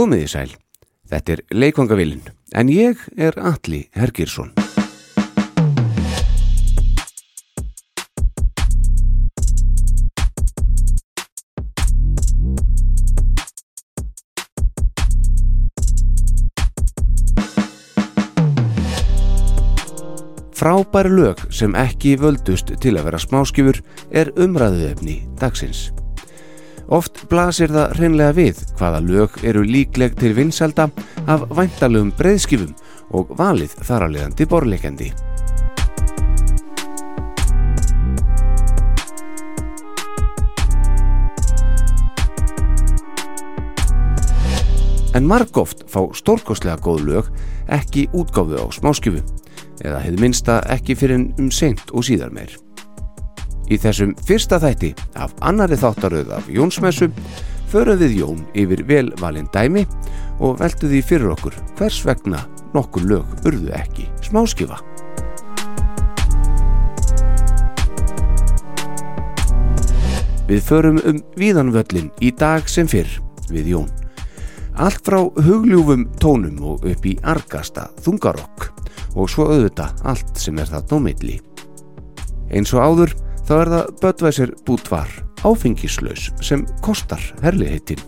Komið í sæl. Þetta er leikvangavillin, en ég er Alli Hergirsson. Frábæri lög sem ekki völdust til að vera smáskifur er umræðuefni dagsins. Oft blasir það hreinlega við hvaða lög eru líkleg til vinselda af væntalögum breyðskifum og valið þaralegandi borleikendi. En margóft fá stórkostlega góð lög ekki útgáfu á smáskifu eða hefði minsta ekki fyrir um seint og síðar meir. Í þessum fyrsta þætti af annari þáttaröð af Jónsmessu förum við Jón yfir velvalinn dæmi og veldu því fyrir okkur hvers vegna nokkur lög urðu ekki smáskifa. Við förum um víðanvöllin í dag sem fyrr við Jón. Allt frá hugljúfum tónum og upp í argasta þungarokk og svo auðvita allt sem er það nómiðli. Eins og áður þá er það Böttvæsir bútvar áfengislaus sem kostar herliðheitin.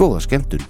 Góða skemmtun!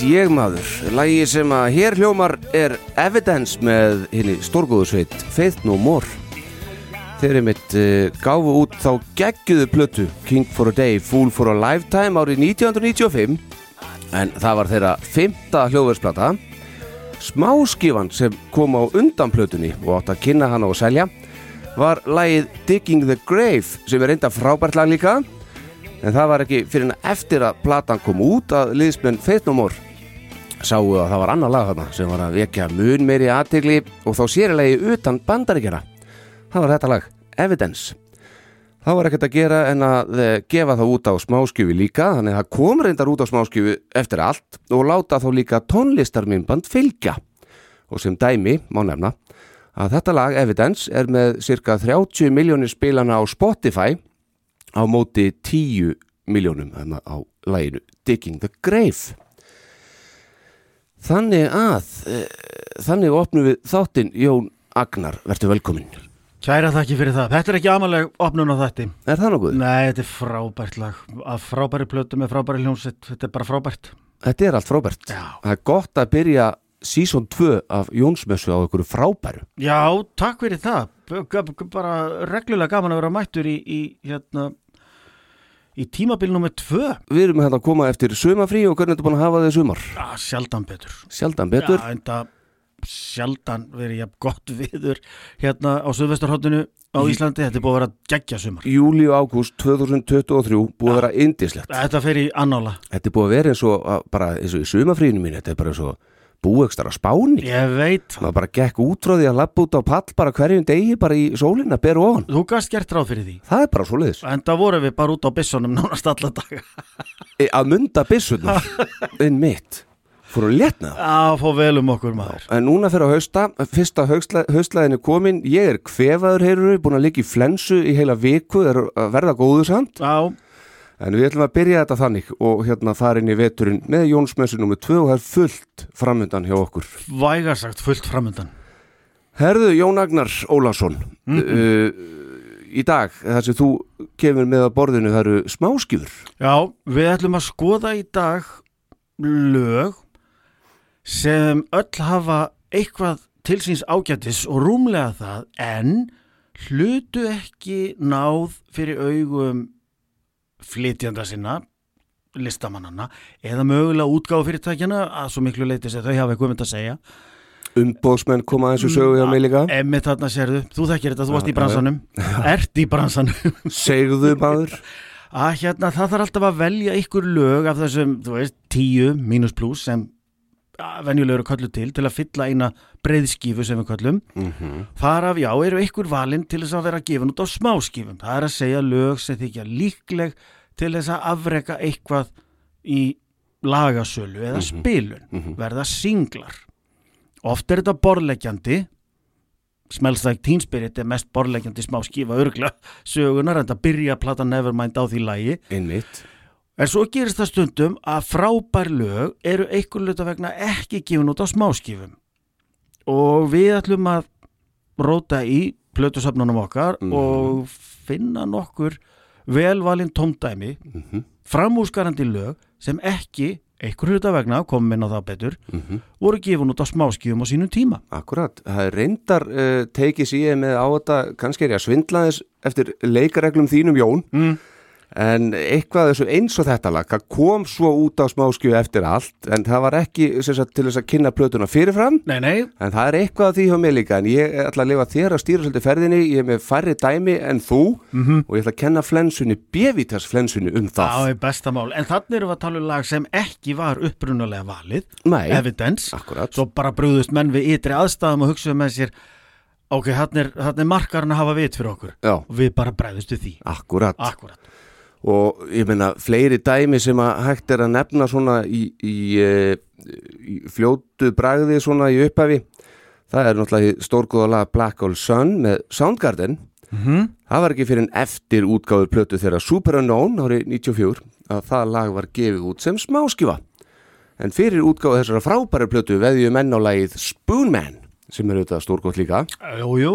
Held ég maður. Lægi sem að hér hljómar er Evidence með henni stórgóðusveit Faith No More. Þeir eru mitt uh, gáfu út þá gegguðu plötu King for a Day, Fool for a Lifetime árið 1995 en það var þeirra fymta hljóðversplata. Smáskifan sem kom á undan plötunni og átt að kynna hana og selja var lægið Digging the Grave sem er reynda frábært lag líka en það var ekki fyrir en eftir að platan kom út að liðsmenn More sáu að það var annar lag þarna sem var að vekja mun meiri aðtegli og þá sérilegi utan bandaríkjara það var þetta lag, Evidence. Þá var ekkert að gera en að eh, gefa það út á smáskjöfi líka þannig að það kom reyndar út á smáskjöfi eftir allt og láta þá líka tónlistarminnband fylgja. Og sem dæmi má nefna að þetta lag Evidence er með cirka 30 miljónir spilana á Spotify á móti 10 miljónum á læginu Digging the Grave Þannig að e, þannig opnum við þáttinn Jón Agnar, verður velkominn Kæra þakki fyrir það. Þetta er ekki amaleg opnun á þætti. Er það nokkuð? Nei, þetta er frábært lag. Að frábæri plötu með frábæri hljómsett, þetta er bara frábært. Þetta er allt frábært. Já. Það er gott að byrja sísón 2 af Jónsmessu á einhverju frábæru. Já, takk fyrir það. Bara reglulega gaman að vera mættur í, í hérna í tímabil nummið 2. Við erum hérna að koma eftir sumafrí og hvernig er þetta búin að hafa þið sumar? Já, sjaldan betur. Sjaldan betur? Já, en það sjaldan verið jafn gott viður hérna á Suðvesturhóttinu á Íslandi, þetta er búið að vera geggja sumar Júli og ágúst 2023 búið að vera indislegt Þetta fer í annála Þetta er búið að vera eins og bara eins og í sumafrínu mín þetta er bara eins og búekstar á spáni. Ég veit maður bara gekk út frá því að lappa út á pall bara hverjum degi bara í sólina, beru ofan. Þú gast gert ráð fyrir því. Það er bara svo leiðis En það voru við bara út á bissunum nánast alla daga. E, Að mynda bissunar inn mitt. Fór að letna Já, fór vel um okkur maður. En núna fyrir að hausta, fyrsta haustlæðinu komin. Ég er kvefaður heyrur búin að liggja í flensu í heila viku. Er að verða góðu samt. Já En við ætlum að byrja þetta þannig og hérna þar inn í veturinn með Jónsmessu nr. 2 og það er fullt framöndan hjá okkur. Vægarsagt fullt framöndan. Herðu Jón Agnar Ólason, mm -hmm. uh, í dag þar sem þú kemur með að borðinu það eru smáskjur. Já, við ætlum að skoða í dag lög sem öll hafa eitthvað til síns ágættis og rúmlega það en hlutu ekki náð fyrir augum flytjanda sinna listamannana eða mögulega útgáð fyrirtækjana að svo miklu leiti sem þau hafa eitthvað mynd að segja. Umbóðsmenn koma að þessu sögu hjá mig líka. Emmi þarna sérðu, þú þekkir þetta, þú varst í bransanum. Ert í bransanum. Segðu maður. Að hérna það þarf alltaf að velja ykkur lög af þessum, þú veist, tíu mínus pluss sem venjulegur kallu til til að fylla eina breyðskífu sem við kallum mm -hmm. þar af já eru ykkur valinn til þess að vera gefin út á smáskífum það er að segja lög sem þykja líkleg til þess að afreka eitthvað í lagasölu eða Mhm. spilun Mm -hmm. verða singlar oft er þetta borlegjandi Smells Like Teen Spirit er mest borlegjandi smá skífa örgla sögunar en það byrja platan Nevermind á því lægi Einmitt En svo gerist það stundum að frábær lög eru einhver luta vegna ekki gefin út á smáskifum og við ætlum að róta í plötusafnunum okkar Mhm. og finna nokkur velvalinn tómdæmi mm -hmm. framúskarandi lög sem ekki einhver hluta vegna, komum inn á það betur voru gefin út á smáskifum á sínum tíma Akkurat, það er reyndar uh, tekið síðan með á þetta kannski er ég að svindla þess eftir leikareglum þínum Jón mm. En eitthvað þessu eins og þetta lag kom svo út á smáskju eftir allt en það var ekki sagt, til þess að kynna plötuna fyrirfram. Nei, nei, en það er eitthvað því hjá mig líka en ég ætla að lifa þér að stýra svolítið ferðinni ég er með færri dæmi en þú. Mm og ég ætla að kenna flensunni, bevitas flensunni um það. Það er besta mál. En þannig erum við að tala um lag sem ekki var upprunalega valið, Nei, evidence. akkurat. Svo bara brúðust menn við ytri aðstæðum og hugsaðu með sér ok, hann er, hann er markarinn að hafa vit fyrir okkur. Já, og við bara bregðustu því. Akkurat. Akkurat, og ég meina fleiri dæmi sem að hægt er að nefna svona í, í, í, í fljótu bragði svona í upphafi það er náttúrulega stórgóðalega Black Hole Sun með Soundgarden. Mm það var ekki fyrir en eftir útgáður plötu þegar Super Unknown árið 94 að það lag var gefið út sem smáskifa. En fyrir útgáðu þessara frábæri plötu veðju menn á lagið Spoonman sem er auðvitað stórgótt líka. Jú, jú.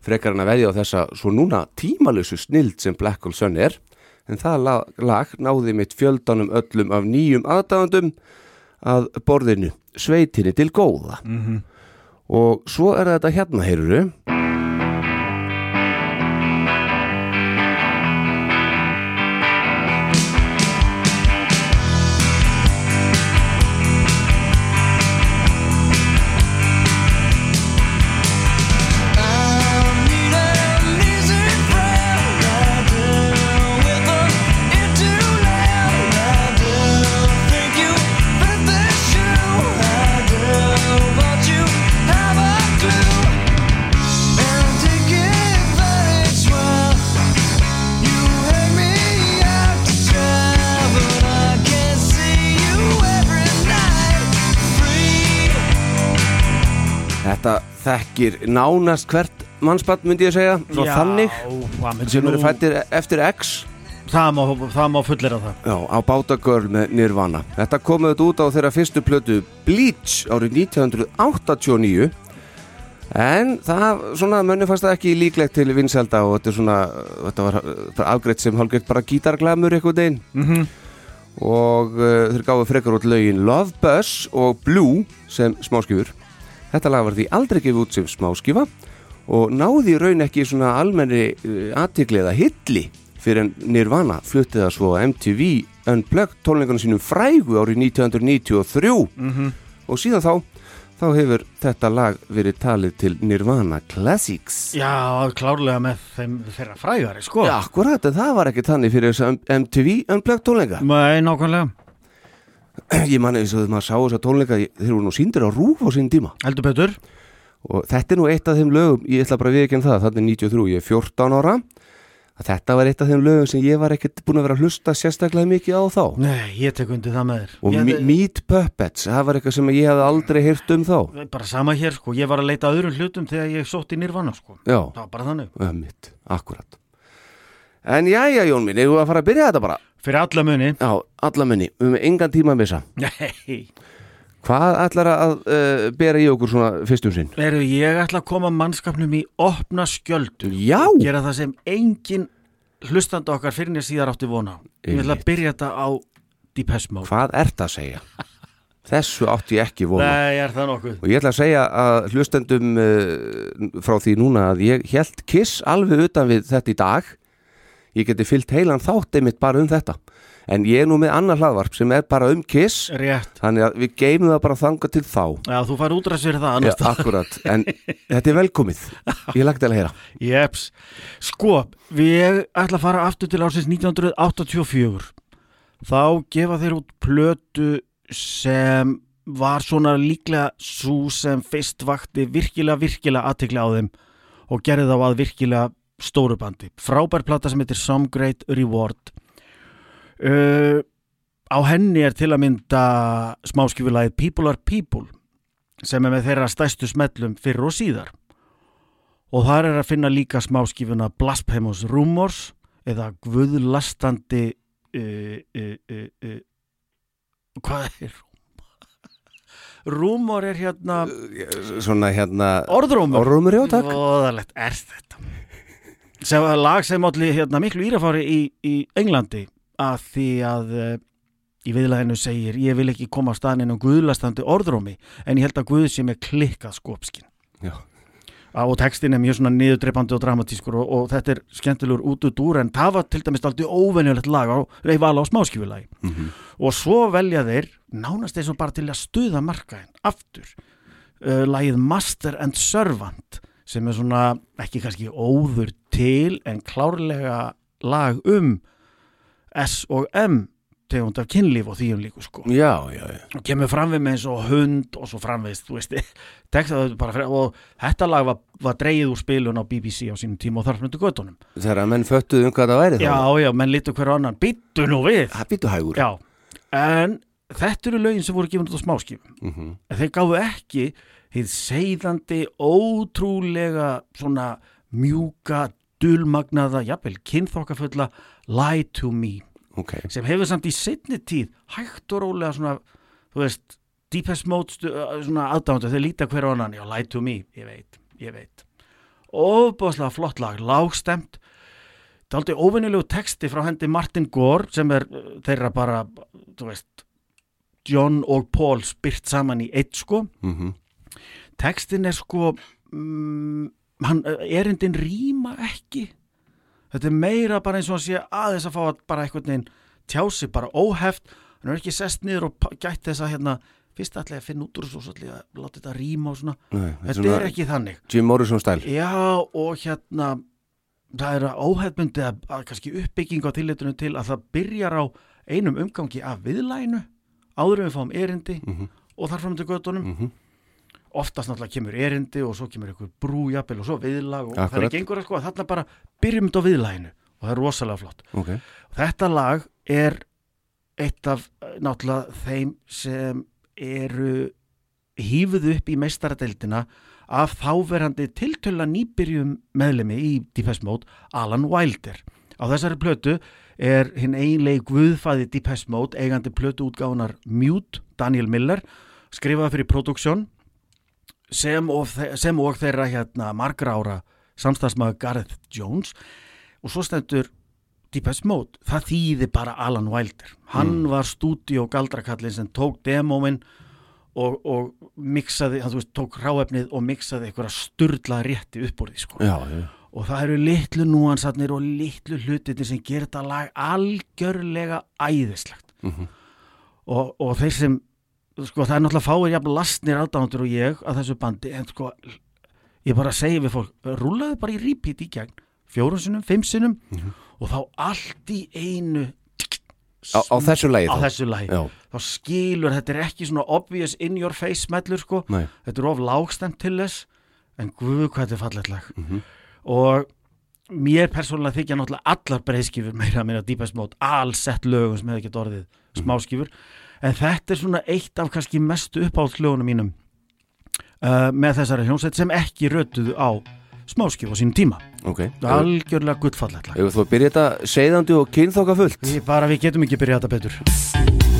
Frekar hann að veðja á þessa svo núna tímalösu snild sem Black Hole Sun er en það lag, lag náði mitt fjöldanum öllum af nýjum aðdáðandum að borðinu sveitinni til góða Mhm. og svo er þetta hérna, heyruru þekkir nánast hvert mannspann myndi ég segja, svo Já, þannig. hvað myndi sem nú- eru fættir eftir X. Það má, það má fullir af það. Já, á Bátagörl með Nirvana. Þetta komið þetta út á þeirra fyrstu plötu Bleach árið 1989 En það, svona, mönnu fannst það ekki líklegt til vinselda og þetta er svona, þetta var uh, afgreitt sem hálfgreitt bara gítarglamur eitthvað deginn mm og uh, þeir gáðu frekar út lögin Love Buzz og Blue sem smáskifur Þetta lag var því aldrei gefið út sem smáskifa og náði raun ekki svona almenni uh, aðtikli eða hilli fyrir en Nirvana fluttið það svo MTV Unplugged tónleikunum sínum frægu árið 1993 Mhm. og síðan þá þá hefur þetta lag verið talið til Nirvana Classics. Já, klárlega með þeim þeirra frægari, sko. Já, akkurat, en það var ekki þannig fyrir þess að MTV Unplugged tónleika. Nei, nákvæmlega, Ég manni eins og þegar maður sá þess að tónleika þeir voru nú síndir á rúf á sín tíma. Heldur betur. Og þetta er nú eitt af þeim lögum ég ætla bara að viðkynna það, er 93 ég er 14 ára. Þetta var eitt af þeim lögum sem ég var ekkert búin að vera að hlusta sérstaklega mikið á þá. Nei, ég tek undir það með þér. Og ég, Me- Meat Puppets, það var eitthvað sem ég hafði aldrei heyrt um þá. Bara sama hér, sko, ég var að leita öðrum hlutum þegar ég sótti nýrvana, sko. Já, Það var bara þannig. Ja, mitt, akkurat. En jæja Jón minn, eigum við að fara að byrja þetta bara Fyrir alla muni. Já, alla minni, við höfum engan tíma að missa. Nei, Hvað ætlar að uh, bera í okkur svona fyrstum sinn? eru ég ætla að koma mannskapnum í opna skjöldu. Já, Gera það sem engin hlustandi okkar fyrir nér síðar átti vona. Ég ætla að byrja þetta á Mode. Hvað ert að segja? Þessu átti ég ekki vona Nei, er það nokkuð? Og ég ætla að segja að hlustendum uh, frá því núna að ég held Kiss alveg utan við þetta í dag. Ég geti fyllt heilan þátt einmitt bara um þetta. En ég er nú með annar hlaðvarp sem er bara um Kiss, Rétt þannig að við geymum það bara þanga til þá. Já, þú fær útræðs fyrir það Já, akkurat, en þetta er velkomið. Ég lagt til að heyra. Jeps, sko, við ætla að fara aftur til ársins 1984. Þá gefa þeir út plötu sem var svona líklega svo sem fyrst vakti virkilega, virkilega aðtekla á þeim og gerði þá að virkilega stóru bandi. Frábær plata sem heitir Some Great Reward. Uh, á henni er til að mynda smáskifulagið People Are People sem er með þeirra stæstu smellum fyrir og síðar og þar er að finna líka smáskifuna Blasphemous Rumors eða Guðlastandi uh, uh, uh, uh, hvað er Rumor er hérna Svona hérna... orðrúmur Orðrúmur, já, takk. Voðalegt er þetta sem var lag sem allir hérna, miklu írafári í, í Englandi að því að uh, í viðlæðinu segir ég vil ekki koma á staðin og guðlastandi orðrómi en ég held að Guð sé með klikkað. Á, og textin er mjög svona niðurdreipandi og dramatískur og, og þetta er skemmtilegur út út úr en það var til dæmis aldrei óvenjulegt lag á á smáskifulagi Mm og svo velja þeir nánast eins og bara til að stuða markaðin aftur uh, lagið Master and Servant sem er svona ekki kannski óður til en klárlega lag um S og M tegund af kynlíf og þýjum líku sko. Já, já, já. og kemur fram við með eins og hund og svo framvegist, þú veist. Og þetta lag var, var dreigið úr spilun á BBC á sínum tíma og þar fnöndu göttunum Þegar að menn föttuðu um hvað það væri þá. já, já, menn lítu hver annan, býttu nú við. Það býtu hægur. já, en þetta eru lögin sem voru gefin út á smáskip Mm en þeir gáfu ekki hið seiðandi, ótrúlega svona mjúka dulmagnaða, jafnvel, kynþokkafulla Lie to Me. Ok. sem hefur samt í setni tíð hægt og rólega svona, þú veist Deepest Mode svona aðdándu þeir líta hver á annan, já, Lie to Me ég veit, ég veit. Ofbúðslega flott lag, lágstemt það er aldrei óvinnilegu texti frá hendi Martin Gore sem er þeirra bara, þú veist John og Paul spyrt saman í eitt sko. Mhm, textin er sko mm, hann, erindin rýma ekki. Þetta er meira bara eins og hann sé aðeins að fá að bara einhvern veginn tjási bara óheft, hann er ekki sest niður og gætt þess að hérna fyrst ætla ég að finna út úr þessu og svo ætla ég að láta þetta rýma og svona, Nei, þetta er ekki þannig. Jim Morrison stæl já og hérna það er óhefbundi að, að kannski uppbygging á tilletunum til að það byrjar á einum umgangi af viðlænu áður við fáum erindi Mhm. og þar fram til göttunum Mhm. Oftast náttúrulega kemur erindi og svo kemur einhver brújapil og svo viðlag og Akkurat. það er gengur að sko þarna bara byrjum þetta á viðlaginu og það er rosalega flott. Ok, þetta lag er eitt af eh, náttúrulega þeim sem eru hýfuð upp í meistaradeildina af þáverandi tiltöla nýbyrjum meðlemi í Deepest Mode Alan Wilder. Á þessari plötu er hinn eiginlegi guðfæði Deepest Mode eigandi plötu útgáfunar Mute Daniel Miller skrifaði fyrir Production sem og, sem og þeirra hérna margra ára samstagsmaður Gareth Jones. Og svo stendur Deepest Mode, það þýði bara Alan Wilder. Hann var stúdíu og galdrakallin sem tók demómin og, og mixaði, hann þú veist, tók ráefnið og mixaði einhverja sturla rétti upp úr því sko. já, já. Og það eru litlu núansatnir og litlu hlutinir sem gerir þetta lag algjörlega æðislegt. Mhm. og, og þeir sem sko það er náttúrulega fáir jafn lastnir aðdándur og ég að þessu bandi en sko ég bara segi við fólk rúlaði bara í repeat í gegn fjórum sinnum, fimm sinnum Mhm. og þá allt í einu Á, á þessu lagi á þessu lagi. Já, þá skilur, þetta er ekki svona obvious in your face smellur sko. Nei. Þetta er of lágstemt til þess en guð hvað þetta er fallet lag. Mhm. og mér persónulega þykja náttúrulega allar breyðskifur meira að minna Deepest Mode allsett lögum sem hefði ekki orðið smáskifur en þetta er svona eitt af kannski mestu uppáhaldslögunum mínum uh, með þessari hljómsveit sem ekki rötuðu á smáskif á sínum tíma. Ok, algjörlega gullfallet lag. Ef þú byrja þetta segðandi og kynþokka fullt. Við bara við getum ekki byrjað þetta betur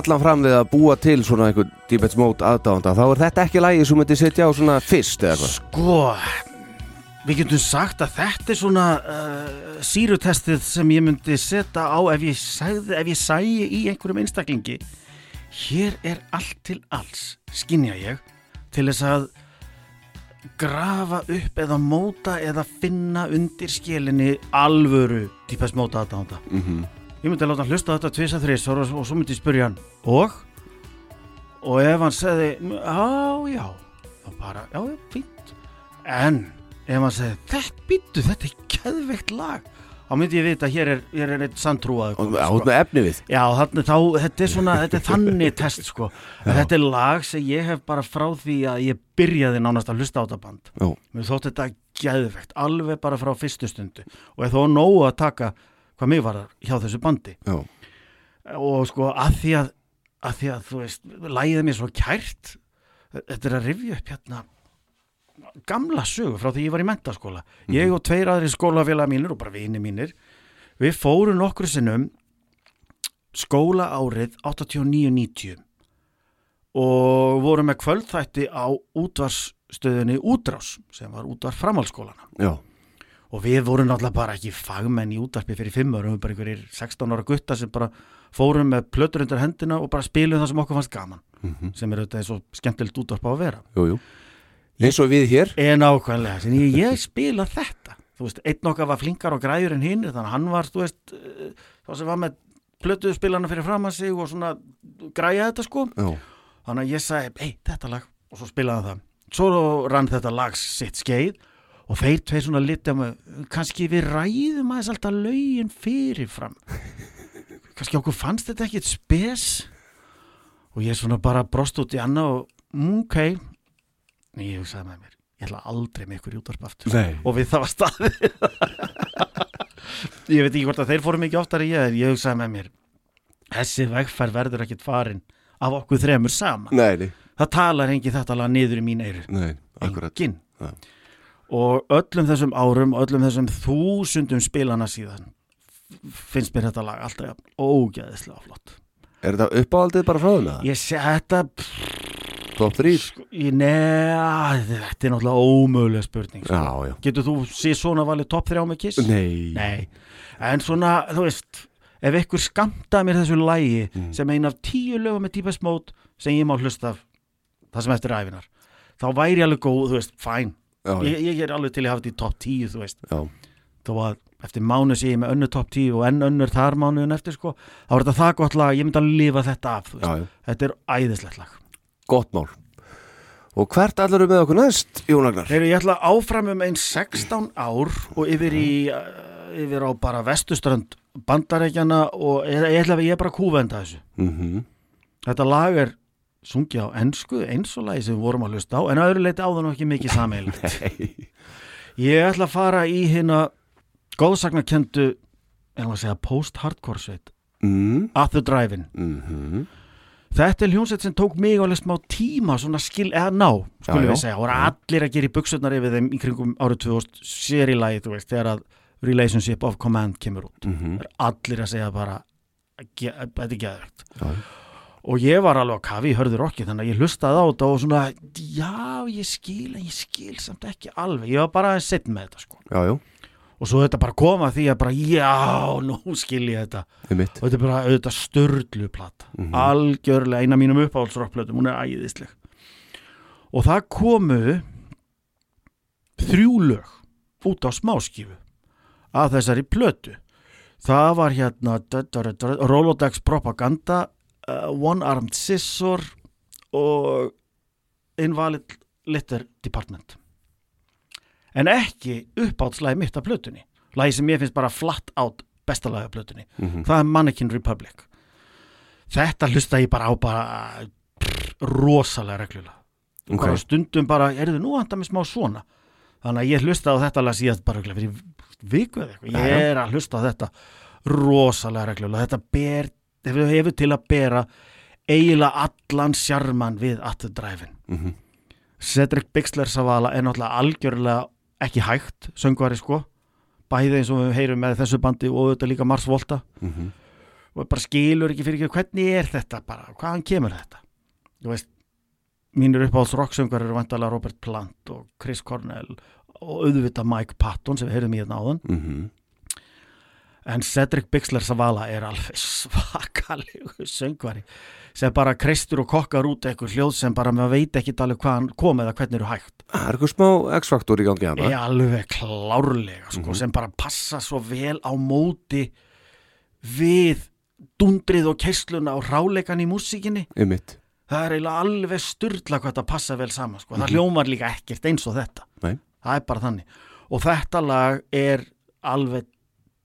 allan fram við að búa til svona einhvern Deepest Mode aðdáðanda þá er þetta ekki lægi sem myndi setja á svona fyrst eða hvað Sko, við getum sagt að þetta er svona uh, sírutestið sem ég myndi setja á ef ég, sagði, ef ég sæi í einhverjum einstaklingi. Hér er allt til alls, skinja ég, til þess að grafa upp eða móta eða finna undir skelinni alvöru típast móta aðdánda. mm Ég myndi að láta hann hlusta á þetta tvisa þrís og, og svo myndi ég spyrja hann. Og? Og ef hann segði já, já, þá bara já, já, fínt. En ef hann segði, þetta býttu, þetta er keðveikt lag. Þá myndi ég vita hér er, hér er eitt sanntrúað Og át með efni við. Já, þannig þá, þetta er svona, þetta er þannig test sko, þetta er lag sem ég hef bara frá því að ég byrjaði nánast að hlusta á þetta band. Já, mér þótt þetta geðvegt, alveg bara frá fyrstu stundu. Og ég þó nógu að taka hvað mig var hjá þessu bandi. Já, og sko að því að að því að þú veist, lægið mér svo kært þetta er að rifja upp hérna gamla sögu frá því ég var í mentaskóla ég og tveir aðri skólafélag mínir og bara vini mínir við fórum nokkru sinnum skóla árið 89-90 og vorum með kvöldþætti á útvarsstöðunni útrás sem var útvar framhaldsskólana já, og við vorum náttúrulega bara ekki fagmenn í útvarpi fyrir fimm ára, við vorum bara einhverjir 16 ára gutta sem bara fórum með plötur undir hendina og bara spilum það sem okkur fannst gaman Mhm. sem er auðvitað og skemmtilegt útvarp á að vera. Jú, jú. Eins og við hér. En ákvæmlega, sem ég, ég spila þetta. Þú veist, einn okkar var flinkar og græður en hinn, þannig að hann var, þú veist eh, þá sem var með plötu spilana fyrir fram að sig og svona græja þetta sko. Já, þannig að ég sagði, ei, þetta lag. Og svo spilaði það. Svo rann þetta lag sitt skeið og þeir tveir svona litið með kannski við ræðum aðeins alltaf lögin fyrirfram. Kannski okkur fannst þetta ekkit spes. Og ég svona bara brost út í annað og mm, ok. En ég hugsaði með mér ég ætla aldrei með ykkur í útvarp aftur. Nei. Og við það var staðið. Ég veit ekki hvort að þeir fóru mikið oftar en ég ég hugsaði með mér þessi vegferð verður ekkit farin af okkur þremur saman. Nei, það talar engi þetta lag niður í mín eyru. Nei, akkurat. Engin Ja. Og öllum þessum árum öllum þessum þúsundum spilana síðan finnst mér þetta lag alltaf jafn ógeðislega flott Er þetta uppáhaldið bara frá eða? ég sé þetta Top 3? sko, neða, þetta er náttúrulega ómögulega spurning sko. Já, já getur þú sé svona valið topp þrjá með kiss? Nei, Nei, en svona, þú veist ef ykkur skamta mér þessu lægi Mm. sem ein af tíu lögum með típa smót sem ég má hlusta það sem eftir æfinar þá væri alveg góð, þú veist, fæn ég, ég er alveg til að hafa þetta í topp 10 þú veist, já. þó að eftir mánu sé ég með önnu topp 10 og enn önnur þar mánuðin eftir sko, þá er þetta það gott lag ég myndi að lifa þetta af, já, já. þetta er æðislegt lag. Gott mál. Og hvert allar með okkur næst, Jón Agnar? Þegar ég ætla áfram um einn 16 ár og yfir í uh, yfir á bara vestuströnd bandarækjana og ég, ætla að ég er bara kúvenda þessu. Mm Þetta lag er sungið á ensku eins og lagi sem við vorum að hlusta á en að öðru leiti áður nú ekki mikið sameil Nei. Ég ætla að fara í hérna góðsagnakendu en að segja post-hardcore sveit. Mm. At the Drive-In. Mm Þetta er hljónsett sem tók mig alveg smá tíma svona skil, eða ná, skulum við segja. Og voru allir að gera í buksutnar yfir þeim í kringum árið 2000 sér í lagi, þú veist, þegar að Relationship of Command kemur út. -hmm. Það er allir að segja bara þetta er geðvægt Já. Og ég var alveg á kafi í hörður okki þannig að ég hlustaði á þetta og svona já, ég skil en ég skil samt ekki alveg. Ég var bara að setja með þetta sko. Já, já. Og svo þetta bara koma að því að bara já, nú skil ég þetta. Og þetta er bara auðvitað störlu plata Mhm. algjörlega eina mínum uppáhaldsrockplötum hún er æðisleg. Og það komu þrjú lög út á smáskífu að þessari plötu. Það var hérna Rolodex Propaganda uh, One Armed Scissor og Invalid Litter Department. En ekki uppáhaldslægi mitt af plötunni. Lagi sem ég finnst bara flatt átt besta lagi af plötunni. Mhm. það er Mannequin Republic. Þetta hlusta ég bara á bara pff, rosalega reglulega. Ok. bara stundum bara, er þið nú handa með smá svona. Þannig að ég hlusta á þetta lag síðan bara fyrir viku eða eitthvað, ég er að hlusta á þetta rosalega reglulega, þetta ber hefur, hefur til að bera eiginlega allan sjarman við At the Drive-in Mhm. Cedric Bixler Savala er náttúrulega algjörlega ekki hægt, söngvari sko bæði eins og við heyrum með þessu bandi og þetta líka Mars Volta Mhm. og bara skilur ekki fyrir ekki hvernig er þetta bara, hvaðan kemur þetta þú veist mínir uppáhalds rocksöngar eru vantalega Robert Plant og Chris Cornell og auðvitað Mike Patton sem við heyrðum í hérna áðan Mhm. En Cedric Bixler Savala er alveg svakalegu söngvari sem bara kreistur og kokkar út eitthvað hljóð sem bara maður veit ekki alveg hvaðan kom eða hvernig eru hægt. Það er eitthvað smá X-faktor í gangi hana er alveg klárlega sko, sem bara passa svo vel á móti við dundrið og keisluna og ráleikan í músíkinni. Það er eiginlega alveg styrla hvað þetta passa vel saman sko. það hljómar líka ekkert eins og þetta. Nei. það er bara þannig. Og þetta lag er alveg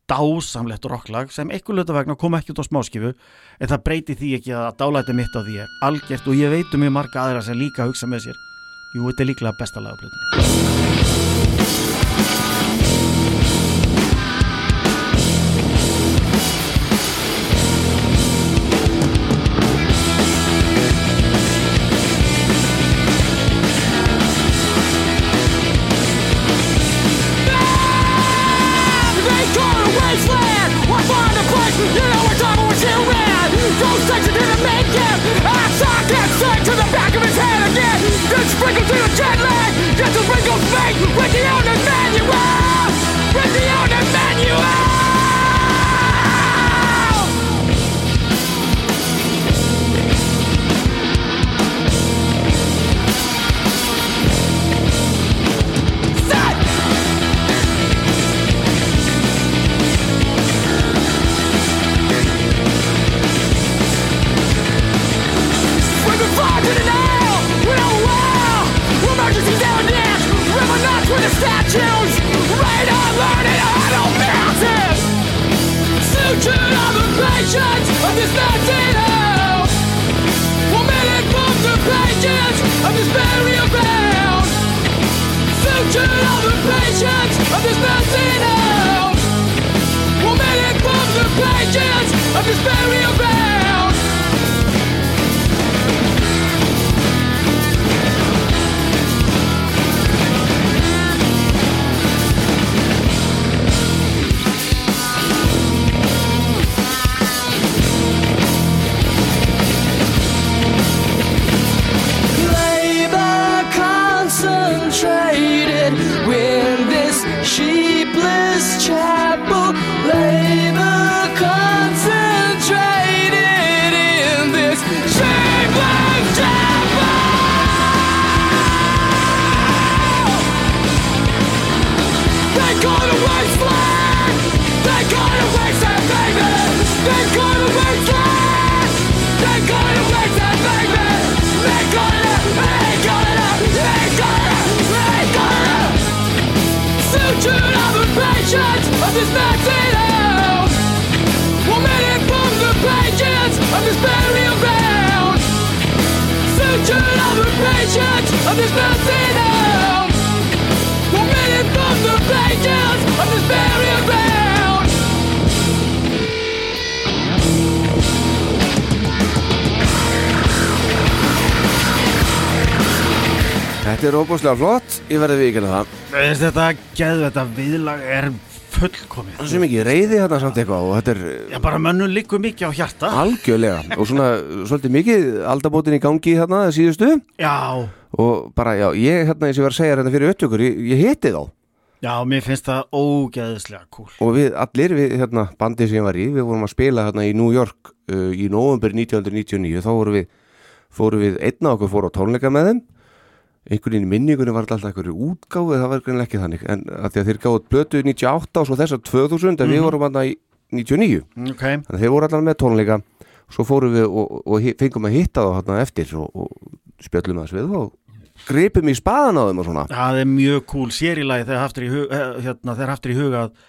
dásamlegt rocklag sem einhver lötu vegna kom ekki út á smáskifu en það breyti því ekki að dálæti mitt á því er algjört og ég veit um mjög marga aðra sem líka hugsa með sér. Jú, þetta er líklega besta lag Óbúslega flott, ég verði við ekki það. Veist, þetta geðu þetta viðlag er fullkomið. Það er svo mikið reyði hérna samt eitthvað og þetta er Já, bara mönnum líkur mikið á hjarta. Algjörlega. Og svona svolítið mikið aldabótin í gangi hérna síðustu. Já, og bara já, ég hérna eins og ég var að segja hérna fyrir upptökur, ég, ég hitti þá. Já, mér finnst það ógeðislega cool og við allir, við, hérna, bandið sem ég var í við vorum að spila hérna í New York uh, í november 1999 þá vorum við, fórum við einna okkur fóru á tónleika með þeim einhvern veginn í minningunni var alltaf einhverju útgáfu það var greinilega ekki þannig. En að því að þeir gáðu plötu 98 og svo þessar 2000 en við vorum hérna í 99 Ok, þannig að þeir voru allan með tónleika. Svo fórum við og, og, og fengum að hitta þá hérna eftir og, og spjöllum að við og gripum í spaðan á þeim og svona. Það er mjög cool sérilagi þegar haftur í, hug, eh, hérna, þegar haftur í huga að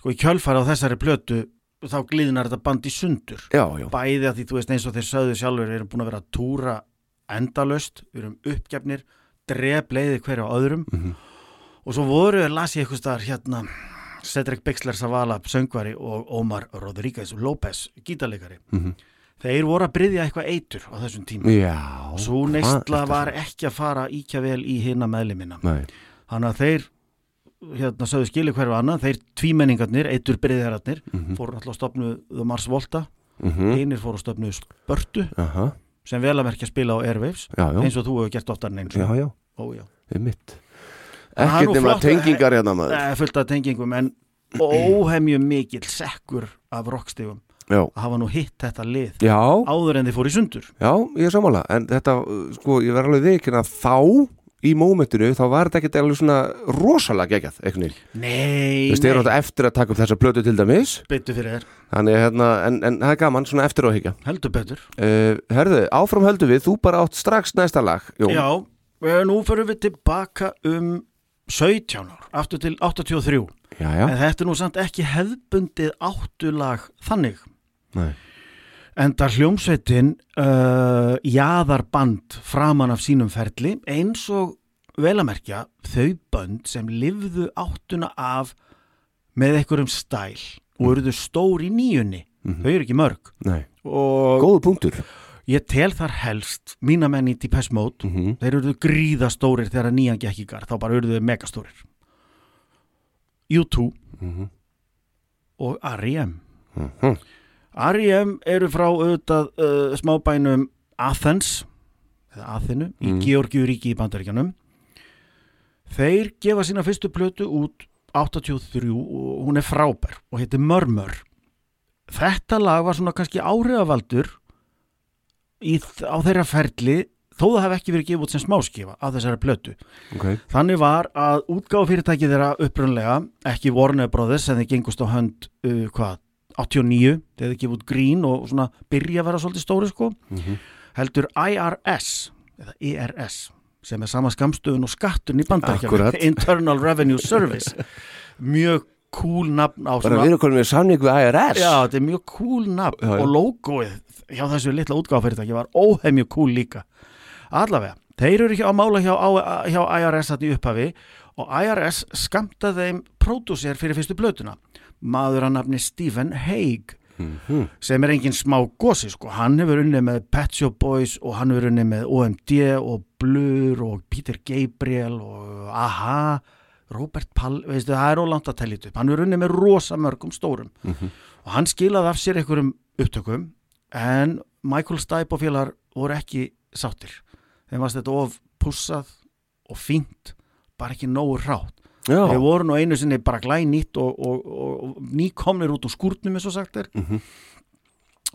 sko í kjölfæra á þessari plötu þá glíðnar þetta band í sundur. Já, já, bæði að því þú veist eins og þeir sögðu sjálfur við erum búin að vera að túra endalöst við erum uppgefnir drep leiði hverju á öðrum. Mhm. og svo voru við las ég eitthvað staðar hérna Cedric Bixler Zavala söngvari og Omar Rodríguez López gítarleikari. Mhm. þeir voru að bryðja eitthvað eitur á þessum tíma. Já og svo neistla að var ekki að fara íkja vel í hinna meðlimina þannig að þeir hérna sögðu skili hverju annan þeir tvímenningarnir, eitur bryðjararnir Mhm. fóru alltaf að stopnu Mars Volta. Mhm. hinir fóru að stopnu Spörtu. Aha, sem vel að merkja spila á Airwaves já, já, eins og þú hefur gert oftar en eins já, já, Ó, já. mitt það er ekkert nú nema tengingar hérna maður. Eh, fullt af tengingum en óhemju mikill sekkur af rockstegum já, að hafa nú hitt þetta lið já, áður en þið fóru í sundur. Já, ég er sammála. En þetta, uh, sko, ég verð alveg vikin að þá í mómentinu, þá var þetta ekkert alveg svona rosalega geggjað, veginn. Nei, Þú veist, þeir eru átt eftir að taka upp þessa plötu til dæmis. Betur fyrir þér, Þannig, hérna, en, en það er gaman, svona eftir á higgja heldur betur. Uh, Herðu, áfram höldum við, þú bara átt strax næsta lag Jón. Já, eh, nú förum við tilbaka um 17 ár, aftur til 83 já, já, en þetta er nú samt ekki hefðbundið áttulag þannig. Nei. En það hljómsveitin uh, jaðarband framan af sínum ferli eins og vel að merkja þau bönd sem lifðu áttuna af með einhverjum stæl og eruðu stór í nýjunni. Þau eru ekki mörg. Góðu punktur. ég tel þar helst mína menn í Depeche Mode. Mm þeir eruðu gríðastórir þegar nýjan gekk í garð. Þá bara eruðu megastórir. U2 -hmm. og R.E.M. Mhm. R.E.M. eru frá auðvitað uh, smábænum Athens eða Athenu í Mm. Georgiuríki í Bandaríkjanum þeir gefa sína fyrstu plötu út 83 og hún er frábær og heitir Murmur þetta lag var svona kannski áhrifavaldur í, á þeirra ferli þó það hef ekki verið gefið út sem smáskifa af þessari plötu Ok, Þannig var að útgáfa fyrirtæki þeirra upprunlega, ekki Warner Brothers en þeir gengust á hönd, uh, hvað, 89, þegar þeir gefið út grín og svona byrja að vera svolítið stóri sko, Mhm. heldur IRS, eða IRS, sem er sama skamstöðun og skatturinn í bandaríkjum, Akkurat. Internal Revenue Service, mjög cool nafn á bara við erum konum við samning við IRS Já, þetta er mjög cool nafn Já, já. og logoið hjá þessu litla útgáfafyrirtæki var óhemju cool líka. Allavega, þeir eru ekki á mála hjá, hjá IRS þetta í upphafi og IRS skamtaði þeim pródúsér fyrir fyrstu blötuna. Maður að nafni Stephen Haig Mhm. sem er engin smá gósi sko. Hann hefur unnið með Pet Shop Boys og hann hefur unnið með OMD og Blur og Peter Gabriel og AHA, Robert Pall, veistu, það er ólant að tellja upp. Hann hefur unnið með rosa mörgum stórum Mhm. og hann skilaði af sér einhverjum upptökum en Michael Stipe og félagar voru ekki sáttir þeim varst þetta of pussað og fínt, bara ekki nógu rátt þeir voru nú einu sinni bara glæn nýtt og, og, og, og nýkomnir út úr skúrnum eins og sagt er. Mhm.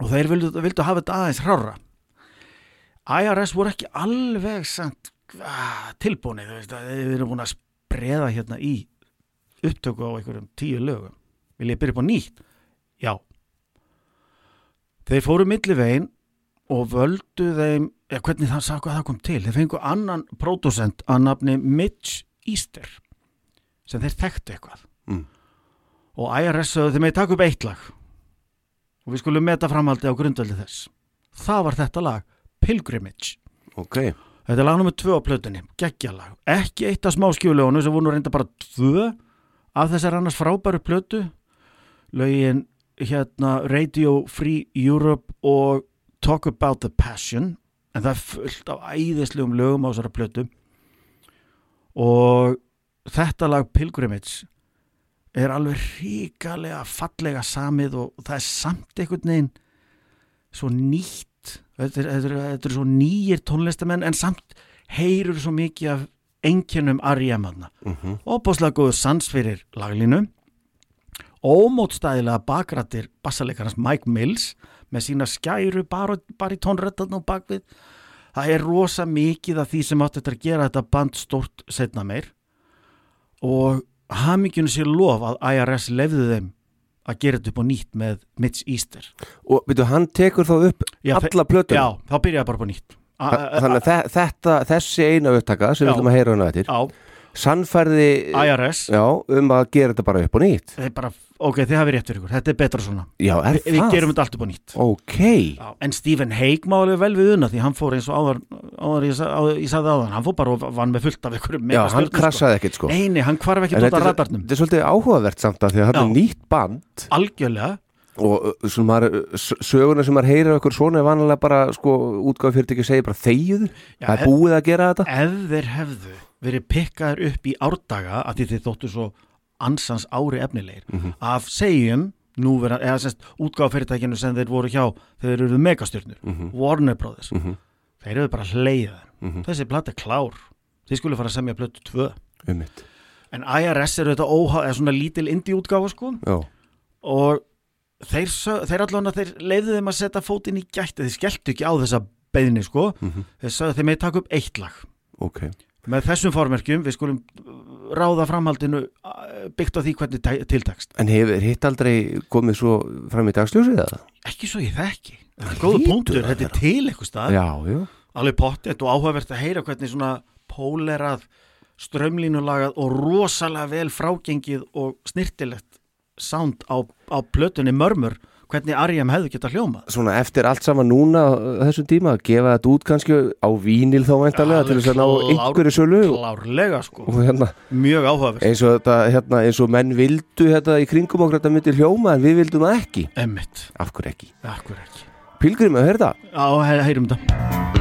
og þeir vildu, vildu hafa þetta aðeins hrára IRS voru ekki alveg samt ah, tilbúnið þú veist, að þeir eru búin að spreða hérna í upptöku á einhverjum tíu lögum. Vil ég byrja upp á nýtt? Já. Þeir fóru millivegin og völdu þeim ja, hvernig það sá hvað það kom til. Þeir fengu annan pródusent að nafni Mitch Easter sem þeir þekktu eitthvað Mm. og IRS sögðu þeim að taka upp eitt lag og við skulum meta framhaldi á grundveldi þess það var þetta lag Pilgrimage ok Þetta er lag nummer tvö á plötunni, geggjalag. Ekki eitt af smáskjúlegunum sem voru nú reynda bara tvö af þessar annars frábæru plötu. Lögin hérna Radio Free Europe og Talk About the Passion. En það er fullt af æðislegum lögum á þessara plötu. Og þetta lag Pilgrimage er alveg ríkalega fallega samið og það er samt einhvern veginn svo nýtt þetta er, þetta er, þetta er svo nýjir tónlistamenn en samt heyrur svo mikið af einkennum R.E.M. aðna mm -hmm. góður sans fyrir laglínu ómótstæðilega bakrættir bassalekarnas Mike Mills með sína skæru tónrættan og bakvið það er rosa mikið af því sem átt þetta að gera þetta band stort setna meir og haminginu sér lof að IRS lefðu þeim að gera þetta upp á nýtt með Mitch Easter. Og veitu, hann tekur þá upp Já, alla plötuna? Já, þá byrjaði bara upp á nýtt. A- a- Þannig að þe- þetta, þessi eina upptaka sem við Já. ætlum að heyra hana eftir á sannfærði IRS já, um að gera þetta bara upp og nýtt. Þeir bara, ok, þið hafið rétt fyrir ykkur, þetta er betra svona. Já, er Vi, við gerum þetta allt upp á nýtt. Ok, Já, en Stephen Hague má alveg vel við unna því hann fór eins og áður, áður ég, sa- áður, ég sagði áðan, hann fór bara og vann með fullt af ykkur já, hann krassaði ekkert sko. Nei, nei, hann hvarf ekki En út af radarnum. þetta er svolítið áhugavert samt að því að þetta er nýtt band. Algjörlega, og maður, söguna sem maður heyrir okkur svona er vanalega bara sko útgáð fyrir ekki að segja bara Já, það er búið að gera þetta. ef þeir hefðu verið pikkaðir upp í árdaga að því þeir þóttu svo ansans ári efnilegir Mhm. af segjum núverðan, eða semst útgáfyrirtækinu sem þeir voru hjá þeir eru megastjörnur Mhm. Warner Brothers, þeir eru bara hleiða Mhm. þessi plata er klár. Þeir skulle fara að semja plötu 2 um mitt en IRS eru þetta óhá, eða svona lítil indie útgáfa sko og þeir, þeir allan að þeir leiðu þeim að setja fótinn í gætti þeir skelltu ekki á þessa beðni sko. Mhm. þeir sagði þeir með taka upp eitt lag. Ok. Með þessum formerkjum við skulum uh, ráða framhaldinu uh, byggt á því hvernig tiltekst. En hefur hitt aldrei komið svo fram í dagsljósið það? ekki svo ég þekki. Þetta er góða punktur, að þetta er til eitthvað stað Já, já. Alveg pottið og áhugavert að heyra hvernig svona pólerað strömlínulagað og rosalega vel frágengið og snirtilegt sound á, á plötunni mörmur hvernig Ariam hefði getað hljómað? Svona eftir allt saman núna á þessum tíma að gefa þetta út kannski á vínil þá væntalega til þess að ná einhverju sölu klárlega sko, hérna mjög áhugavert eins hérna eins og menn vildu hérna í kringum okkur þetta myndir hljóma en við vildum það ekki. Emmitt, Af hverju ekki? akkur ekki? Pilgrim, að heyrða? á, he- heyrum þetta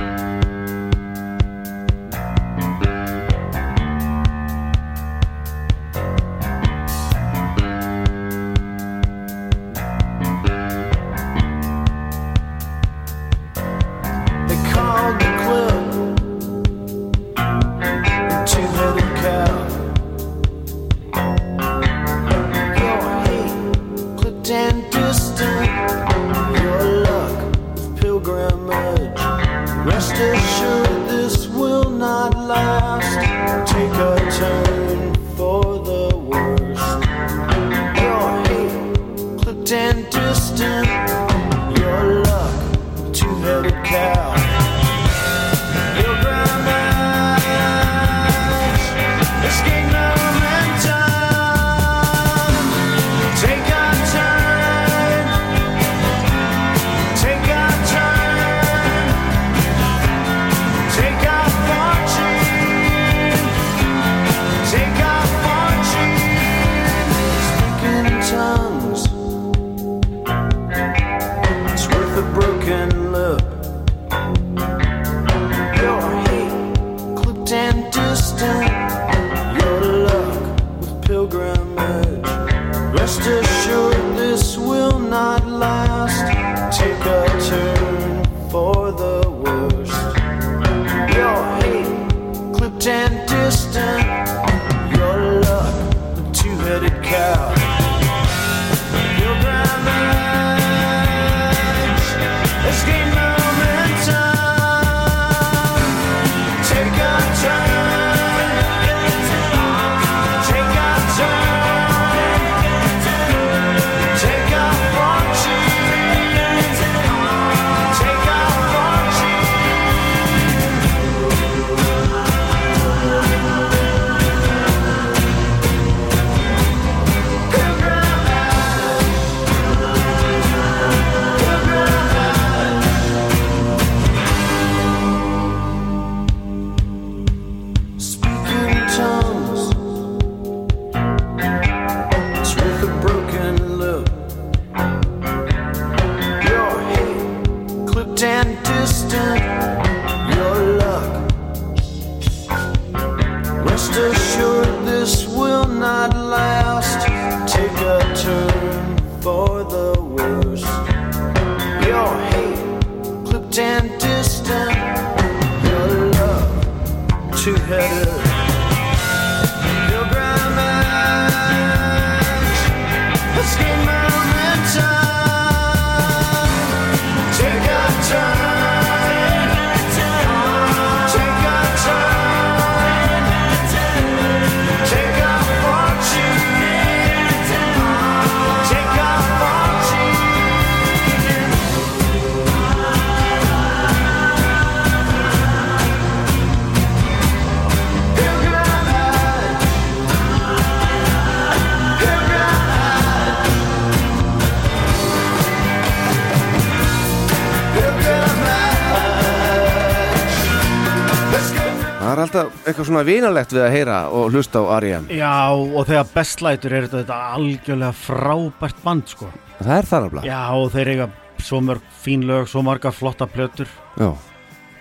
svona vinalegt við að heyra og hlusta á R.E.M. Já, og þegar bestlætur er þetta, algjörlega frábært band, sko. Það er þar blá. Já, og þeir eiga svo mörg fín lög, svo marga flotta plötur Já.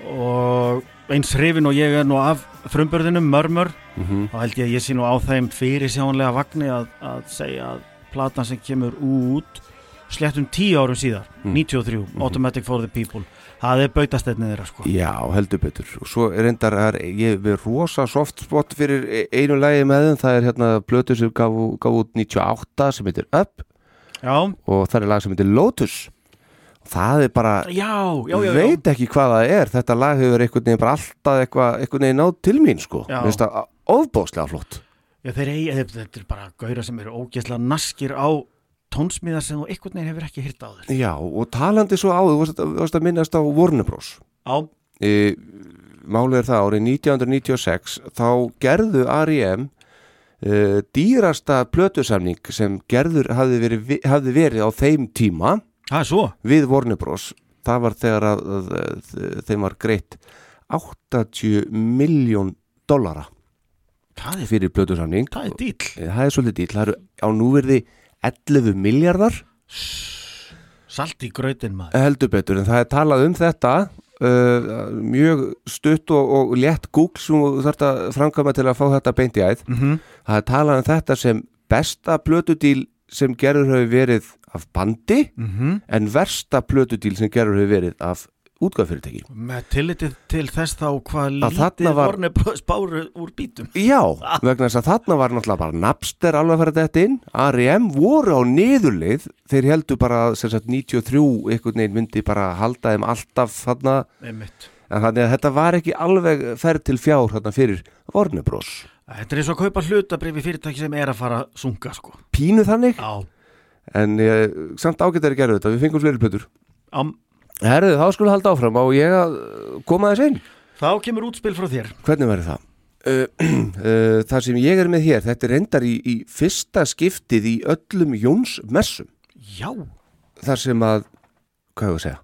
og eins hrifin og ég er nú af frumbörðinum, mörmör, Mhm. þá held ég að ég sé nú á þeim fyrir sjónlega vagni að, að segja að platan sem kemur út sléttum tíu árum síðar, Mm. 93, Automatic for the People, það er bautastefnið þeirra, sko. Já, heldur betur. Og svo er reyndar, er, ég verið rosa soft spot fyrir e- einu lagi með þeim. Það er hérna blötu sem gaf, gaf út 98 sem heitir Up Já, og það er lag sem heitir Lotus. Það er bara, já. veit ekki hvað það er. Þetta lag hefur einhvern veginn bara alltaf eitthvað, einhvern veginn náð til mín, sko. Mér finnst það ofbóðslega flott. Já, þeir eigi, þetta þetta er bara gauðra sem eru ógeðslega naskir á tónsmíðar sem þú einhvern veginn hefur ekki hýrt á þér. Já, og talandi svo á, þú varst að, minnast á Warner Bros. Já, e, Málið er það, árið 1996 þá gerðu R.E.M. E, dýrasta plötusamning sem gerður hafði verið, hafði verið á þeim tíma svo. við Warner Bros. Það var þegar að, að, að þeim var greitt 80 miljón dollara Það er, fyrir plötusamning. það er dýl. Það er svolítið dýl. Það eru á núverði 11 miljardar Salt í grautin maður. heldur betur en það er talað um þetta uh, mjög stutt og, og létt Google sem þú þarft að framkvæma til að fá þetta beint í æð Mm það er talað um þetta sem besta plötudíl sem gerður hefur verið af bandi -hmm. en versta plötudíl sem gerður hefur verið af útgafyrirtæki Með tillitið til þess þá hvað Að lítið var- vorni spáru úr bítum. Já, vegna þess að þarna var náttúrulega bara Napster alveg að fara þetta inn R.E.M. voru á niðurlið þeir heldur bara sem sagt, 93 einhvern veginn myndi bara halda þeim alltaf þarna þannig að þetta var ekki alveg ferð til fjár þarna fyrir Vornebros. Þetta er eins og að kaupa hlutabrifi fyrirtæki sem er að fara að sunga, sko. Pínu þannig, Já. en eh, samt ágætt er að gera þetta, við fengum fleiri plötur. Á, Herðu, þá skulum halda áfram á ég að eh, koma þess inn. þá kemur útspil frá þér. Hvernig verður það? Uh, uh, það sem ég er með hér, þetta er endar í, í fyrsta skiptið í öllum Jóns messum. Já. Þar sem að, hvað hefur að segja,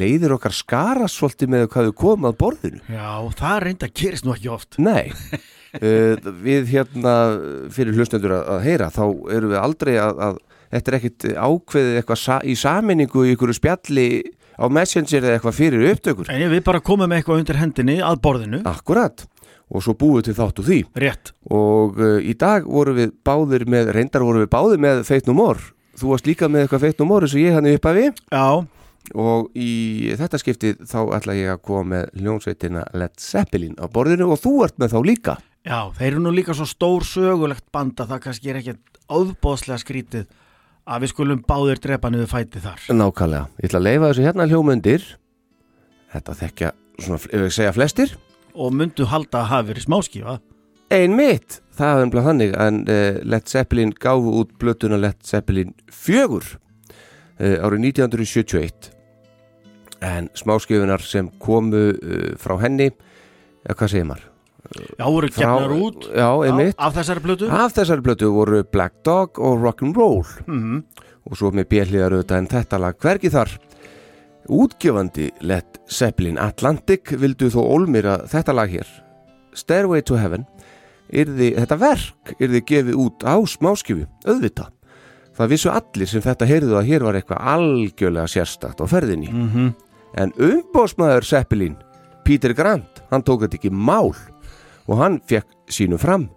leiðir okkar skara svolítið með hvað við komum að borðinu. Já, það reynda gerist nú ekki oft. Nei, uh, við hérna fyrir hlustendur að, að heyra þá erum við aldrei að, að þetta er ekkit ákveðið eitthvað sa, í saminningu í ykkur spjalli á Messenger eða eitthvað fyrir upptökur. En við bara komum eitthvað undir hendinni að borðinu. Akkurat, og svo búið til þátt úr því Rétt. og uh, í dag vorum við báðir með, reyndar vorum við báðir með Feit No More. Þú varst líka með eitthvað Feit No More eins og ég hann upp af við Já. og í þetta skiptið þá ætla ég að koma með hljónsveitina Led Zeppelin á borðinu og þú ert með þá líka. Já, þeir eru nú líka svo stór sögulegt banda það kannski er ekki áðbóðslega skrítið að við skulum báðir drepa niður fæti þar. Nákvæmlega, ég ætla að leifa þessu hérna hljómundir Þetta þekkja svona, ef ég segja flestir Og myndu halda að hafa verið smáskífa. Ein mitt, það er ennbla þannig En uh, Led Zeppelin gáfu út blötuna Led Zeppelin fjögur uh, Árið 1971 En smáskifunar sem komu uh, frá henni Já, hvað segir maður? Já, voru gefnar út Já, einmitt. af þessari plötu. Af þessari blötu voru Black Dog og Rock'n'Roll Mm og svo með bjelliðar auðvitað en þetta lag. Hvergi þar. Útgefandi Led Zeppelin Atlantic vildu þó ólmir að þetta lag hér. Stairway to Heaven yrði, þetta verk yrði gefið út á smáskifu auðvitað. Það vissu allir sem þetta heyrðu að hér var eitthvað algjörlega sérstakt á ferðinni. -hmm. en umbósmaður Zeppelin Peter Grant, hann tók þetta ekki mál og hann fekk sínu fram.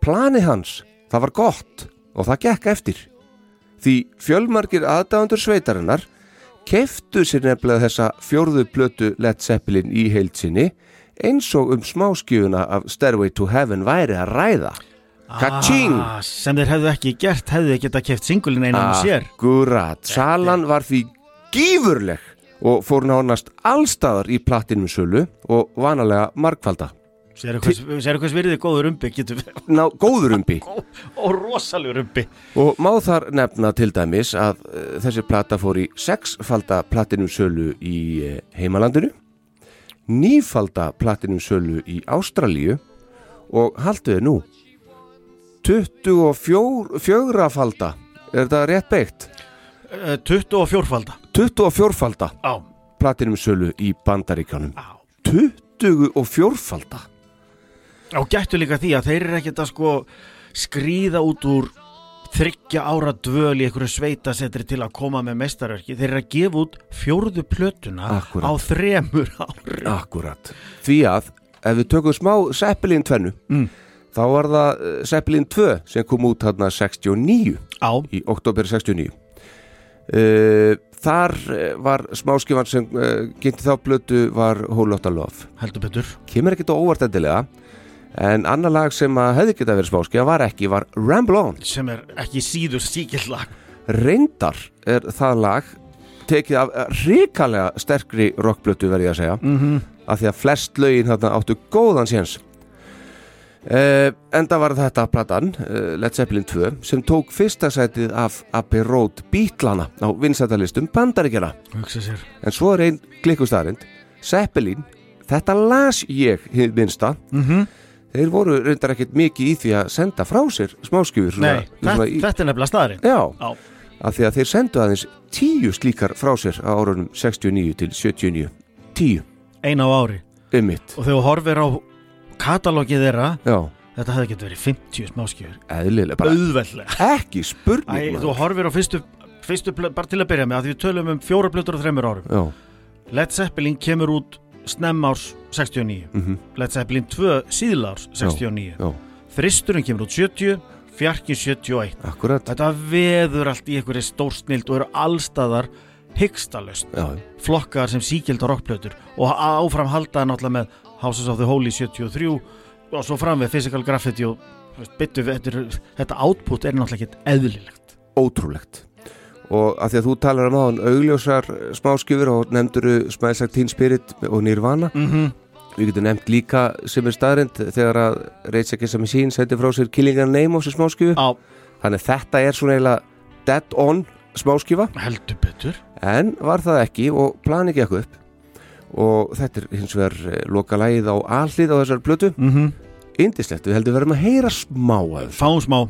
Planið hans, það var gott og það gekk eftir. Því fjölmargir aðdáðandur sveitarinnar keftu sér nefnilega þessa fjórðu plötu Led Zeppelin í heilsinni eins og um smáskjöfuna af Stairway to Heaven væri að ræða. Ka-ching! ah, sem þeir hefðu ekki gert hefðu þeir geta keft singulin einan og sér. Akkurat, salan var því gífurleg og fór nánast allstaðar í platinum sölu og vanalega markvalda sér hvers virðið góður umbi Ná, góður umbi. Og rosalegur umbi. Og má þar nefna til dæmis að uh, þessi plata fór í sexfalda platinum sölu í uh, heimalandinu nýfalda platinum sölu í Ástralíu og halduðu nú 24 falda er þetta rétt beitt? uh, 24 falda 24 falda á, platinum sölu í bandaríkjánum á 24 falda Og gættu líka því að þeir eru ekkert að sko skrýða út úr þryggja ára dvöl í einhverju sveitasetri til að koma með meistarverki. Þeir eru að gefa út fjórðu plötuna Akkúrat. á þremur ári. Akkurat. Því að ef við tökum smá Zeppelin 2 Mm. þá var það eh, Zeppelin 2 sem kom út þarna 69 Á, í oktober 69 uh, Þar eh, var smáskifan sem uh, kynnti þá blötu var Love heldur betur. kemur ekkert á óvart endilega en annar lag sem að hefði geta verið smáskifa var ekki, var Ramble On Sem er ekki síður síkill lag. reyndar er það lag tekið af ríkalega sterkri rockblötu verði ég að segja Mm -hmm. af því að flest lögin þarna áttu góðan séns uh, enda var þetta platan uh, Led Zeppelin 2 sem tók fyrsta sætið af Abbey Road Beatlana á vinsættalistum bandaríkjana Hugsa sér. en svo er einn klikkustarind Zeppelin, þetta las ég hið minsta Mm þeir voru reyndar ekkert mikið í því að senda frá sér smáskjúfur Nei, þetta, í, er nefnilega staðarinn. já, Já. af því að þeir sendu aðeins tíu slíkar frá sér á árunum 69 til 79 tíu, Eina á ári. um mitt Og þegar horfir á katalógið þeirra, já, þetta hefði getur verið 50 smáskjöfur. eðlilega, bara Auðveldlega. ekki spurning Æ, þú horfir á fyrstu, fyrstu bara til að byrja með að við tölum um fjóra plötur og þreymur árum. já, Led Zeppelin kemur út snemmárs 69. mhm, Led Zeppelin 2 síðlárs 69. já, Þristurinn kemur út 70, fjarkin 71. akkurat Þetta veður allt í einhverju stórsnild og eru allstaðar hyggstalust. já, Flokkar sem síkjald á rockplötur og áfram halda náttúrulega með Houses of the Holy 73 og svo fram við Physical Graffiti og veist, við- þetta, þetta output er náttúrulega ekki eðlilegt. ótrúlegt og að því að þú talar um áðan augljósar smáskjúfur og nefnduru Smiles Teen Spirit og Nirvana Mm -hmm. við getum nefnt líka sem er staðrind þegar að Rage Against the Machine sendi frá sér Killing a Name á sér smáskjúfu Á, þannig að þetta er svona eiginlega dead on smáskjúfa heldur betur. en var það ekki og plani gekk upp og þetta er hins vegar eh, loka lagið á allið á þessar plötu Mm -hmm. indislegt, við heldur verðum að heyra smá af þessu Fáum smá.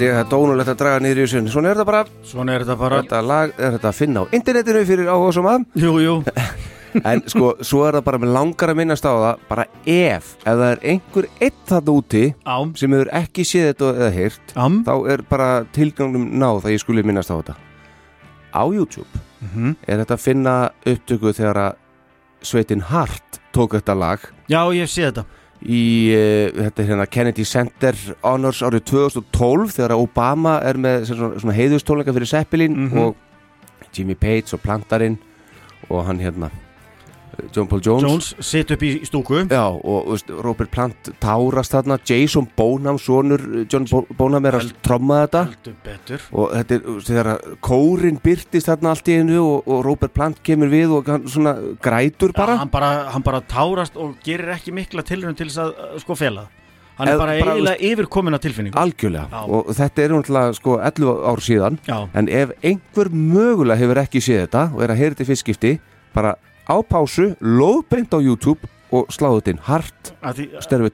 Held ég að það er dónulegt að draga niður í þessu svona er þetta bara, Svona er þetta bara. þetta lag er þetta að finna á internetinu fyrir áhuga sem að Jú, jú. en sko, svo er það bara með langar að minnast á það bara ef, ef það er einhver eitt þarna úti Ám. sem hefur ekki séð þetta eða heyrt Ám. þá er bara tilgangnum náð að ég skuli minnast á þetta á YouTube Mhm. er þetta að finna upptöku þegar að sveitin Hart tók þetta lag Já, ég sé þetta. Í uh, þetta hérna Kennedy Center Honors árið 2012 þegar Obama er með heiðustónleika fyrir Zeppelin Mhm. og Jimmy Page og Plantarinn og hann hérna John Paul Jones, Jones sitt upp í stúku. Já, og veist, Robert Plant tárast þarna, Jason Bonham sonur John Bo Bonham er að tromma þetta og þetta er, þegar kórin byrtist þarna allt í einu og, og Robert Plant kemur við og hann svona grætur bara Já, hann, bara hann bara tárast og gerir ekki mikla tilraun til þess að sko fela. Hann er bara bara, eiginlega yfirkomin að tilfinningu. algjörlega Já. og þetta er náttúrulega sko 11 ár síðan Já. en ef einhver mögulega hefur ekki séð þetta og er að heyra þetta fyrstskipti bara á pásu, lóðbeint á YouTube og sláðu þetta inn, hart Að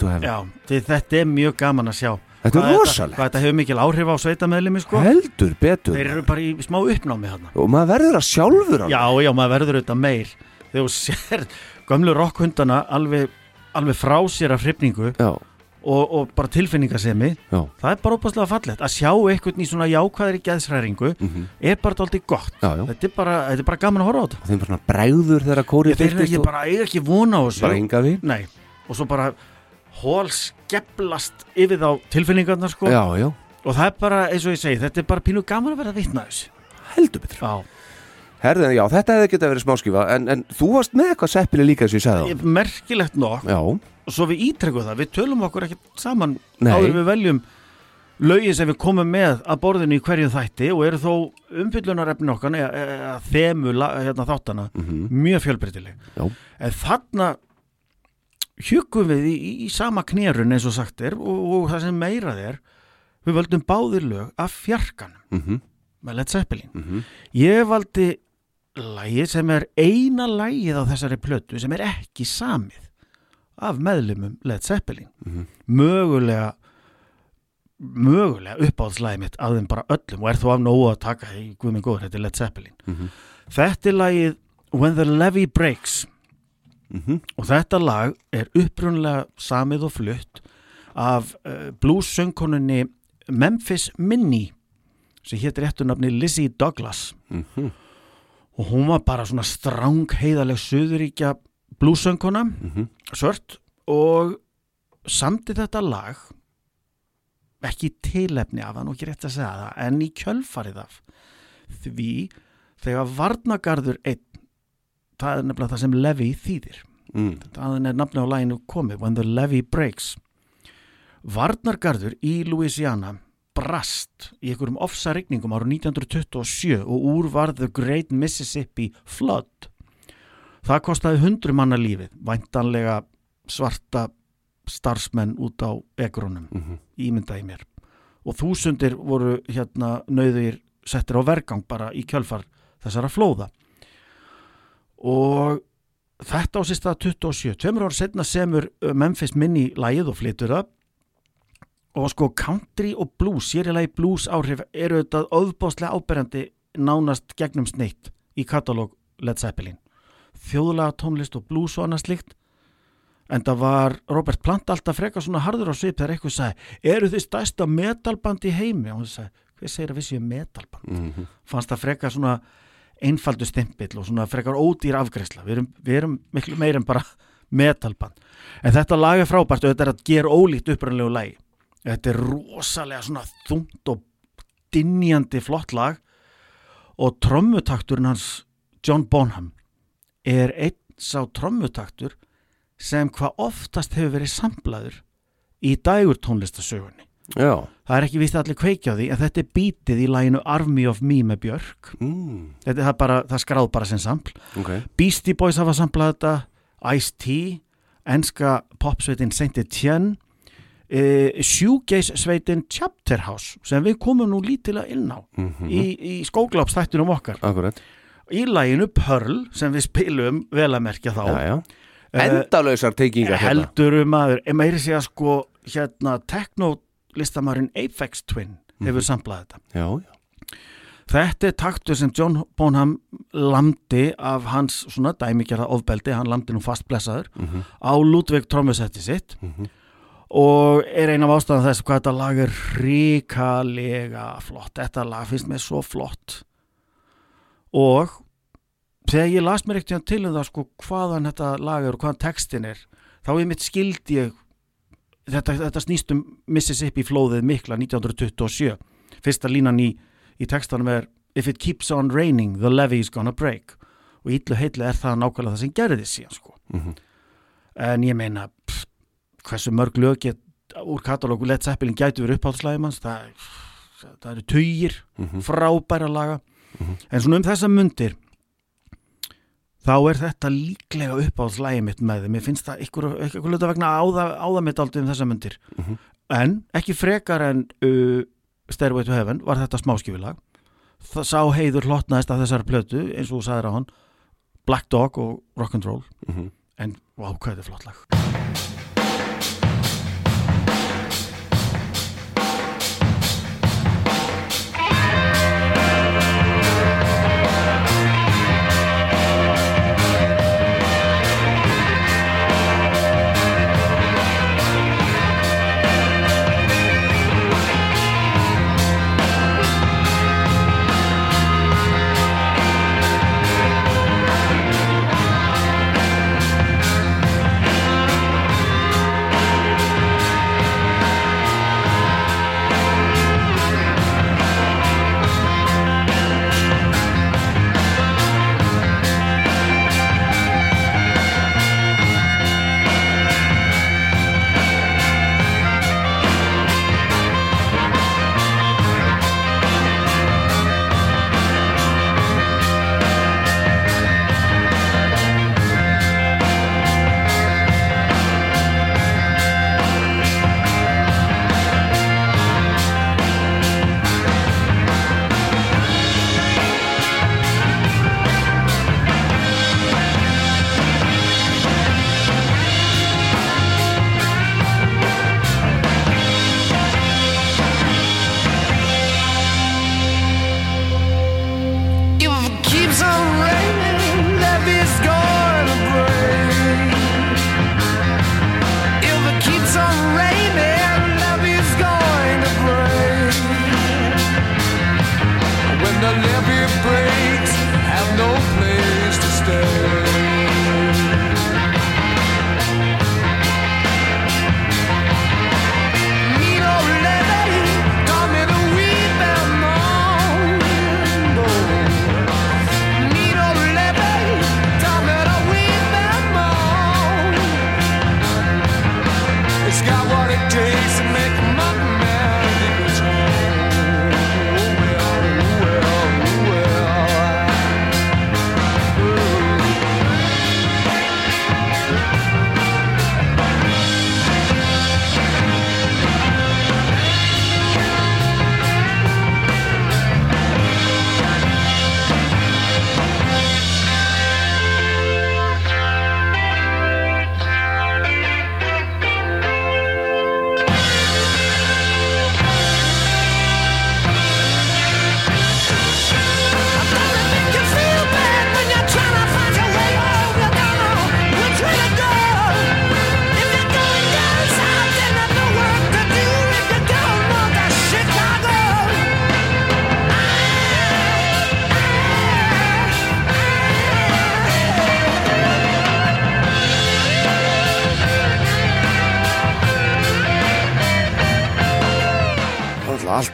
to heaven já, því þetta er mjög gaman að sjá. Þetta er rosalegt. Þetta hefur mikil áhrif á sveitameðlimi sko. heldur betur Þeir eru bara í smá uppnámi þarna. og maður verður að sjálfur hann Já, já, maður verður auðvitað meir. Þegar þú sér gömlu rockhundana alveg, alveg frá sér af hrifningu Já, og, og bara tilfinningasemi Já, það er bara óbærslega fallegt. Að sjá einhvern í svona jákvæðri geðsræringu er bara dálítið gott. Já. Þetta, er bara, þetta er bara gaman að horfa á þetta. Og þeim bara svona bregður þegar kórið ég, þeir, birtist ég bara eiga ekki vona á þessu. Og svo bara hól skepplast yfir þá tilfinningarnar sko. Já, já, og það er bara, eins og ég segi, þetta er bara pínu gaman að vera að vitna þessu. Heldur betur. Já, Herðin, já, þetta hefði getað verið smáskifa en, en þú varst með eitthvað seppili líka og ég sagði Ég- merkilegt nokk svo við ítrekkum það, við tölum okkur ekki saman Nei. áður við veljum lögin sem við komum með að borðinu í hverju þætti og eru þó umfyllunarefnin okkar eða, þemu hérna, þáttana mjög fjölbreytileg Mhm. Já. en þarna hjugum við í, í sama knérun eins og sagt er og, og það sem meirað er við völdum báðir lög af fjarkanum Mhm. með Led Zeppelin Mhm. ég valdi lægið sem er eina lægið á þessari plötu sem er ekki samið af meðlumum Led Zeppelin Mhm. mögulega mögulega uppáhaldslægið mitt af þeim bara öllum og er þó af nógu að taka í Guðminn góður, þetta er Led Zeppelin Mhm. þetta er lægið When the Levee Breaks Mhm. og þetta lag er upprunlega samið og flutt af uh, blues-söngkonunni Memphis Minnie sem hétt réttunafni Lizzie Douglas Mhm. og hún var bara svona stráng heiðaleg suðuríkja blues-söngkona Mhm. svört og samti þetta lag ekki tilefni af hann og ekki rétt að segja það en í kjölfarið af því þegar varnagarður einn það er nefnilega það sem Levi þýðir Mm. það er nafni á læginu komið When the Levee Breaks Varnargarður í Louisiana brast í einhverjum ofsa regningum ára 1927 og úr var The Great Mississippi Flood það kostaði hundru manna lífið væntanlega svarta starfsmenn út á egrunum Mhm. ímyndaði mér. Og þúsundir voru hérna nöðuðir settir á vergang bara í kjölfar þessara flóða. Og þetta á sér stað 27 tveimur ára setna semur Memphis Minnie lægið og flytur það. Og sko country og blues sérilegi blues áhrif eru þetta auðbáslega áberandi nánast gegnum sneitt í katalóg Led Zeppelin þjóðlega tónlist og blues og annað slíkt. En það var Robert Plant alltaf frekar svona harður á svip þegar eitthvað sagði eru þið stærsta metalband í heimi? Og hann sagði, hver segir að við séum metalband? Mhm. fannst það frekar svona einfaldu stimpill og svona frekar ódýr afgreisla við erum, við erum miklu meir en bara metalband. En þetta lag er frábært og þetta er að gera ólíkt upprannlegu lagi. Þetta er rosalega svona þungt og dinjandi flott lag. Og trommutakturinn hans John Bonham er einn sá trommutaktur sem hvað oftast hefur verið samplaður í dægur tónlistasögunni Já. Það er ekki víst að allir kveikja á því en þetta er bítið í læginu Army of Me með Björk. Mm. þetta það bara, það skráð bara sem sampl Ok. Beastie Boys hafa samplað þetta Ice-T, enska popsveitin Saint Etienne e, Shoegaze sveitin Chapter House sem við komum nú lítilega inn á Mhm. í, í skóglápstættunum okkar. Akkurat í læginu Pearl sem við spilum vel að merkja þá. Já, já. Eh, Endalausar teikingar hérna. heldur um að meiri sé að sko hérna teknolistamærin Apex Twin hefur samplað þetta. Já, Þetta er taktur sem John Bonham lamdi af hans svona dæmigerða ofbeldi, hann lamdi nú fast blessaður á Ludvig trommusetti sitt og er ein af ástæðan þess hvað þetta lag er ríkalega flott, þetta lag finnst mér svo flott og þegar ég las mér ekkert til um það sko hvaðan þetta lag er og hvaðan textin er þá er mitt skildi ég þetta, þetta snýst um Mississippi flóðið mikla 1927 fyrsta línan í, í textanum er If it keeps on raining, the levee's gonna break. Og ítlu heitlu er það nákvæmlega það sem gerði síðan sko. En ég meina pff, hversu mörg lög get úr katalógu Led Zeppelin gætu verið uppáhaldslægum það, það eru tugir frábæra laga en svona um þessa mundir þá er þetta líklega uppáhaldslægi mitt með þeim, ég finnst það ykkur hluta vegna áða, mitt aldrei um þessa mundir. En ekki frekar en uh, Stairway to Heaven var þetta smáskifilag það sá heiður hlotnaðist af þessari plötu eins og þú sagðir á hann Black Dog og Rock'n'Roll en vá hvað þetta er flott lag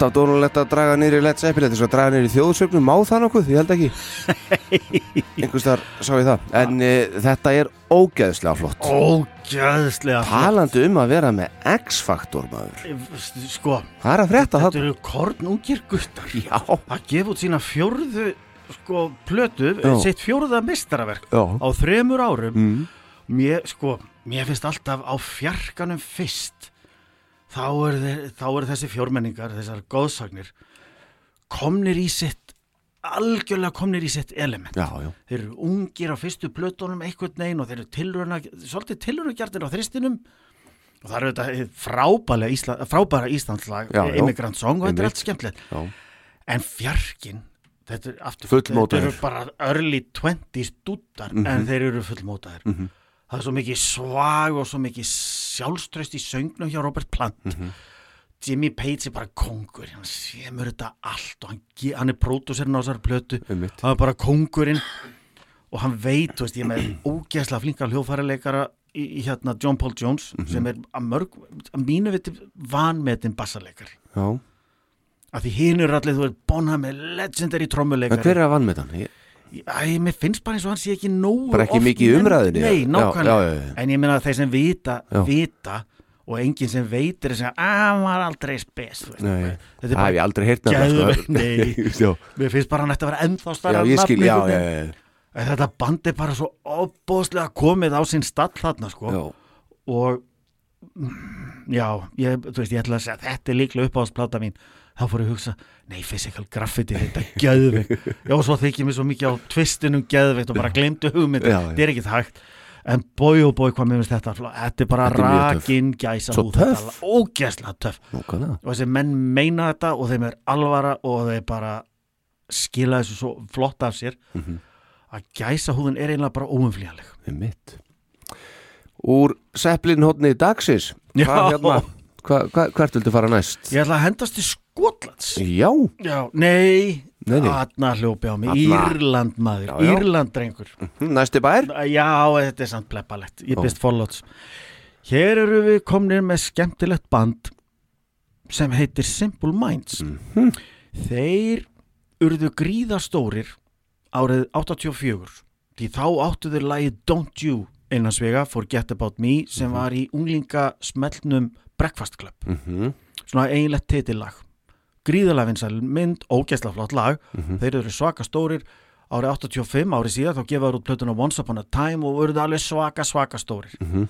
alltaf dónulegt að draga Zeppelin Þetta er svo að draga í þjóðsögnum Má það nokkuð? Ég held ekki. Einhvers þar sá ég það. En uh, þetta er ógeðslega flott. Ógæðslega Talandi um að vera með X-faktor maður. Sko, Það er að frétta þetta eru kornungir guttar. Já, að gefa út sína fjórðu sko, plötu, Já. sitt fjórða mistaraverk já. á þremur árum. Mm. mér, sko, mér finnst alltaf á fjarkanum fyrst þá eru er, þessi fjórmenningar þessar góðsagnir komnir í sitt algjörlega komnir í sitt element. Já, já, þeir eru ungir á fyrstu plötunum einhvern veginn og þeir eru tilruna svolítið tilrunagjarnir á þristinum. Og það eru þetta Ísla, frábæra Íslandslag. Immigrant Song og þetta er allt skemmtilegt. Já. En fjarkin þetta þetta eru bara early 20s dúttar Mhm. en þeir eru fullmótaðir það er svo mikið svag og svo mikið sjálfströst í söngnum hjá Robert Plant Mhm. Jimmy Page er bara kongur hann semur þetta allt og hann, hann er pródúserinn á þessar plötu Einmitt. hann er bara kongurinn og hann veit, þú veist, ég með ógeðslega flinka hljóðfæraleikara í, í hérna John Paul Jones Mhm. sem er að mörg að mínu viti vanmetinn bassaleikari Já að því hinn eru allir, þú veist, Bonham er legendary En trommuleikari hver er að hann? Ég, Æ, mér finnst bara eins og hann sé ekki nógu Bara ekki mikið umræðunni, Nei, nákvæmlega. já, já, já. En ég meina að þeir sem vita, vita og enginn sem veitir að að hann var aldrei spes Þetta er bara, ég aldrei nei. Já, mér finnst bara hann ætti að vera ennþá já, starra Þetta band er bara svo óbóðslega komið á sinn stall þarna sko. Og mm, já, ég, þú veist, ég ætla að segja þetta er líklega uppáðsplata mín þá fór ég að hugsa, nei, physical graffiti þetta er geðveikt, já, svo þykir mér svo mikið á tvistinum geðveikt og bara glemdu hugmynd, þetta er ekki hægt en bói og bói hvað mér finnst þetta þetta er bara Þetta er mjög töff. rakin gæsa Svo töff. ógæslega töff Nákvæmlega. og þessi menn meina þetta og þeim er alvara og þeir bara skila þessu svo flott af sér Mhm. að gæsa húðin er eiginlega bara óumflýjanleg Einmitt. Úr Seppelin hodni dagsins Já. Hvað hérna hva, hva, Hvert viltu fara næst? ég ætla að hendast til Skotlands? Já, Já, nei, Nei, nei. Þarna hljópi á mig, Þarna. Írland maður, Já, já. Írland drengur. Hm, næsti bær? Já, þetta er samt bleppalegt, ég byrst forlóts Hér eru við komnir með skemmtilegt band sem heitir Simple Minds. Mhm. Þeir urðu gríðastórir árið 84 því þá áttu þeir lagið Don't You einhansvega Forget About Me sem var í unglinga smellnum Breakfast Club. Mhm. svona eiginlegt titillag gríðalega vinsæl mynd, ógeðslega flott lag. Mhm. þeir eru svaka stórir. Árið 85, árið síðan þá gefaður út plötuna Once Upon a Time og verður alveg svaka svaka stórir. Mhm.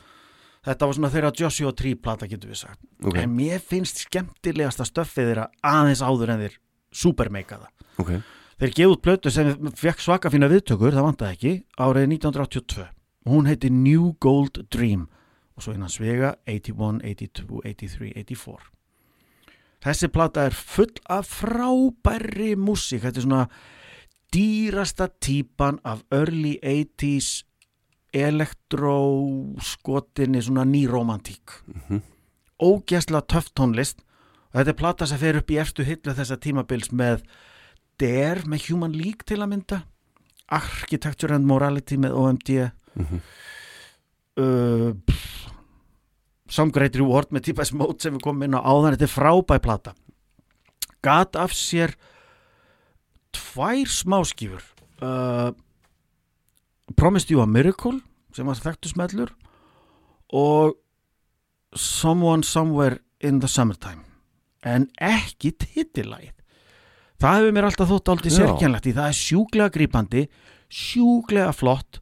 þetta var svona þeirra Joshua Tree plata getur við sagt. Ok. en mér finnst skemmtilegasta stöffið þeirra aðeins áður en þeir supermeika það. Ok, þeir gefa út plötu sem fekk svaka fína viðtökur, það vantaði ekki árið 1982 hún heiti New Gold Dream og svo innan svega 81, 82, 83, 84 þessi plata er full af frábærri músík. Þetta er svona dýrasta típan af early 80s elektró skotinni svona nýromantík ógeðslega töff tónlist. Og þetta er plata sem fer upp í efstu hillu þessa tímabils með Dare með Human League til að mynda Architecture and Morality með OMD uh, pff, Some Great Reward með T-Bass Mode sem við komum inn á áðan. Þetta er frábæð plata. Gat af sér tvær smáskífur. Uh, Promised You a Miracle sem var þekktu smellur og Someone Somewhere in the Summertime. En ekki titillægið. Það hefur mér alltaf þótt aldrei sérkjænlegt í það er sjúklega grípandi sjúklega flott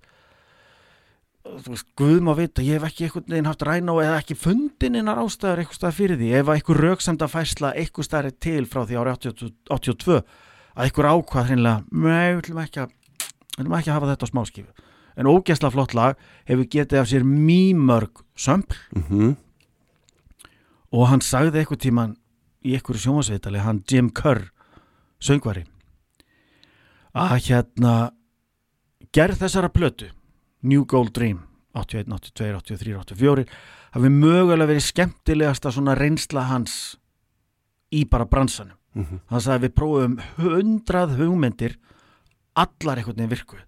þú veist, Guð má vita ég hef ekki einhvern veginn haft ræna og eða ekki fundin innar ástæður eitthvað stað fyrir því. Ef einhver röksemda færsla eitthvað staðar er til frá því ári 80 82 að einhver ákvað hreinlega, nei, við ætlum ekki að við ætlum ekki að hafa þetta á smáskifu en ógæsla flott lag hefur getið af sér mýmörg sömpl. Mhm. og hann sagði eitthvað tíman í einhverju sjónvarsveitali, hann Jim Kerr söngvari að hérna gerð þessara plötu New Gold Dream 81, 82, 83, 84 hafi mögulega verið skemmtilegasta svona reynsla hans í bara bransanum. Mhm. hann sagði við prófum hundrað hugmyndir allar einhvern veginn virkuð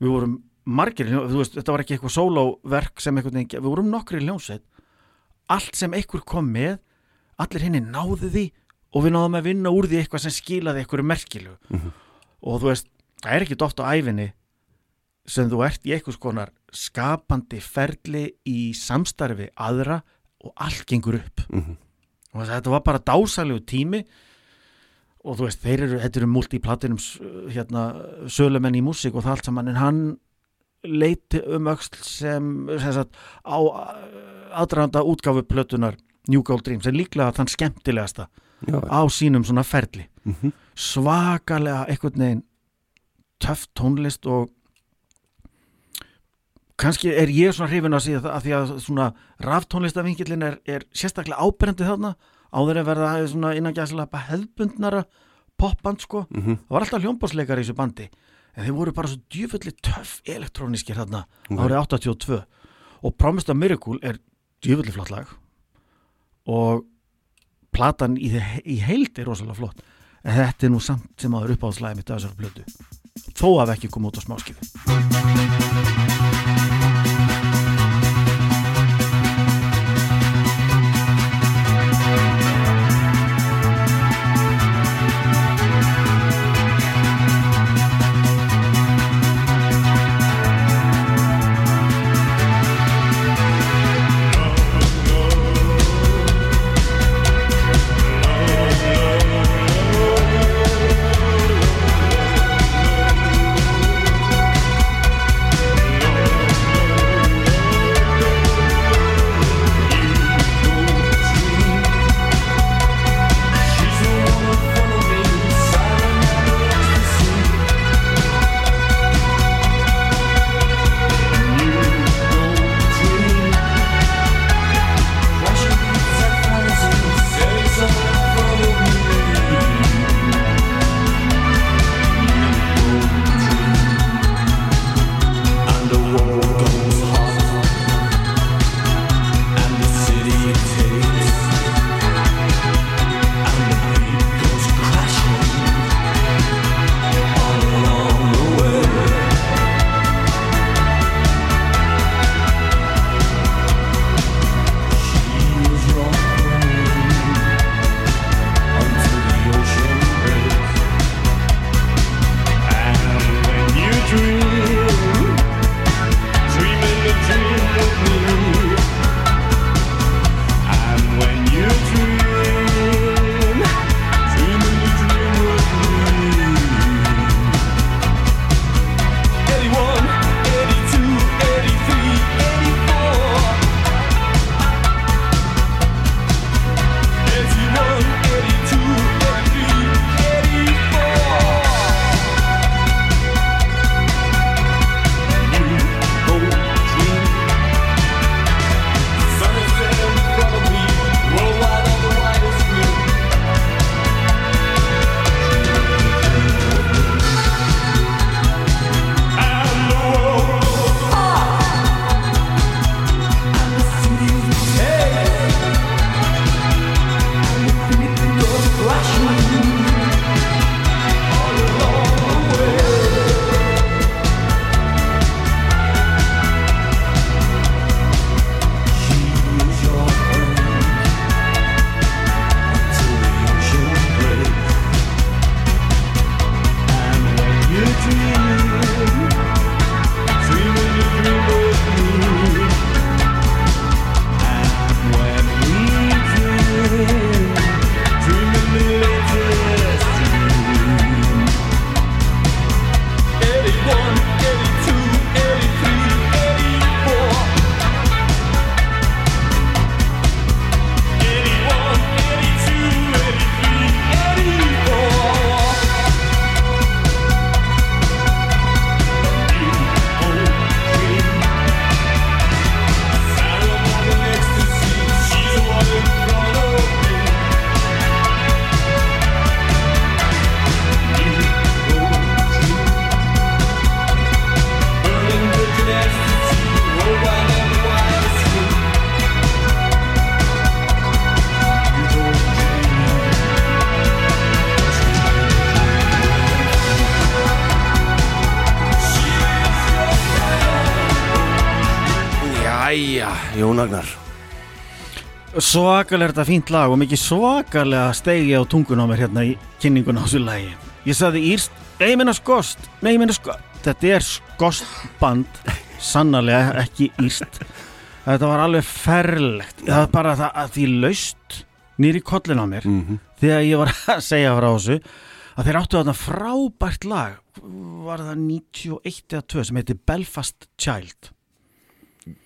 við vorum margir, veist, þetta var ekki eitthvað sólóverk sem einhvern veginn, við vorum nokkri hljómsveit. Allt sem einhver kom með allir henni náðu því og við náðum að vinna úr því eitthvað sem skilaði eitthvað merkilu og þú veist, það er ekki oft á æfinni sem þú ert í eitthvað skonar skapandi ferli í samstarfi aðra og allt gengur upp Mhm. og þetta var bara dásalegu tími og þú veist, þeir eru, þetta eru multiplatinum hérna, sölumenn í músík og það allt saman, en hann leiti um öxl sem, sem sagt, á aðdraðanda útgáfu plötunar New Gold Dream, sem líklega þann skemmtilegasta Já, á sínum svona ferli Mhm. svakalega einhvern veginn töff tónlist og kannski er ég svona hrifin að síða það að því að svona raftónlistavingillin er, er sérstaklega áberendi þarna. Áður að verða svona innan gæslega hefðbundnara popband sko. Mhm. það var alltaf hljómbásleikar í þessu bandi. En þeir voru bara svo djúfulli töff elektróniskir þarna Ok. árið 82 og Promised a Miracle er djúfulli flott lag. Og platan í, í heild er rosalega flott. En þetta er nú samt sem aður uppáðslæði mitt af þessar blödu þó að ekki koma út á smáskifu svakalega þetta fínt lag og mikið svakalega stegi á tungun á mér hérna í kynningun á þessu lagi. Ég sagði írst, nei ég meina skost nei meina skost, þetta er skost band, sannarlega ekki írst. Þetta var alveg ferlegt, það var bara það að því laust nýri kollin á mér Mhm. þegar ég var að segja frá þessu að þeir áttu þarna frábært lag. Var það 91 eða 2 sem heitir Belfast Child?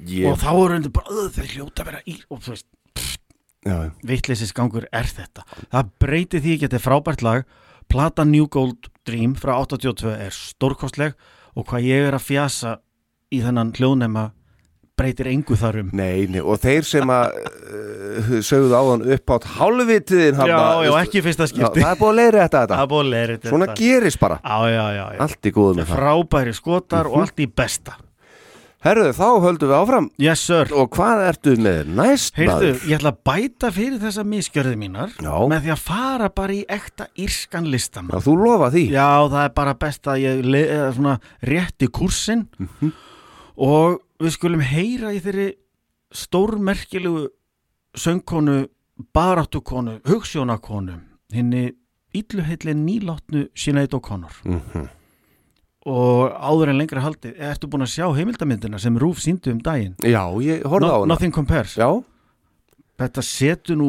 Ég, og þá voru undir bara, "Ugh, þeir hljóta að vera í og þú veist, já, já. vitleysins gangur er þetta. Það breytir því ekki að þetta er frábært lag. Plata New Gold Dream frá 82 er stórkostleg og hvað ég er að fjasa í þennan hljóðnema breytir engu þarum Nei, nei, og þeir sem að uh, sögðu áðan upp átt hálfvitiðin já, já, ekki fyrsta Já, skipti. það er búið að leiðri þetta, þetta. að leira þetta. Svona gerist bara. Já, já, já, já. Allt í góðu með það. frábæri skotar og allt í besta Herðu, þá höldum við áfram yes sir Og hvað ertu með næst Heyrðu, maður? ég ætla að bæta fyrir þessa miskjörði mínar Já. með því að fara bara í ekta írskan listamann Já, þú lofa því Já, það er bara best að ég svona rétti kursin Mhm. og við skulum heyra í þeirri stórmerkilegu söngkonu, baráttukonu, hugssjónakonu, henni illuheitli nýlátnu Sinead O'Connor Mhm. Og áður en lengra haldið, ertu búin að sjá heimildamyndina sem Rúf síndu um daginn? Já, ég horfði á hana nothing compares. Já, Þetta setur nú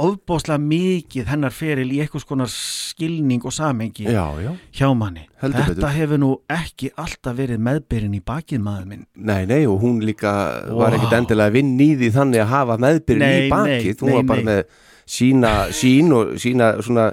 ofbóðslega mikið hennar feril í eitthvað skonar skilning og samengi já, já hjá manni. Heldur Þetta betur. hefur nú ekki alltaf verið meðbyrinn í bakið maður minn. Nei, nei, og hún líka var Vá. ekkit endilega að vinna í því þannig að hafa meðbyrjun Nei, í bakið Hún nei, var bara nei. með sína sín og sína svona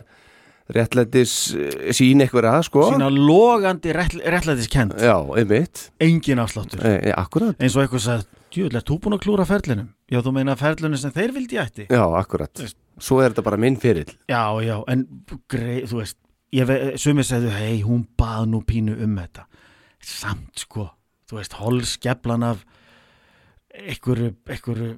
réttlætis eh, sín eitthvað að, sko Sína logandi réttlætiskend, Já, einmitt engin afsláttur. e, Akkurat Eins og eitthvað sagði, djúðlega, þú búin að klúra ferlinum? Já, þú meina ferlinum sem þeir vildi ætti? Já, akkurat. Svo er þetta bara minn fyrirl Já, já, en grei, þú veist, sumir segðu, hei, hún bað nú pínu um þetta. Samt, sko, þú veist, holskeflan af einhverju, einhverju,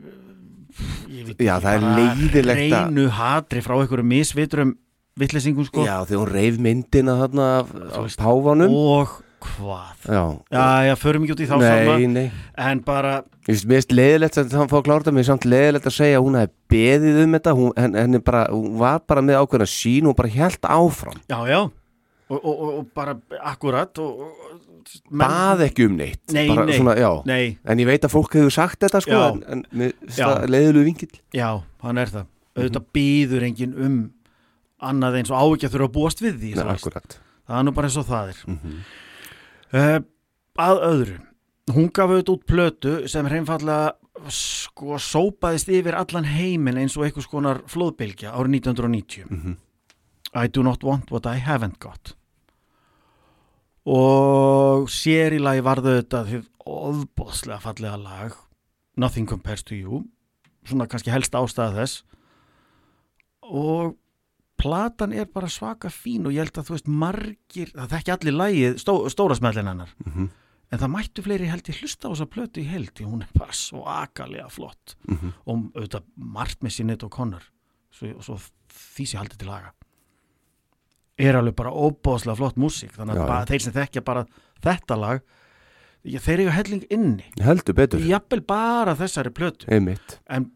Já, það er leiðilegt að- Hreinu hatri frá einhverju misvitrum vitleysingum, sko. Já, þegar hún reif myndina þarna af, af páfanum Og hvað? Já, Já, já, förum ekki út í þá nei, sama, nei en bara, Ég finnst finnst leiðilegt að það fá að klára þetta mér er samt leiðilegt að segja að hún hefði beðið um þetta hún, henn, henni bara, hún var bara með ákveðna sín og bara helt áfram já, já, og, og, og, og bara akkurat og, og menn- bað ekki um neitt Nei, bara nei. svona. Nei, en ég veit að fólk hefur sagt þetta sko, Já. en, en finnst það leiðilegu vingill Já, hann er það. Auðvitað býður enginn um annað eins og á ekki að þurfa að búast við því. Nei, Það er nú bara eins og það er. Mhm. Uh, að öðru. Hún gaf auðvitað út plötu sem hreinfallega sko sópaðist yfir allan heiminn eins og einhvers konar flóðbylgja árið 1990. Mhm. I do not want what I haven't got. Og sér í lagi varðu þetta því ofbóðslega fallega lag Nothing Compares to You svona kannski helst ástæða þess og platan er bara svaka fín og ég held að þú veist margir, það þekki allir lagið stó, stóra smellin hennar. Mhm. en það mættu fleiri held ég hlusta á þessa plötu í held því hún er bara svakalega flott. Mhm. og auðvitað margt með Sinead O'Connor svo, og svo því sé haldið til laga er alveg bara óbóðslega flott músík þannig að bara, þeir sem þekkja bara þetta lag ég, þeir eru helling inni. Heldur betur, jafnvel bara þessari plötu. Einmitt. En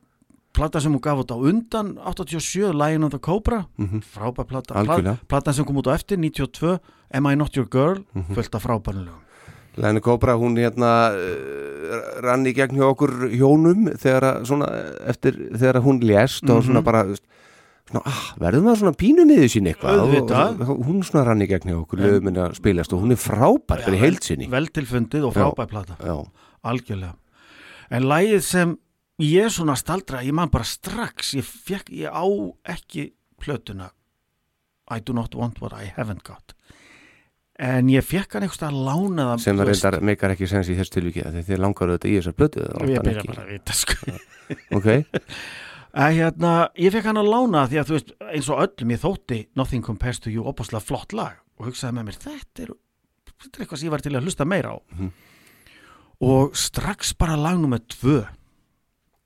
plata sem hún gaf út á undan 87, Lion of the Cobra. Mhm. frábær plata. Algjörlega. Pla- platan sem kom út á eftir, 92 Am I Not Your Girl, Mhm. fullt af frábærnulögum Læni Kóbra, hún hérna uh, rann í gegn hjá okkur hjónum þegar svona, eftir þegar hún lést og svona Mhm. bara þú veist, svona, ah, verður maður svona pínu miður sín eitthvað? Og, og hún svona rann í gegn hjá okkur lögum að spilast og hún er frábær bara sinni. vel tilfundið og frábær plata. Já, algjörlega. En lagið sem ég svona staldra ég man bara strax, ég, fekk, ég á ekki plötuna. I do not want what I haven't got. En ég fekk hann einhvers að lána það sem það reyndar meikar ekki sens í þess tilviki þegar þið langar auðvitað í þessar blötu ég byrja bara að vita sko. Ok, að hérna, ég fekk hann að lána því að þú veist, eins og öllum ég þótti Nothing Compares to You, opaslega flott lag. Og hugsaði með mér, þetta er þetta er eitthvað sem ég var til að hlusta meira á. Mhm. og strax bara lag nummer tvö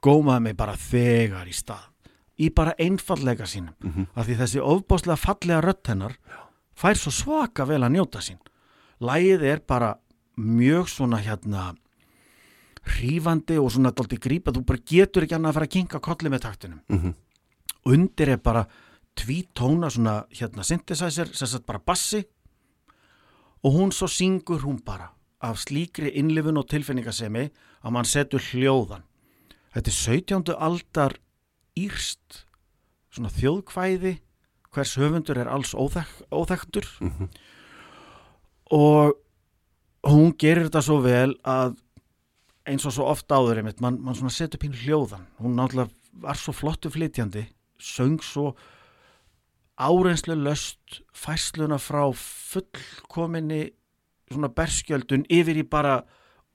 gómaði mig bara þegar í stað. Í bara einfallega sínum. Mhm. af því þessi ofbáslega fallega rödd hennar fær svo svaka vel að njóta sín. Lagið er bara mjög svona hérna hrífandi og svona dálítið grípa, þú bara getur ekki annað að fara að kinka kolli með taktinum. Mhm. undir er bara tvítóna svona hérna synthesizer, sem sagt bara bassi. Og hún svo syngur hún bara af slíkri innlifun og tilfinningasemi að mann setur hljóðan þetta er 17. aldar írst svona þjóðkvæði hvers höfundur er alls óþek óþektur og hún gerir þetta svo vel að eins og svo oft áður einmitt, mann man svona setur pínu hljóðan hún náttúrulega var svo flottu flytjandi söng svo árenslu löst fæsluna frá fullkominni svona berskjöldun yfir í bara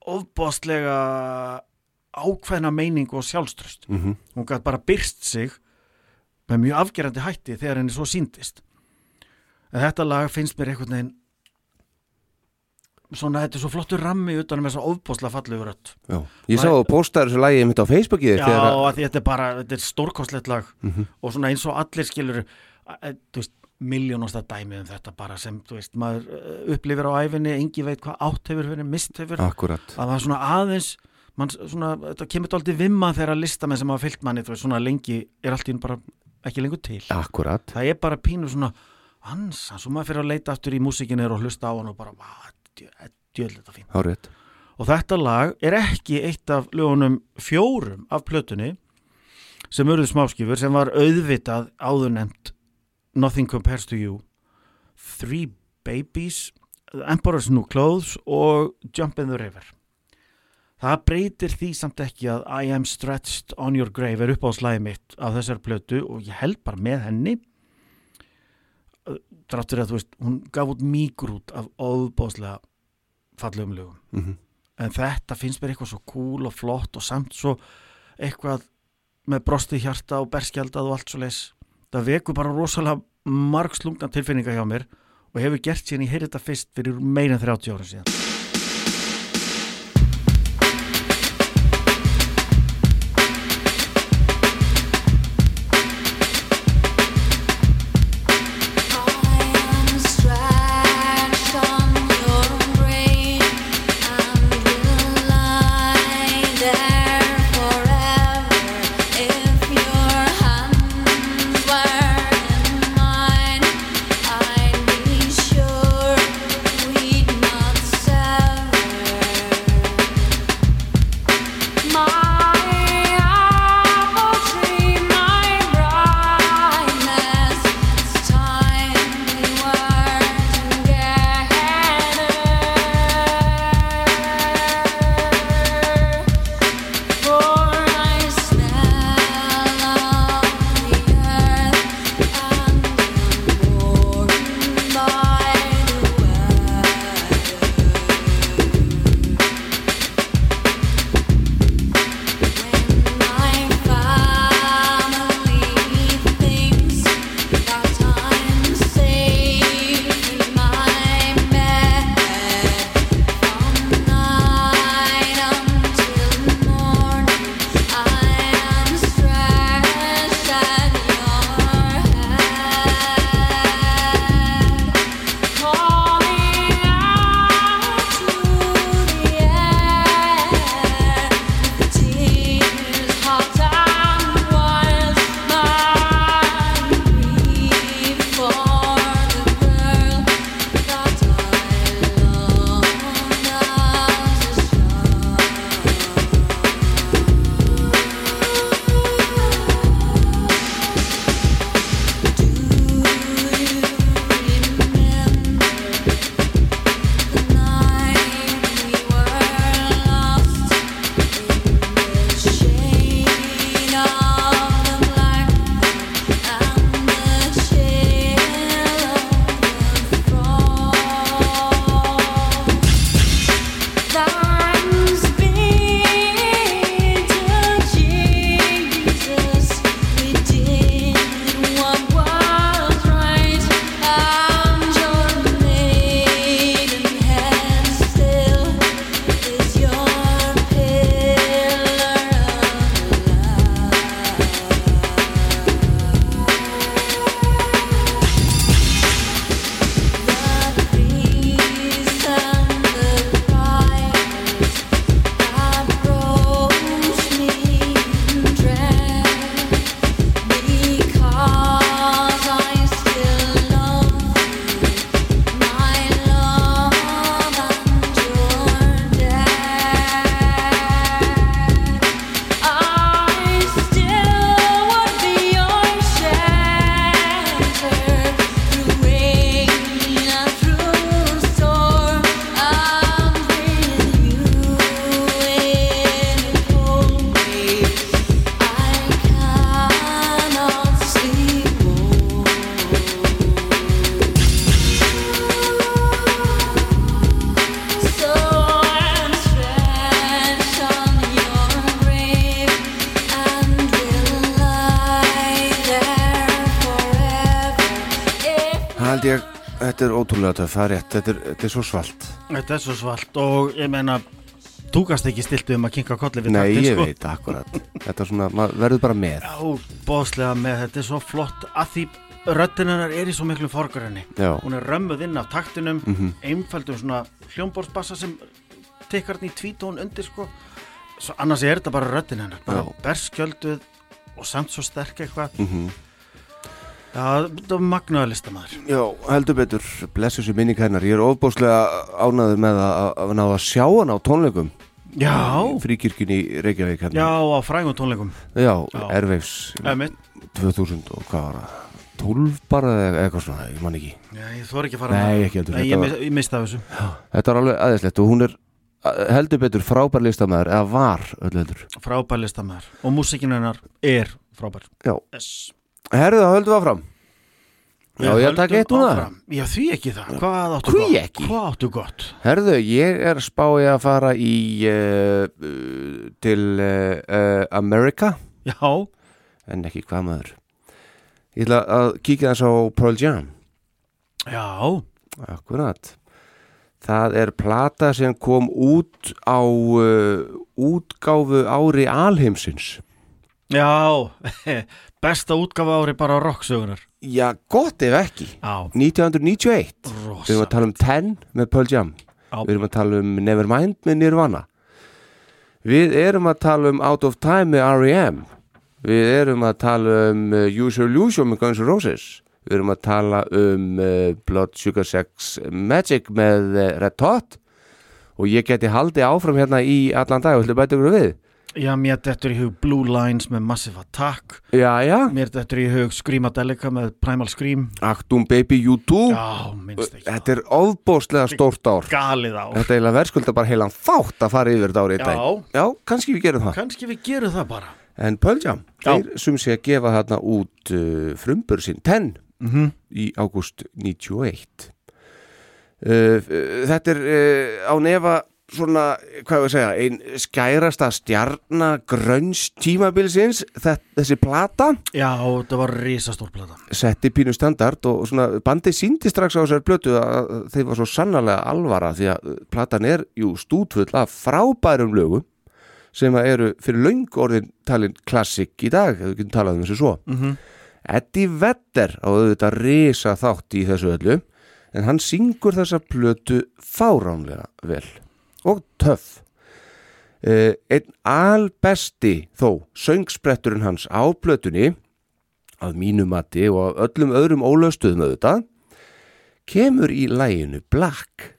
ofbóðslega ákveðna meiningu og sjálfströst Mhm. hún gæti bara byrst sig með mjög afgerandi hætti þegar henni svo síndist en þetta lag finnst mér einhvern veginn svona þetta er svo flottur rammi utan um þess að ofbóðslega fallegu rödd Já. Ég sá að póstar þessu lagi mitt á Facebookið Já, þegar að- þetta er bara, þetta er stórkostlegt lag Mhm. og svona eins og allir skilur þú veist, miljónasta dæmi um þetta bara sem, þú veist, maður uh, upplifir á æfinni, engi veit hvað átt hefur verið, mist hefur, Akkurat að það er svona aðeins mann, svona, þetta kemur dálítið vimma þegar listamenn sem hafa fyllt manni, þú veist, svona lengi er allt í einu bara ekki lengur til. Akkurat. Það er bara pínu svona hans, hans, og maður fyrir að leita aftur í músikinni og hlusta á hann og bara, vá, djöld þetta fín Hárið og þetta lag er ekki eitt af lögunum fjórum af plötunni sem urðu smáskifur sem var auðvitað áðurnemt Nothing Compares to You Three Babies Emperor's New Clothes og Jump in the River það breytir því samt ekki að I Am Stretched on Your Grave er upp á slæði mitt af þessar plötu og ég held bara með henni. Dráttur að þú veist hún gaf út mígrút af óbóðslega fallegum lögum. Mhm. en þetta finnst mér eitthvað svo cool og flott og samt svo eitthvað með brosti hjarta og berskjaldað og allt svo leis það vekur bara rosalega marg slungna tilfinninga hjá mér og hefur gert síðan ég heyrði þetta fyrst fyrir meira en 30 ára síðan það er rétt. Þetta er, þetta er svo svalt. Þetta er svo svalt og ég meina þú gast ekki stilt um að kinka kolli við Nei, taktinn, ég sko. veit, akkurat. Þetta er svona, maður verður bara með. Já, bóðslega með. Þetta er svo flott að því röddinn hennar er í svo miklu forgræni Já, hún er römmuð inn af taktinum Mhm. einfældum svona hljómborðsbassa sem tekkar hann í tvítón undir sko. Svo annars er þetta bara röddinn hennar bara berskjölduð og samt svo sterk eitthvað. Mhm já, það var magnaða listamæður Já, heldur betur, blessu sér minning hennar. Ég er ofbúslega ánaður með að, ná að sjá hann á tónleikum. Já, Fríkirkjunni í Reykjavík já, hérna á frægum tónleikum. Já, Já. Airwaves Emitt. 2000 og hvað var það? 12 bara eða eitthvað svona, ég man ekki. Já, ég þor ekki að fara Nei, ekki heldur, Nei, ég, var- ég mista þessu. Þetta var alveg aðeinslegt og hún er heldur betur frábær listamæður eða var öll heldur. Frábær listamæður og músikinn hennar er frábær. Já. yes. Herðu það, höldum við áfram. Já, ég að taka eitt núna. áfram. Já, því ekki það, hvað áttu Hví gott? ekki? Hvað áttu gott? Herðu, ég er spáið að fara í uh, uh, til uh, uh, America. Já, en ekki hvað maður. Ég ætla að kíkja þess á Pearl Jam. Já, Akkurat. Það er plata sem kom út á uh, útgáfu ári alheimsins. Já, besta útgafa ári bara á rocksögunar. Já, gott ef ekki. Já, 1991 Við erum rosa. að tala um 10 með Pearl Jam. Já. Við erum að tala um Nevermind með Nirvana. Við erum að tala um Out of Time með R.E.M. Við erum að tala um Use Your Illusion með Guns N' Roses. Við erum að tala um uh, Blood Sugar Sex Magic með uh, Red Hot. Og ég geti haldið áfram hérna í allan dag. Og ætlu bæta ykkur við Já, mér dettur í hug Blue Lines með Massive Attack. Já, já, Mér dettur í hug Screamadelica með Primal Scream. Actum Baby U2 Já, minnst ekki. Þetta er ofbóðslega stórt ár galið á. Þetta er eiginlega verðskulda bara heilan þátt að fara yfir þetta árið í dag Já, Já, kannski við gerum það kannski við gerum það bara. En Pearl Jam, Já. þeir sum sé að gefa þarna út uh, frumbur sinn 10 Mm í ágúst 91 uh, Þetta er uh, á nefa svona, hvað að segja einn skærasta stjarnagrönns tímabilsins þessi plata. Já, þetta var risastór plata. setti pínu standard og svona bandið síndi strax á þessar plötu að þeir var svo sannarlega alvara því að platan er jú stútfull af frábærum lögum sem eru fyrir löng orðin talin klassik í dag, ef við getum talað um þessu svo. Mm Eddie Vedder á auðvitað risa þátt í þessu öllu en hann syngur þessa plötu fáránlega vel og töff. Uh, einn albesti þó söngspretturinn hans á plötunni að mínu mati og öllum öðrum ólöstuðum auðvitað kemur í læginu Black.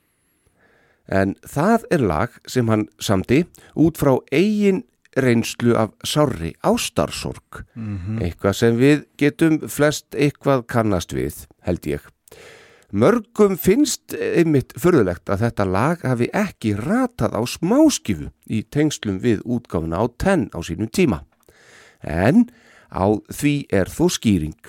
En það er lag sem hann samdi út frá eigin reynslu af sárri ástarsorg. Eitthvað sem við getum flest eitthvað kannast við, held ég Mörgum finnst einmitt furðulegt að þetta lag hafi ekki ratað á smáskifu í tengslum við útgáfuna á 10 á sínum tíma. En á því er þó skýring.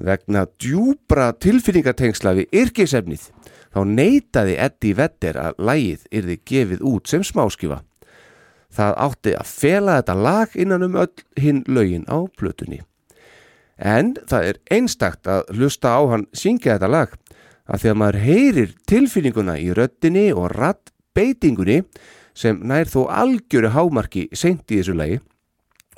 Vegna djúbra tilfinningatengsla við yrkisefnið þá neitaði Eddie Vedder að lagið yrði gefið út sem smáskifa. Það átti að fela þetta lag innan um öll hinn lögin á plötunni. En það er einstakt að hlusta á hann syngja þetta lag að að maður heyrir tilfinninguna í röddinni og rattbeitingunni sem nær þó algjöru hámarki seint í þessu lagi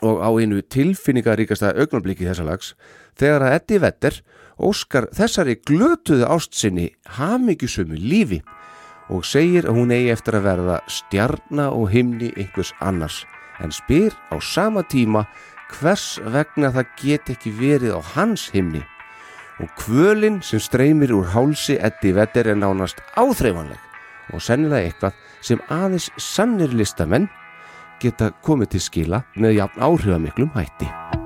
og á einu tilfinningaríkasta augnarbliki þessa lags þegar að Eddie Vedder óskar þessari glötuðu ástsinni hamingjusömu lífi og segir að hún eigi eftir að verða stjarna og himni einhvers annars en spyr á sama tíma hvers vegna það get ekki verið á hans himni og kvölin sem streymir úr hálsi Eddie Vedder er nánast áþreifanleg og sennilega eitthvað sem aðeins sannir listamenn geta komið til skila með jafn áhrifamiklum hætti.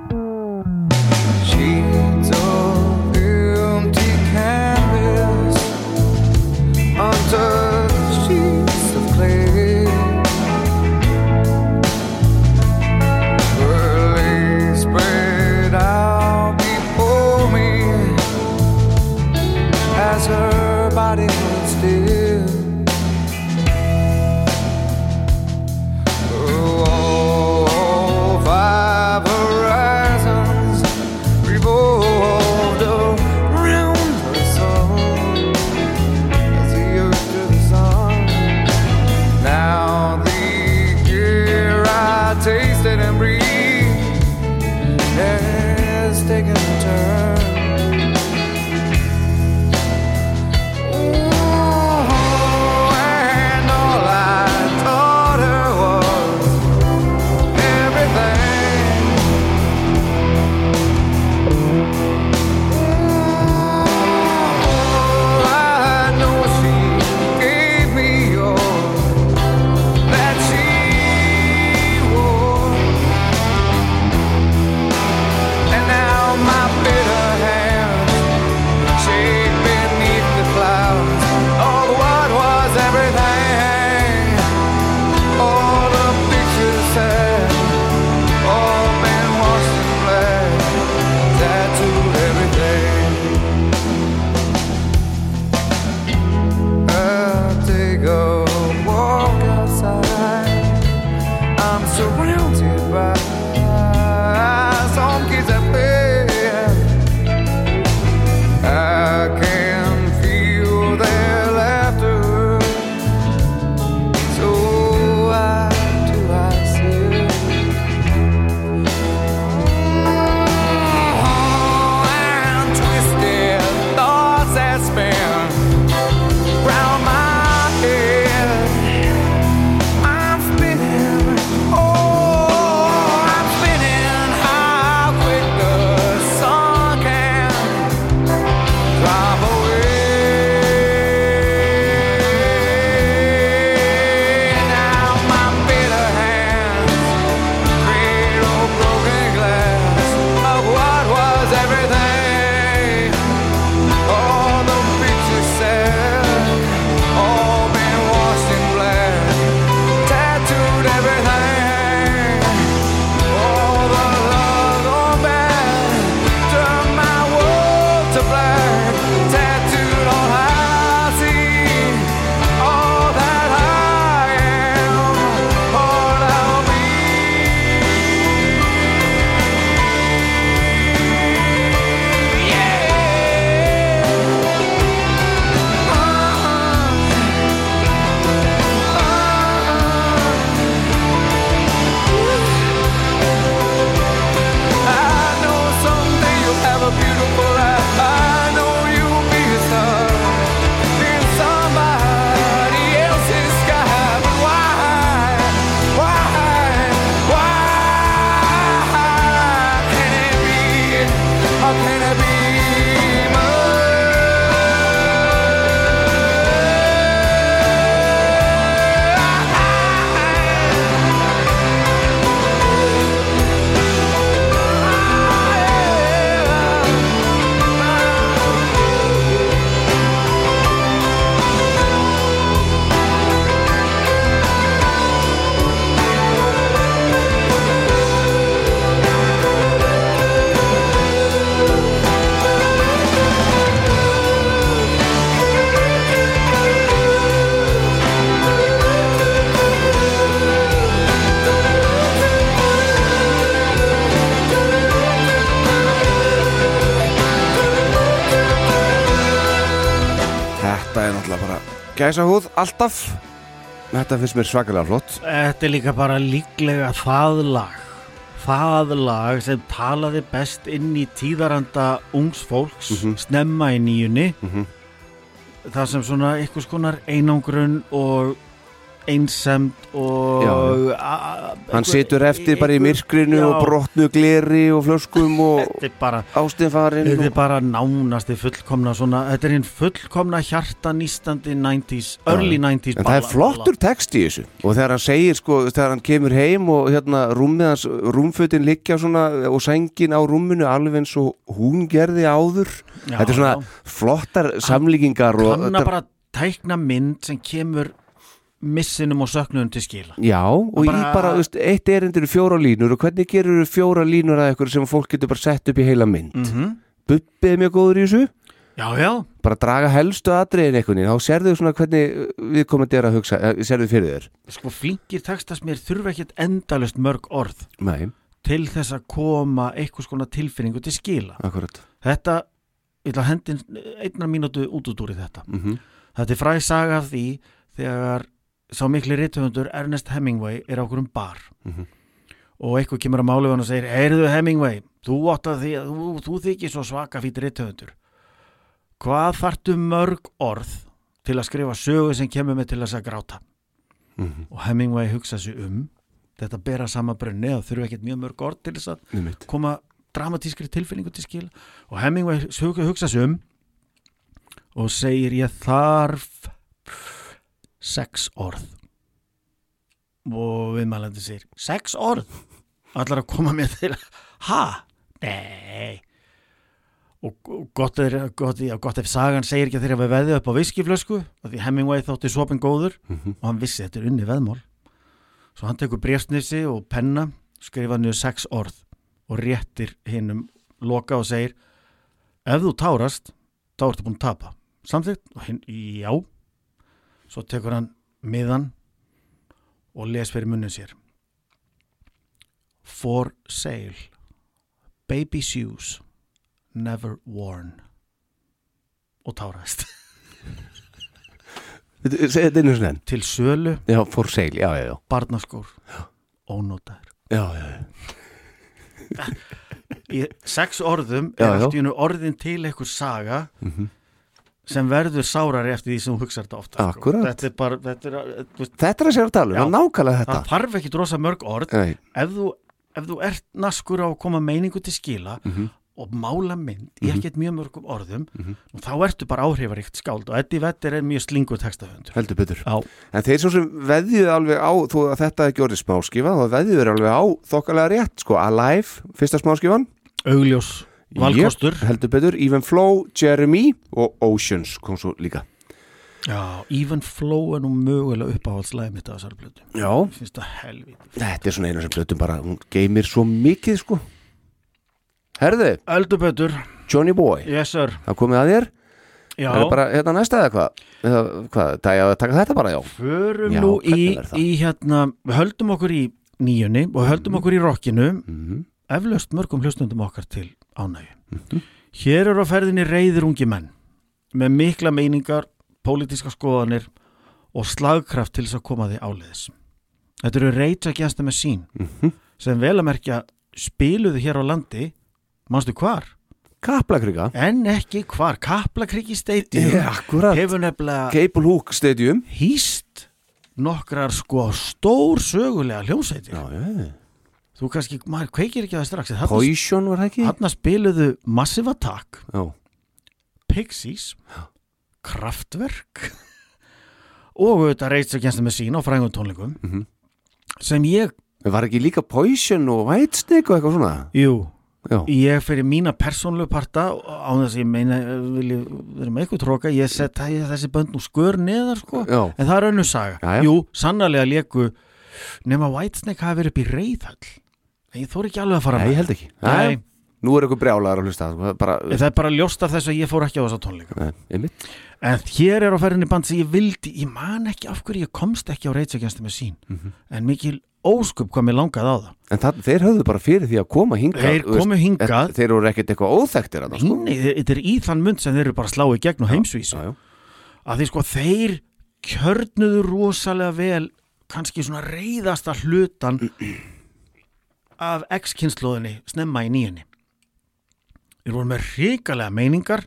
Gæsa húð, alltaf. Þetta finnst mér svakalega flott. Þetta er líka bara líklega það lag það lag sem talaði best inn í tíðaranda ungs fólks snemma í nýjunni Mhm. það sem svona einhvers konar einangrun og einsemd og Hann situr eftir bara í myrkrinu Já, og brotnu gleri og flöskum og þetta er bara ástinfarinn Þetta er bara nánasti fullkomna svona, þetta er hinn fullkomna hjarta nýstandi 90s, early 90s En það er flottur text í þessu. Og þegar hann segir sko, þegar hann kemur heim og hérna rúmið hans, rúmfötin liggja svona og sængin á rúminu alveg eins og hún gerði áður. Já, Þetta er svona já. flottar samlíkingar og Kann þetta- að bara tækna mynd sem kemur missinum og söknum til skila. Já, og Bara- í bara, veist, eitt erindir fjóra línur og hvernig gerur fjóra línur að ykkur sem fólk getur bara sett upp í heila mynd? Mm -hmm. Bubbi er mjög góður í þessu. Já, já, bara draga helstu einhvern veginn þá sérðu svona hvernig við komandi er að hugsa eh, sérðu fyrir þér. Sko flinkir textasmér þurfa ekkert endalust mörg orð Nei, til þess að koma einhvers konar tilfinningu til skila. Akkurat. Þetta, ég ætla að hendin einna mínútu út út úr í þetta. Mm Þetta er fræð saga af því þegar sá mikli rithöfundur Ernest Hemingway er okkur um bar Mhm. og eitthvað kemur að málu hann og segir Heyrðu Hemingway, þú að því að þú, þú þykir svo svaka fýtt rithöfundur Hvað þartu mörg orð til að skrifa sögu sem kemur mig til að gráta Mhm. og Hemingway hugsa sig um þetta bera sama brunni og þurfa ekkert mjög mörg orð til þess að Einmitt. koma dramatískri tilfinningu til skil og Hemingway hugsa, sig um og segir ég þarf sex orð. Og viðmælandi segir sex orð? Allar að koma mér til ha? Nei. Og gott er gott, já, gott ef sagan segir ekki að þeirra við veðið upp á viskiflösku því Hemingway þótti sopin góður. Mhm. og hann vissi þetta er unni veðmál. Svo hann tekur brefsnifsi og penna skrifa niður sex orð og réttir hinnum loka og segir ef þú tárast þá ertu búin að tapa. Samþykkt og hinn, já svo tekur hann miðan og les fyrir munnin sér. For sale Baby shoes Never worn. Og táraðist Segðu þetta einu sinni enn. Til sölu. Já, for sale, já, já, já. Barnaskór. Ónótaður Já, já, já. Í sex orðum er allt í hennu orðin til einhver saga sem verður sárari eftir því sem þú hugsar þetta ofta sko. Þetta er bara þetta er, eh, veist, Þetta er að sér að tala, um, nákvæmlega þetta. Það þarf ekki drosa mörg orð. Ef þú, ef þú ert naskur á að koma meiningu til skila Mhm. og mála mynd í ekkert mjög mörgum orðum og þá ertu bara áhrifaríkt skáld og Eddie Vedder er mjög slingur textahöndur heldur betur. Já, En þeir svo sem veðjuðu alveg á þú að þetta ekki orðið smáskifa þá veðjuðu alveg á þokkalega rétt sko Alive, fyrsta smáskifan augljós valkostur. Yep, heldur betur, Even Flow, Jeremy og Oceans kom svo líka. Já, Even Flow er nú mögulega uppáhaldslæði mitt af þessari blötu Já, Mér finnst það helviti þetta er svona einu sem blötum bara hún geymir svo mikið sko. Herðu, Öldubötur, Johnny Boy. Yes sir. Það komið að þér, Já, er það bara hérna næsta eða hvað? Eða hvað, það er að taka þetta bara já. Förum Já, nú í, er í hérna höldum okkur í nýjunni og höldum okkur í rockinu. Mhm. eflaust mörgum hlustundum okkar til ánægju. Hér eru á ferðinni reyðir ungi menn með mikla meiningar, pólitíska skoðanir og slagkraft til þess að koma því áleiðis. Þetta eru Rage Against the Machine Mhm. sem vel að merkja spiluðu hér á landi manstu hvar? Kaplakrika. En ekki hvar, Kaplakriki Stadium Já, akkurat. hefur nefnilega Cable Hook Stadium. hýst nokkrar sko stór sögulega hljómsveitir Já, já, þú kannski, maður kveikir ekki á það strax Poison var ekki? þarna spiluðu Massive Attack, Já, Pixies Kraftwerk og auðvitað Rage Against the Machine á frængum tónleikum Mhm. sem ég, var ekki líka Poison og Whitesnake og eitthvað svona? jú Já, ég fyrir mína persónlu parta á þess að ég meina vilja vera með eitthvað tróka, ég set þessi bönd nú skör neðar sko já, En það er önnur saga. Já, já. Jú, sannarlega leku nema Whitesnake hafi verið upp í reyðhöll. Ég þór ekki alveg að fara Nei, ég held ekki Nei, Nei. Nú er eitthvað brjálaðar að hlusta það bara, það er bara ljóst af þess að ég fór ekki á þessa tónleika. Nei, einmitt En hér er á ferðinni band sem ég vildi, ég man ekki af hverju ég komst ekki á Against the Machine. Mhm. En mikil óskup hvað mér langaði á það. En það, þeir höfðu bara fyrir því að koma hingað Þeir þú veist, komu hingað. Þeir eru ekkert eitthvað óþekktir að sko. Nei, þetta er í þann mund sem þeir eru bara að slá í gegn og heimsvísu. Já, já, Að því sko þeir kjörnuðu rosalega vel kannski svona reyðasta hlutan af X-kynnslóðinni snemma í nýjunni. Þeir voru með hrikalega meiningar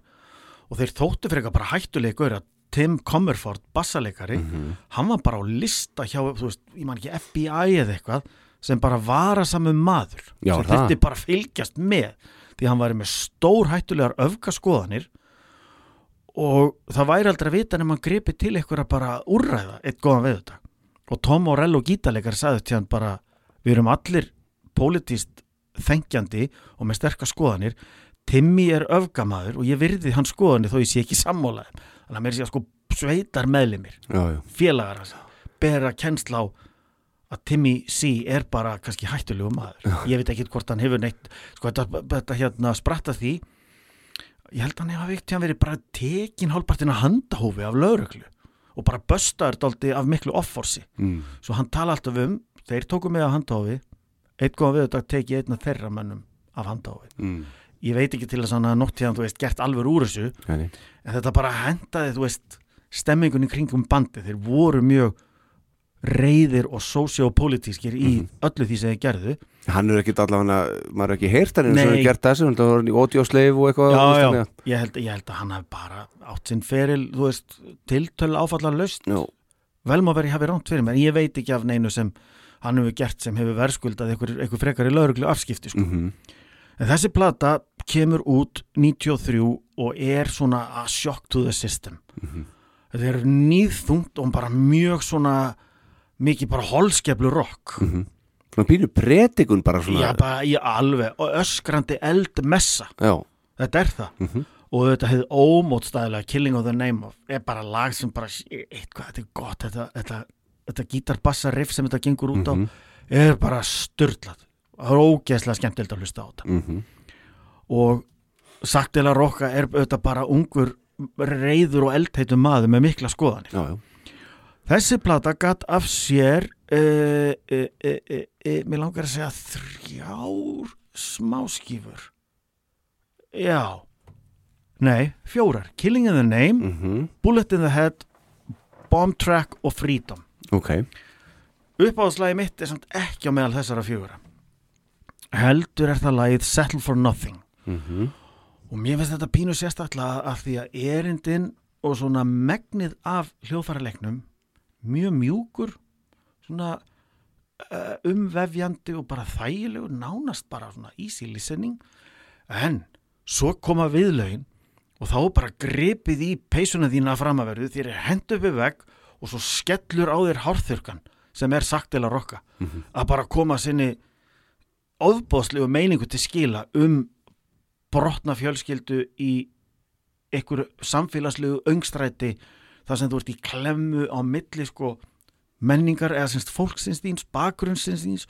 og þeir þóttu fyrir eitthvað bara hættuleikur að Tim Comerford, bassaleikari, hann var bara á lista hjá, þú veist, ég man ekki FBI eða eitthvað, sem bara varasamum maður, Já, sem þurfti bara að fylgjast með, því hann væri með stór hættulegar öfgaskoðanir og það væri aldrei að vita nema hann gripi til eitthvað bara úrræða eitt góðan veðutag og Tom Morello gítarleikari sagði til hann bara við erum allir pólitíst þengjandi og með sterkar skoðanir Timmy er öfgamaður og ég virði hans skoðanir þó ég sé ekki sammálaði þannig að mér sé að sko sveitar meðlimir já, já. félagar hans bera kennsla á að Timmy C er bara kannski hættulegu maður. Ég veit ekki hvort hann hefur neitt sko þetta, þetta hérna spratta því. Ég held að hann hefur veikt hann verið bara tekin hálfpartina handahófi af lauruglu og bara böstaður dálti af miklu offorsi. Mm. svo hann tala alltaf um þeir tóku mig af handahófi eitt góðan við þetta teki einn af þeirra mönnum af handahófi Mm. ég veit ekki til þess að hérna, þú veist, gert alveg úr þessu nei. en þetta bara hendaði, þú veist stemmingunni kringum bandi, þeir voru mjög reyðir og sósíopolítískir í öllu því sem þeir gerðu Hann er ekkit allavega, maður er ekki heyrt hann Nei. hann gert þessu, hann var í ódjósleif og eitthvað já, já, að- ég held, ég held að hann hafi bara átt sinn feril, þú veist tiltölu áfallar laust, já. vel má verið hafi ránt fyrir mér, ég veit ekki af neinu sem hann hefur gert sem hefur verðskuldað einhver frekar í lauruglu afskipti sko. Mhm. En þessi plata kemur út 93 og er svona a shock to the system. Þetta er nýðþungt og bara mjög svona mikið bara holskeflu rock. Svona pínu predikun bara Já, svona bara í alveg og öskrandi eldmessa. Já, Þetta er það. Og þetta hefði ómótstæðilega Killing of the Name of er bara lag sem bara eitthvað, þetta er gott, þetta, þetta, þetta gítarbassa riff sem þetta gengur út á er bara styrlað. Það er ógeðslega skemmtilegt að hlusta á þetta. Mhm. og Saktela Rokka er auðvitað bara ungur reyður og eldheitum maður með mikla skoðanir. já, já Þessi plata gatt af sér uh, uh, uh, uh, uh, mér langar að segja þrjár smáskífur já nei, fjórar Killing in the Name, mm Bullet in the Head Bomb Track og Freedom ok. Uppáðslægi mitt er samt ekki á meðal þessara fjögura heldur er það lagið Settle for Nothing. Mm og mér finnst þetta pínu sérstaklega af því að erindin og svona megnið af hljóðfæraleiknum mjög mjúkur svona uh, umvefjandi og bara þægilegur nánast bara svona easy listening. En svo koma viðlaugin og þá bara gripið í peysuna þína framaverðu þér er hendu upp í vegg og svo skellur á þér hárþurkan sem er sagt til að rokka. Að bara koma sinni ofbóðslegu meiningu til skila um brotna fjölskyldu í einhverju samfélagslegu öngstræti þar sem þú ert í klemmu á milli sko menningar eða semst fólksins þíns, bakgrunnsins þíns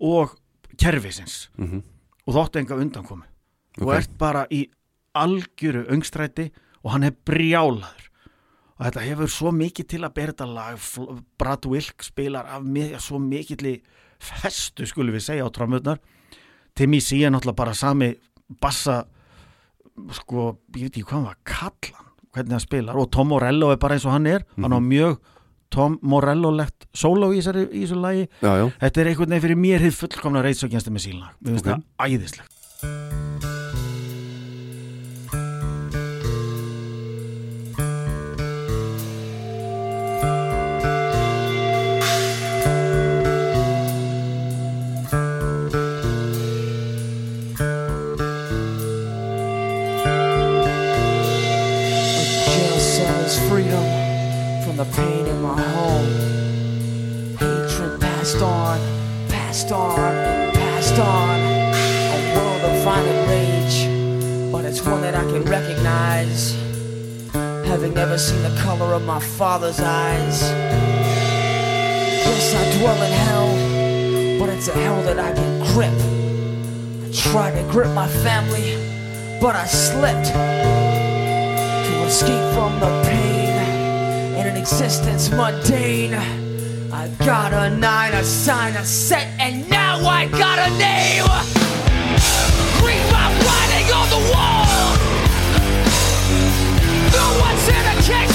og kerfisins. Mhm. og þóttu enga undankomi og Ok. ert bara í algjöru öngstræti og hann er brjálaður og þetta hefur svo mikið til að þetta lag. Brad Wilk spilar af mi- svo mikill festu skulum við segja á trámutnar Timmy C er náttúrulega bara sami bassa sko, ég veit ekki hvað hann var kallan, hvernig hann spilar. Og Tom Morello er bara eins og hann er. Hann á mjög Tom Morello-legt sóló í þessari- í þessu lagi. Já, já, þetta er einhvern veginn fyrir mér hið fullkomna reitsökjast með sílnag, mér finnst Ok. það æðislegt it's one that I can recognize. Having never seen the color of my father's eyes. Yes, I dwell in hell, but it's a hell that I can grip. I tried to grip my family, but I slipped to escape from the pain in an existence mundane. I got a nine, a sign, a set, and now I got a name.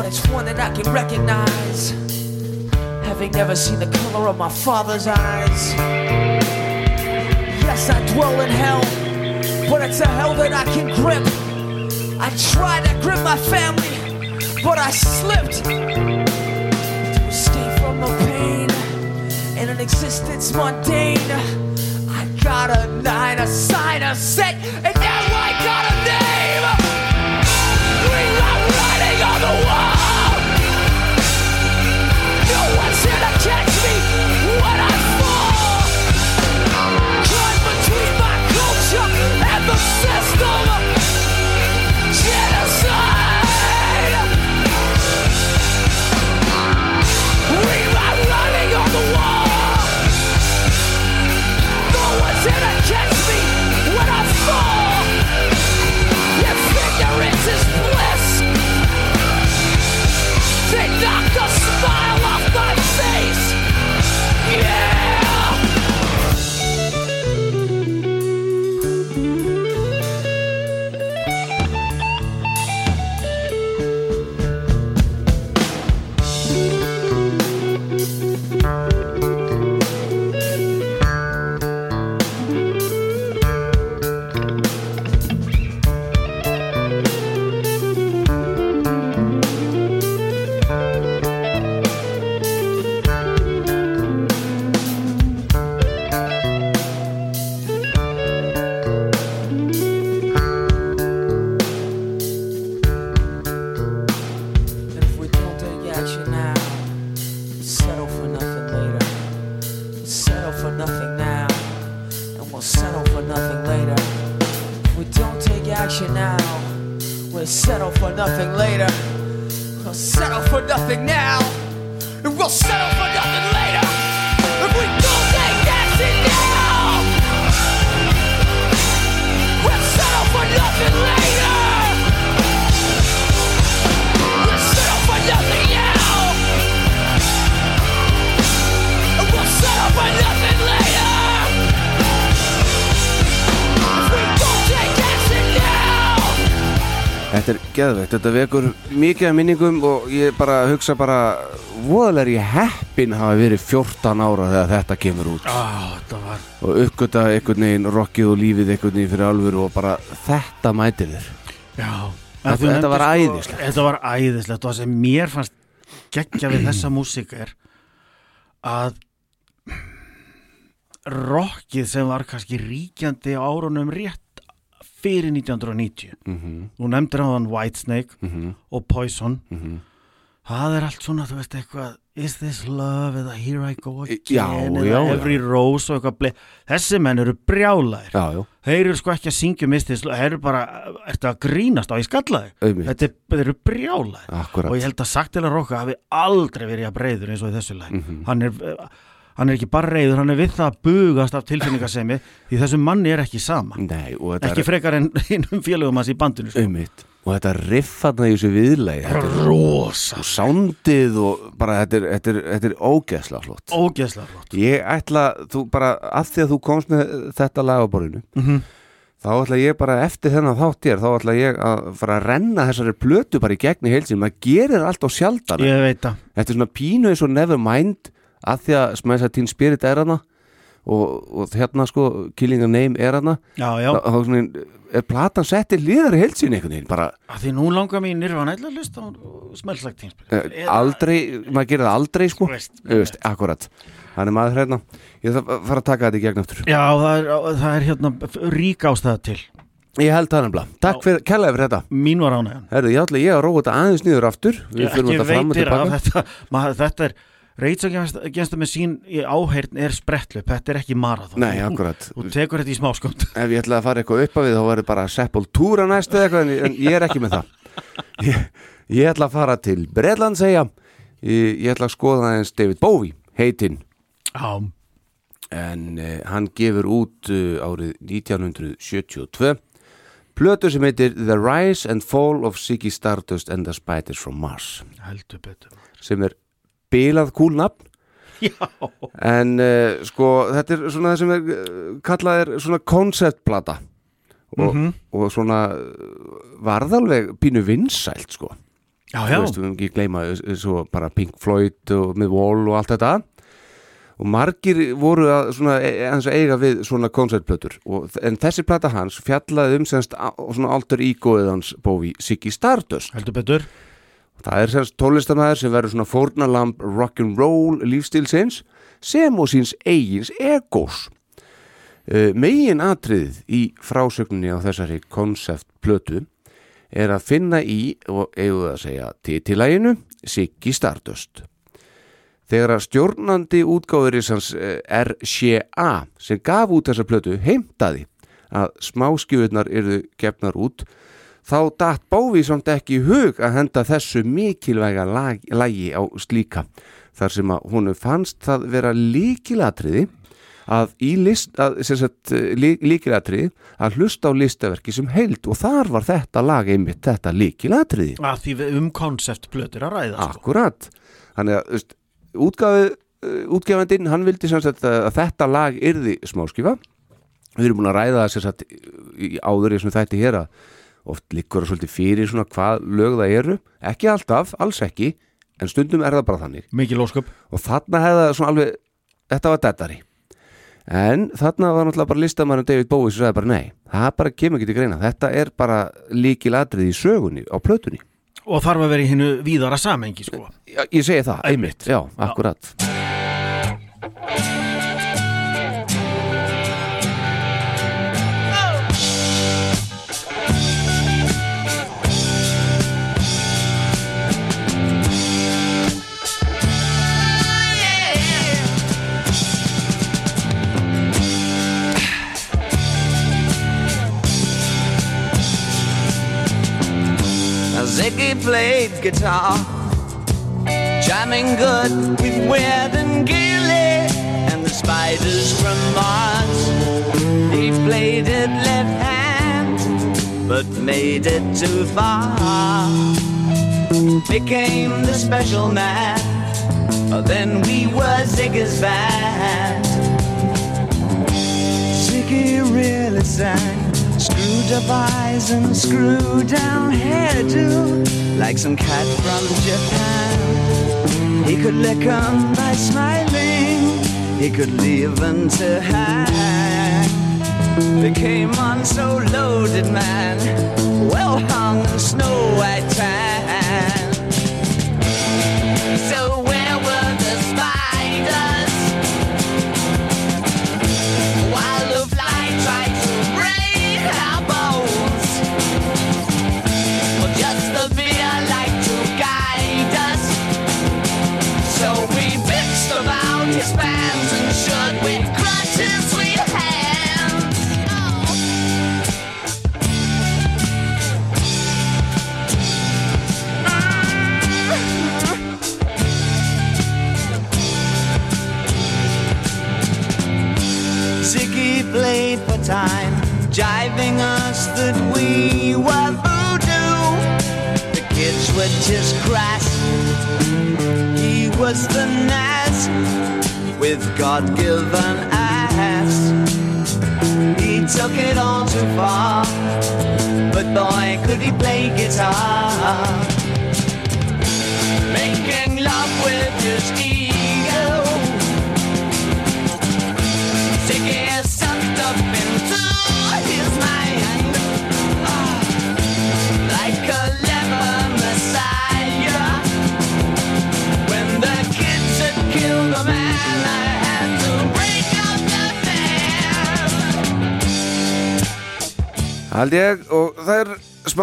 but it's one that I can recognize. Having never seen the color of my father's eyes. Yes, I dwell in hell, but it's a hell that I can grip. I tried to grip my family, but I slipped to escape from the pain in an existence mundane. I got a nine, a sign, a set, and now I got a the system. Geðveikt, þetta vekur mikið af minningum og ég bara hugsa bara voðalega er ég heppin hafa verið 14 ára þegar þetta kemur út. Þetta var og uppgöta einhvern veginn rockið og lífið einhvern veginn fyrir alvöru og bara þetta mætir þér. Já. Þetta- þetta var æðislegt. Þetta var æðislegt. Og það sem mér fannst geggja við þessa músík er að rockið sem var kannski ríkjandi á árunum rétt fyrir 1990 Mhm, Þú nefndir á þann Whitesnake mhm, og Poison. Mhm. Það er allt svona, þú veist eitthvað Is this love eða Here I go again Já, já, já. Every Rose og eitthvað. Þessi menn eru brjálæðir. Já, já, Þeir eru sko ekki að syngja um Is this love Þeir eru bara, ertu að grínast á í skallaði Þetta er, eru brjálæðir. Og ég held að sagt til að rokka hafi aldrei verið að breyður eins og í þessu lag Mhm. hann, er, hann er ekki bara reyður, hann er við það að bugast af tilfinningasemi því þessum manni er ekki sama. Nei, ekki frekar en hinnum félögum hans í bandinu sko. auðvitað og þetta riffarna í þessu viðlægi þetta er rosa. og sándið og bara þetta er, þetta er, þetta er ógeðslega flott. Ógeðslega flott. Ég ætla, þú bara, af því að þú komst með þetta lag á borðinu Mhm. þá ætla ég bara eftir þennan þátt hér þá ætla ég að fara að renna þessari plötu bara í gegn í heilsin, maður gerir allt á sjaldan. Ég veit það. Þetta er svona pínu eins og Nevermind að því að Smash Teen Spirit er hana og, og hérna sko Killing a Name er hana já, já, þá þá er platan setti liðar í heilsin einhvern veginn, bara að því nú langar mér nýrvan eitthvað að hlusta á smellslagt eh, aldrei, maður gerir það aldrei sko, Veist, Þú veist, akkurat. Þannig maður hérna, ég þarf að fara að taka þetta í gegn aftur. Já, það er, það er hérna rík ástæða til. Ég held það nefnilega, takk fyrir, kærlega fyrir þetta. Mín var ánægjan. Herðu, ég ætla ég að róa þetta aðeins niður aftur. Við fyrir ekki þetta fram og veitir af tilbaka þetta. Maður, þetta er reytsagensta með sín í áheyrn er sprettlup, þetta er ekki marathon. Nei, akkurat. þú tekur þetta í smáskónd Ef ég ætla að fara eitthvað upp af við þá verður bara Sepultura næstu eitthvað en, ég er ekki með það. Ég, ég ætla að fara til Bredland segja ég, ég ætla að skoða aðeins David Bowie heitinn. Já, en uh, hann gefur út uh, árið 1972 plötu sem heitir The Rise and Fall of Ziggy Stardust and the Spiders from Mars. Heldur betur sem er bilað kúlnafn já, en uh, sko þetta er svona það sem er uh, kallað er svona konceptplata og, Mhm. og svona uh, varðalveg pínu vinsælt sko. Já, þú já. veist, við höfum ekki gleyma uh, svo bara Pink Floyd og með Wall og allt þetta. Og margir voru að svona e- að eiga við svona koncertplötur og, en þessi plata hans fjallaði um semst svona alter egoið hans bófi Siggy Stardust. Heldur betur Það er semst tónlistamæður sem verður svona fórnalamb rock'n'roll lífstílsins sem og síns eigins egos. Uh, megin atriðið í frásögninni á þessari konceptplötu er að finna í, og við að segja titilæginu, Siggy Stardust. Þegar að stjórnandi útgáðurins eh, RCA sem gaf út þessa plötu heimtaði að smáskjöfurnar yrðu gefnar út þá datt Bóvi samt ekki í hug að henda þessu mikilvæga lag, lagi á slíka. Þar sem að hún fannst það vera líkilatriði að í list, að, sagt, lí, líkilatriði að hlusta á listaverki sem heild. Og þar var þetta lag einmitt þetta líkilatriði að því við um konceptplötur að ræða sko. Akkurat. Þannig að þú veist, útgáfið uh, útgefandinn, hann vildi sagt að, að þetta lag yrði smáskifa Við erum búin að ræða það áður í svona þætti hér að oft liggur það svolítið fyrir svona hvað lög það eru. Ekki alltaf, alls ekki en stundum er það bara þannig. Mikið lósköp og þarna hefða svona alveg þetta var dettari en þarna var náttúrulega bara listamærum David Bowie sem sagði bara nei, það bara kemur ekki til greina. Þetta er bara líkilatrið í sögunni á plötunni. Og þarf að vera í hinnu víðara samengi sko. Já, ég segi það, einmitt, já, akkurat. Ziggy Ziggy played guitar, jamming good with Weird and Gilly and the spiders from Mars. He played it left hand, but made it too far. Became the special man. Then we were Ziggy's band. Ziggy really sang. Screwed up eyes and screw down hairdo like some cat from Japan. He could lick 'em by smiling, he could leave them to hang. They came on so loaded, man, well hung snow white tan.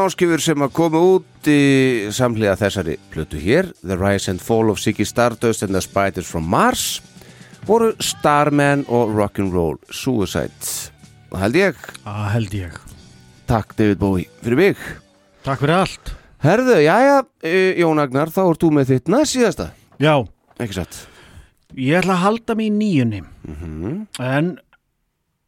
Smáskjöfur sem að koma út í samhliða þessari plötu hér. The Rise and Fall of Ziggy Stardust and the Spiders from Mars voru Starman og Rock'n'Roll Suicide. Og held ég, að held ég. Takk David Bowie fyrir mig. Takk fyrir allt. Herðu, jæja, eh, Jón Agnar þá ert þú með þitt næst síðasta Já, ekki satt? Ég ætla að halda mig í nýjunni. Mhm. En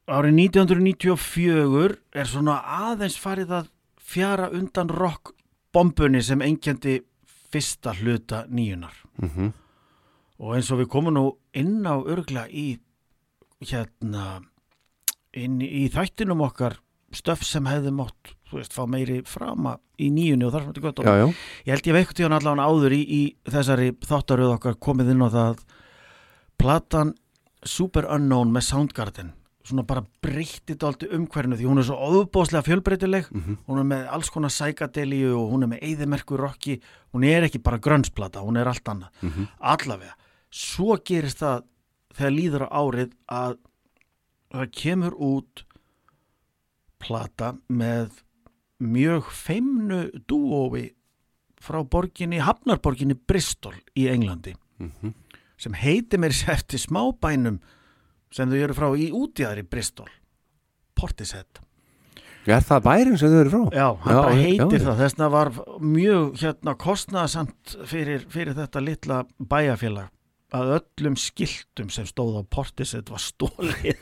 árið 1994 er svona aðeins farið að fjara undan rock bombunni sem engjandi fyrsta hluta nýjunar Mhm. og eins og við komum nú inn á örgla í hérna inn í þættinum okkar stöf sem hefði mátt þú veist, fá meiri frama í nýjunni og þar sem þetta gott Já, já, ég held ég veikt tíðan allan áður í, í þessari þáttaröð okkar komið inn á það. Platan Super Unknown með Soundgarden svona bara breytti dálítið umhverfinu því hún er svo óbóðslega fjölbreytileg. Hún er með alls konar sækadelíu og hún er með eyðimerkur rocki hún er ekki bara grönnsplata, hún er allt annað. Allavega, svo gerist það þegar líður á árið að það kemur út plata með mjög feimnu dúói frá borginni, Hafnarborginni Bristol í Englandi. Sem heitir mér eftir smábænum sem þau eru frá í útíðar í Bristol Portishead. Er það bærin sem þau eru frá? Já, hann Já, bara heitir já. það. Þessna var mjög hérna kostnaðasamt fyrir, fyrir þetta litla bæjarfélag að öllum skiltum sem stóð á Portishead var stólið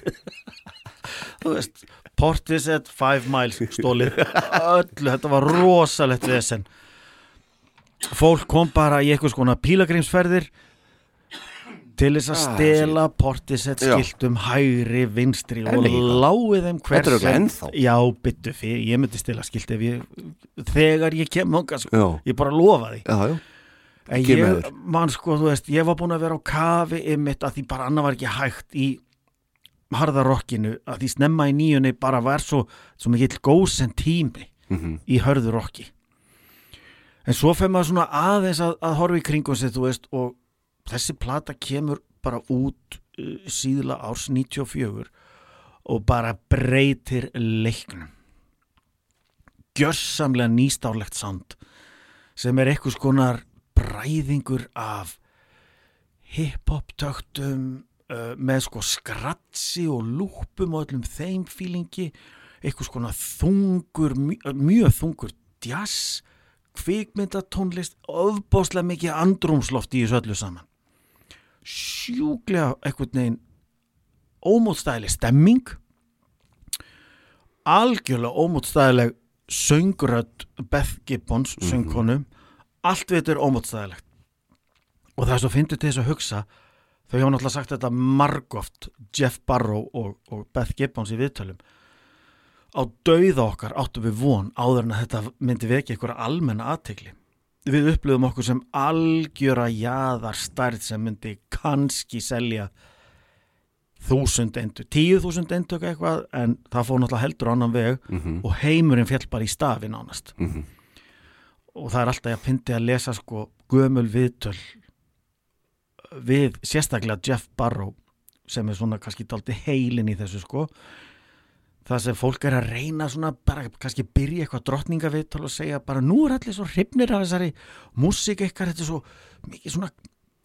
þú veist Portishead 5 miles stólið öllu, þetta var rosalegt vesen. Fólk kom bara í eitthvað skona pílagrimsferðir til þess að Ah, stela Portishead Já. skiltum hægri, vinstri og láið þeim hver Þetta er örugglega ennþá. Já, byttu fyrir, ég myndi stela skilt ef ég, þegar ég kem þangað sko, ég bara lofa því já, já en ég, þér. man sko, þú veist, ég var búin að vera á kafi ymmit að því bara annað var ekki hægt í harðarokkinu að því snemma í nýjunni bara var svo, svo mikill góðsend tími Mhm. í hörðu rokki en svo fer maður svona aðeins að, að horfa í kringum sig, þú veist, og þessi plata kemur bara út uh, síðla árs 94 og bara breytir leiknum. Gjörsamlega nýstárlegt sand sem er eitthvað skonar bræðingur af hip-hop töktum uh, með sko skratsi og lúpum og öllum þeim fílingi eitthvað skonar þungur, mjög, mjög þungur jazz, kvikmyndatónlist ofbóðslega mikið andrúmsloft í þessu öllu saman sjúklega eitthvað neginn ómótstæðileg stemming algjörlega ómótstæðileg söngurödd Beth Gibbons söngkonu. Allt við þetta er ómótstæðilegt. Og það er svo fyndið til þess að hugsa þau hafa náttúrulega sagt þetta margoft Jeff Barrow og, og Beth Gibbons í viðtölum. Á dauða okkar áttum við von áður en að þetta myndi veki einhverja almenna aðtegli við upplöfum okkur sem algjöra jaðar stærð sem myndi kannski selja þúsund endur, tíu þúsund endök eitthvað en það fór náttúrulega heldur annan veg Mhm. og heimurinn fjall bara í stafi nánast Mhm. og það er alltaf að fyndi að lesa sko gömul viðtöl við sérstaklega Jeff Barrow sem er svona kannski daldi heilin í þessu sko það sem fólk er að reyna svona bara kannski byrja eitthvað drottningaviðtöl og segja bara nú er allir svo hrifnir af þessari músík ykkar, þetta er svo mikið svona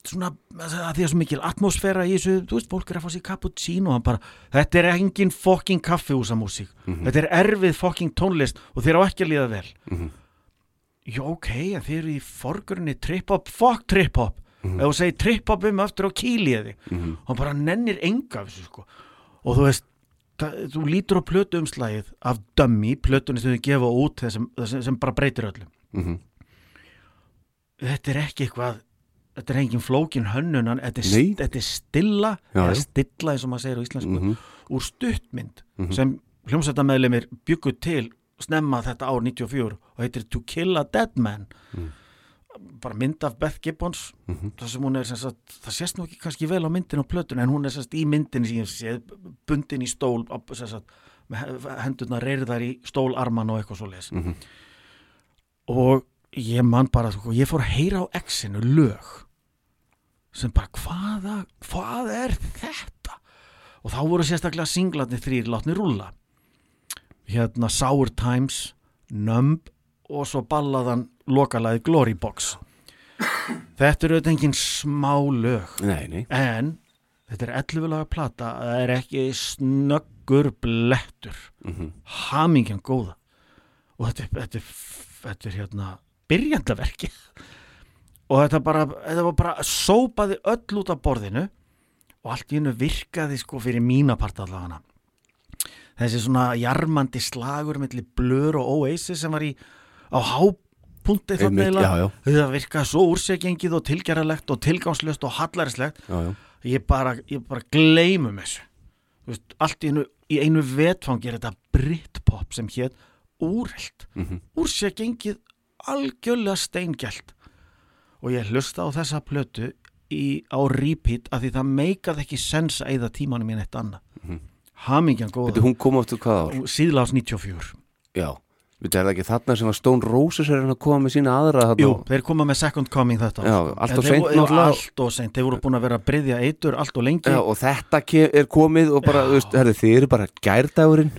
svona, að því að svo mikil atmosfæra í þessu, þú veist, fólk er að fá sér cappuccino og bara, þetta er engin fokking kaffihúsamúsík, þetta er erfið fokking tónlist og þér á ekki að líða vel. Mhm. já ok, en þið eru í forgurinn trip-hop, fuck trip-hop. Ef þú segir trip-hop um aftur á Mhm. hann bara nennir enga sko. Og þú veist það, þú lítur á plötu umslægið af Dummy, plötunni sem þau gefa út sem, sem bara breytir öllum Mhm. þetta er ekki eitthvað þetta er engin flókin hönnunan þetta er, þetta er stilla Já, eða stilla eins og maður segir á íslensku Mhm. úr stuttmynd Mhm. sem hljómsættameðlimir byggu til snemma þetta ár 94 og heitir To Kill a Dead Man bara mynd af Beth Gibbons Mhm. það sem hún er sem sagt, það sést nú ekki kannski vel á myndin og plötun en hún er sem sagt í myndin sé bundin í stól sagt, með hendurna reyrðar í stólarman og eitthvað svo les Mhm. og ég man bara sko, ég fór að heyra á exinu lög sem bara hvaða hvað er þetta og þá voru sérstaklega singlarnir þrýr látni rúlla hérna Sour Times Numb og svo ballaðan lokalagi Glory Box. Þetta eru auðvitað engin smá lög. Nei, nei. En þetta er 11 laga plata það er ekki snöggur blettur. Mhm. hamingjan góða. Og þetta, þetta, er- þetta er hérna byrjandaverki og þetta bara, þetta var bara sópaði öll út af borðinu og allt í hennu virkaði sko fyrir mína part allafana þessi svona jarmandi slagur milli blur og Oasis sem var í á hápunkti Einmitt, þannig já. það virkaði svo úrsegjengið og tilgerðalegt og tilgangslöst og já ég bara, ég bara gleymum þessu. Veist, allt í einu, í einu vetfangi er þetta Britpop sem hétt úrelt. Mhm. úr sér gengið algjörlega steingælt og ég hlusta á þessa plötu í, á repeat af því það meikað ekki sens að eyða tímanum mín eitt annað. Mhm. hamingjan Veitu, góða hún kom aftur hvað ár? síðlás 94 Já Er það ekki þarna sem að Stone Roses er að koma með sína aðra þarna? Jú, þeir koma með Second Coming þetta. Já, allt þeir seint náttúrulega. allt og seint, þeir voru búin að vera að bryðja eitur allt og lengi. Já, og þetta er komið og bara, þú veist, herri, þið eru bara gærdagurinn.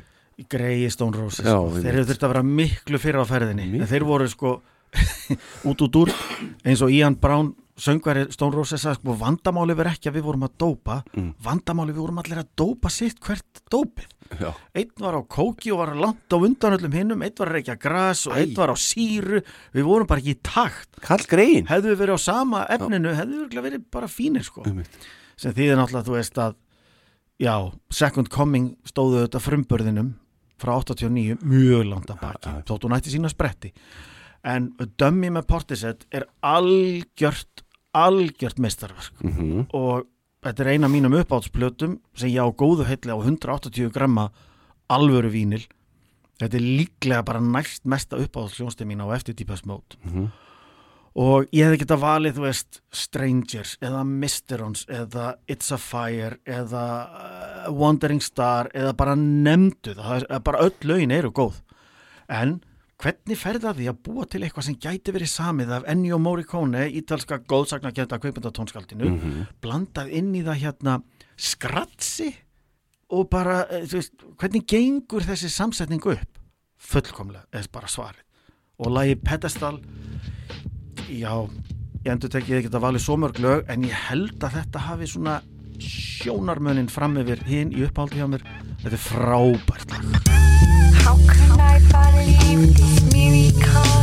Greiði Stone Roses. Já, sko. þeir eru þurft að vera miklu fyrir á ferðinni. Þeir voru sko út út úr eins og Ian Brown söngveri Stone Roses sagði sko vandamáli verið ekki að við vorum að dópa. Mm. vandamáli við vorum allir að dópa sitt hvert dópið. Já, einn var á kóki og var langt á undan öllum hinnum einn var að reykja gras og einn var á síru. Við vorum bara ekki í takt. Kall grein. Hefðu við verið á sama efninu hefðu við verið bara fínir sko. Einmitt. sem þýðir náttúrulega þú veist að já, Second Coming stóðu þetta frumbörðinum frá 89 mjög langt að baki Já, já. þótt hún ætti sína spretti. En Dummy með Portishead er algjört algjört meistarverk. Mhm. og þetta er eina mínum uppáhaldsplötum sem ég á góðu heilli á 180 gramma alvöru vínil þetta er líklega bara næst mesta uppáhaldsljónstið mín á eftir Deepest Mode Mhm. og ég hefði getað valið, þú veist, Strangers eða Mysterons eða It's a Fire eða uh, Wandering Star eða bara nefndu það, er bara öll lögin eru góð. En hvernig ferða því að búa til eitthvað sem gæti verið samið af Ennio Morricone, ítalska góðsagnagenda kveipindatónskaldinu, Mhm. blandað inn í það hérna skratsi og bara, eh, þú veist, hvernig gengur þessi samsetning upp? Fullkomlega, er bara svarið. Og lagi Pedestal, já, ég endur tekið ekki að valið svo mörg lög, en ég held að þetta hafi svona sjónarmönin fram yfir hinn í uppáldi hjá mér. Þetta er frábært lag. How can I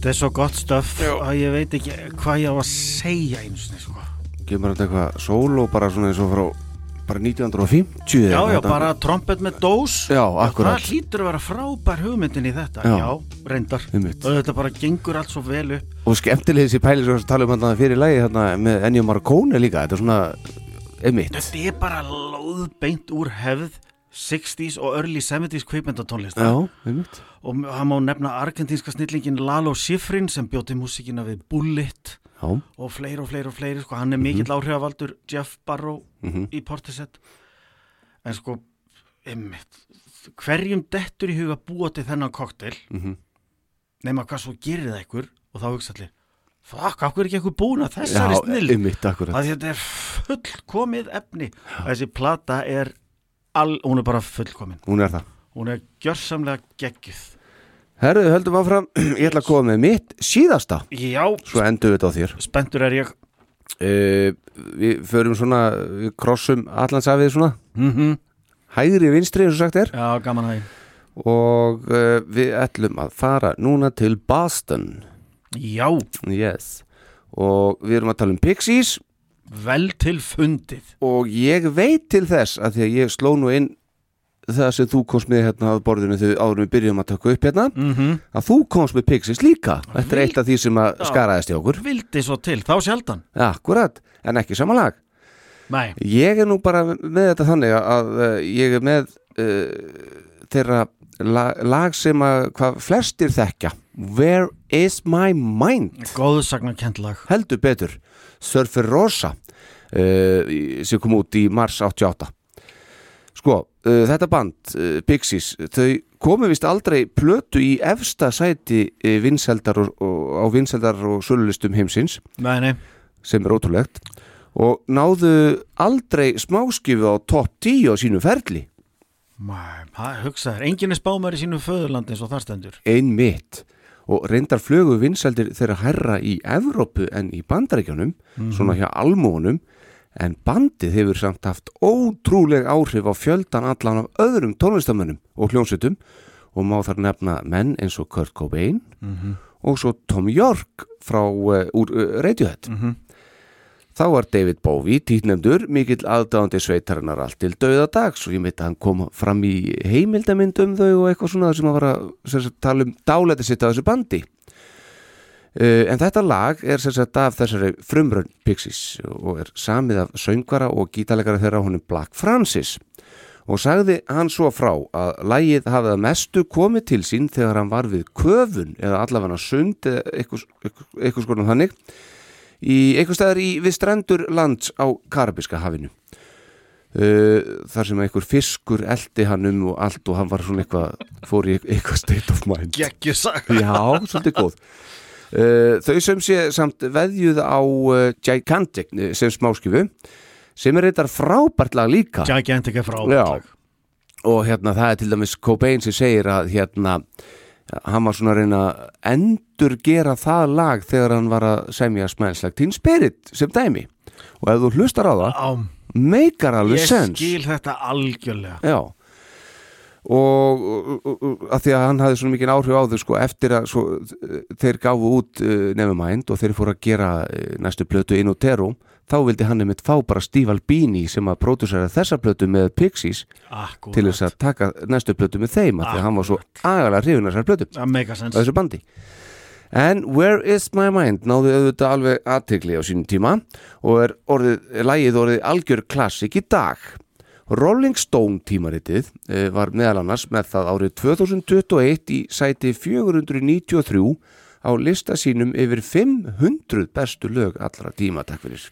Þetta er svo gott stöf að ég veit ekki hvað ég á að segja einu sinni sko. Kemur þetta eitthvað sól og bara svona eins og frá bara 1950 Já, já, bara trompet með dós Já, akkurat. Það hlýtur að vera frábær hugmyndin í þetta Já. Já, reyndar Einmitt. Og þetta bara gengur allt svo vel upp Og skemmtileg þessi pæli sem við talum hann fyrir lagi þarna með Ennio Marcone líka Þetta er svona emitt Þetta er bara lóðbeint úr hefð 60s og early 70s kveipmyndatónlist Já, og það má nefna argentínska snillingin Lalo Schifrin sem bjóti músíkina við Bullet Já, og fleiri og fleiri og fleiri sko. hann er mikill áhrifavaldur Jeff Barrow Mhm. í Portishead. En sko einmitt, hverjum dettur í huga búa til þennan koktel Mhm. nema hvað svo gerir það ykkur og þá hugsa allir fuck, af hverju er ekki eitthvað búin að já þessari snill emitt, akkurat að þetta er fullkomið efni. Þessi plata er all, hún er bara fullkomin. Hún er það. Hún er gjörsamlega geggjuð. Herðu, höldum áfram. Ég ætla að koma með mitt síðasta. Já, Svo endur við þetta á þér. Spenntur er ég. Uh, Við förum svona Við krossum allansafið svona. Mm Hægri vinstri eins og sagt er. Já, gaman því. Og uh, við ætlum að fara núna til Boston. Já, Yes. Og við erum að tala um Pixies vel til fundið. Og ég veit til þess að því að ég sló nú inn það sem þú komst með hérna að borðinu þegar áður við byrjum að taka upp hérna mm -hmm. að þú komst með Pixies líka. Þetta er eitt af því sem að skaraðist í okkur. Vildi svo til, þá sjaldan. Akkurat, en ekki sama lag. Nei, Ég er nú bara með þetta þannig að uh, ég er með uh, þeirra lag, lag sem að hvað flestir þekkja Where is my mind? góðsagnar lag Heldur betur Surfer Rosa uh, sem kom út í mars 88 Sko, uh, þetta band uh, Pixies, þau komu vist aldrei plötu í efsta sæti vinseldar og, og, á vinseldar og sölulistum heimsins. Nei, nei, sem er ótrúlegt. Og náðu aldrei smáskifu á topp 10 á sínu ferli. Það hugsaður, enginn er spámar í sínu föðurlandi eins og þar stendur. Ein mitt og reyndar flögu vinseldir þeirra herra í Evrópu en í bandaríkjunum svona hjá almónum en bandið hefur samt haft ótrúleg áhrif á fjöldan allan af öðrum tónlistamönnum og hljónsutum og má þar nefna menn eins og Kurt Cobain og svo Tom York frá uh, úr uh, Radiohead Þá var David Bowie títnefndur mikill aðdáðandi sveitarinnar allt til dauða dags og ég myndi að hann kom fram í heimildamind um þau og eitthvað svona sem að vara sagt, tala um dálæti sitt á þessu bandi. Uh, en þetta lag er sem sagt af þessari frumrönn Pixies og er samið af söngvara og gítalegara þeirra honum Black Francis og sagði hann svo frá að lagið hafið að mestu komið til sín þegar hann var við köfun eða allavega sund eða eitthvað, eitthvað, eitthvað skoðum þannig í einhver staðar í við strendur lands á Karabiska hafinu. Uh, þar sem einhver fiskur eldi hann um og allt og hann var svona eitthvað fór í eitthvað state of mind. Gekkju sag Já, svolítið góð. Uh, Þau sem sé samt veðjuð á uh, Gigantic sem smáskifu sem er reyndar frábært lag líka. Gigantic er frábært og hérna það er til dæmis Cobain sem segir að hérna hann var svona að reyna að endur gera það lag þegar hann var að semja smælslag Teen Spirit sem dæmi. Og ef þú hlustar á það Á, meikar alveg Ég sens skil þetta algjörlega. Já. Og, að því að hann hafði svona mikið áhrif á þau sko eftir að svo, eh, þeir gáfu út uh, Nevermind og þeir fóru að gera uh, næstu plötu inn og Terum þá vildi hann einmitt fá bara Steve Albini sem að pródusera þessa plötu með Pixies Akkurat. til þess að taka næstu plötu með þeim af því að hann var svo agalega hrifin af þessar plötu. Sens þessu bandi. En Where is my mind náðu auðvitað alveg aðtegli á sínum tíma og er orðið, lægið orðið algjör klassik í dag. Rolling Stone tímaritið eh, var meðal annars með það árið 2021 í sæti 493 á lista sínum yfir 500 bestu lög allra tíma, takk fyrir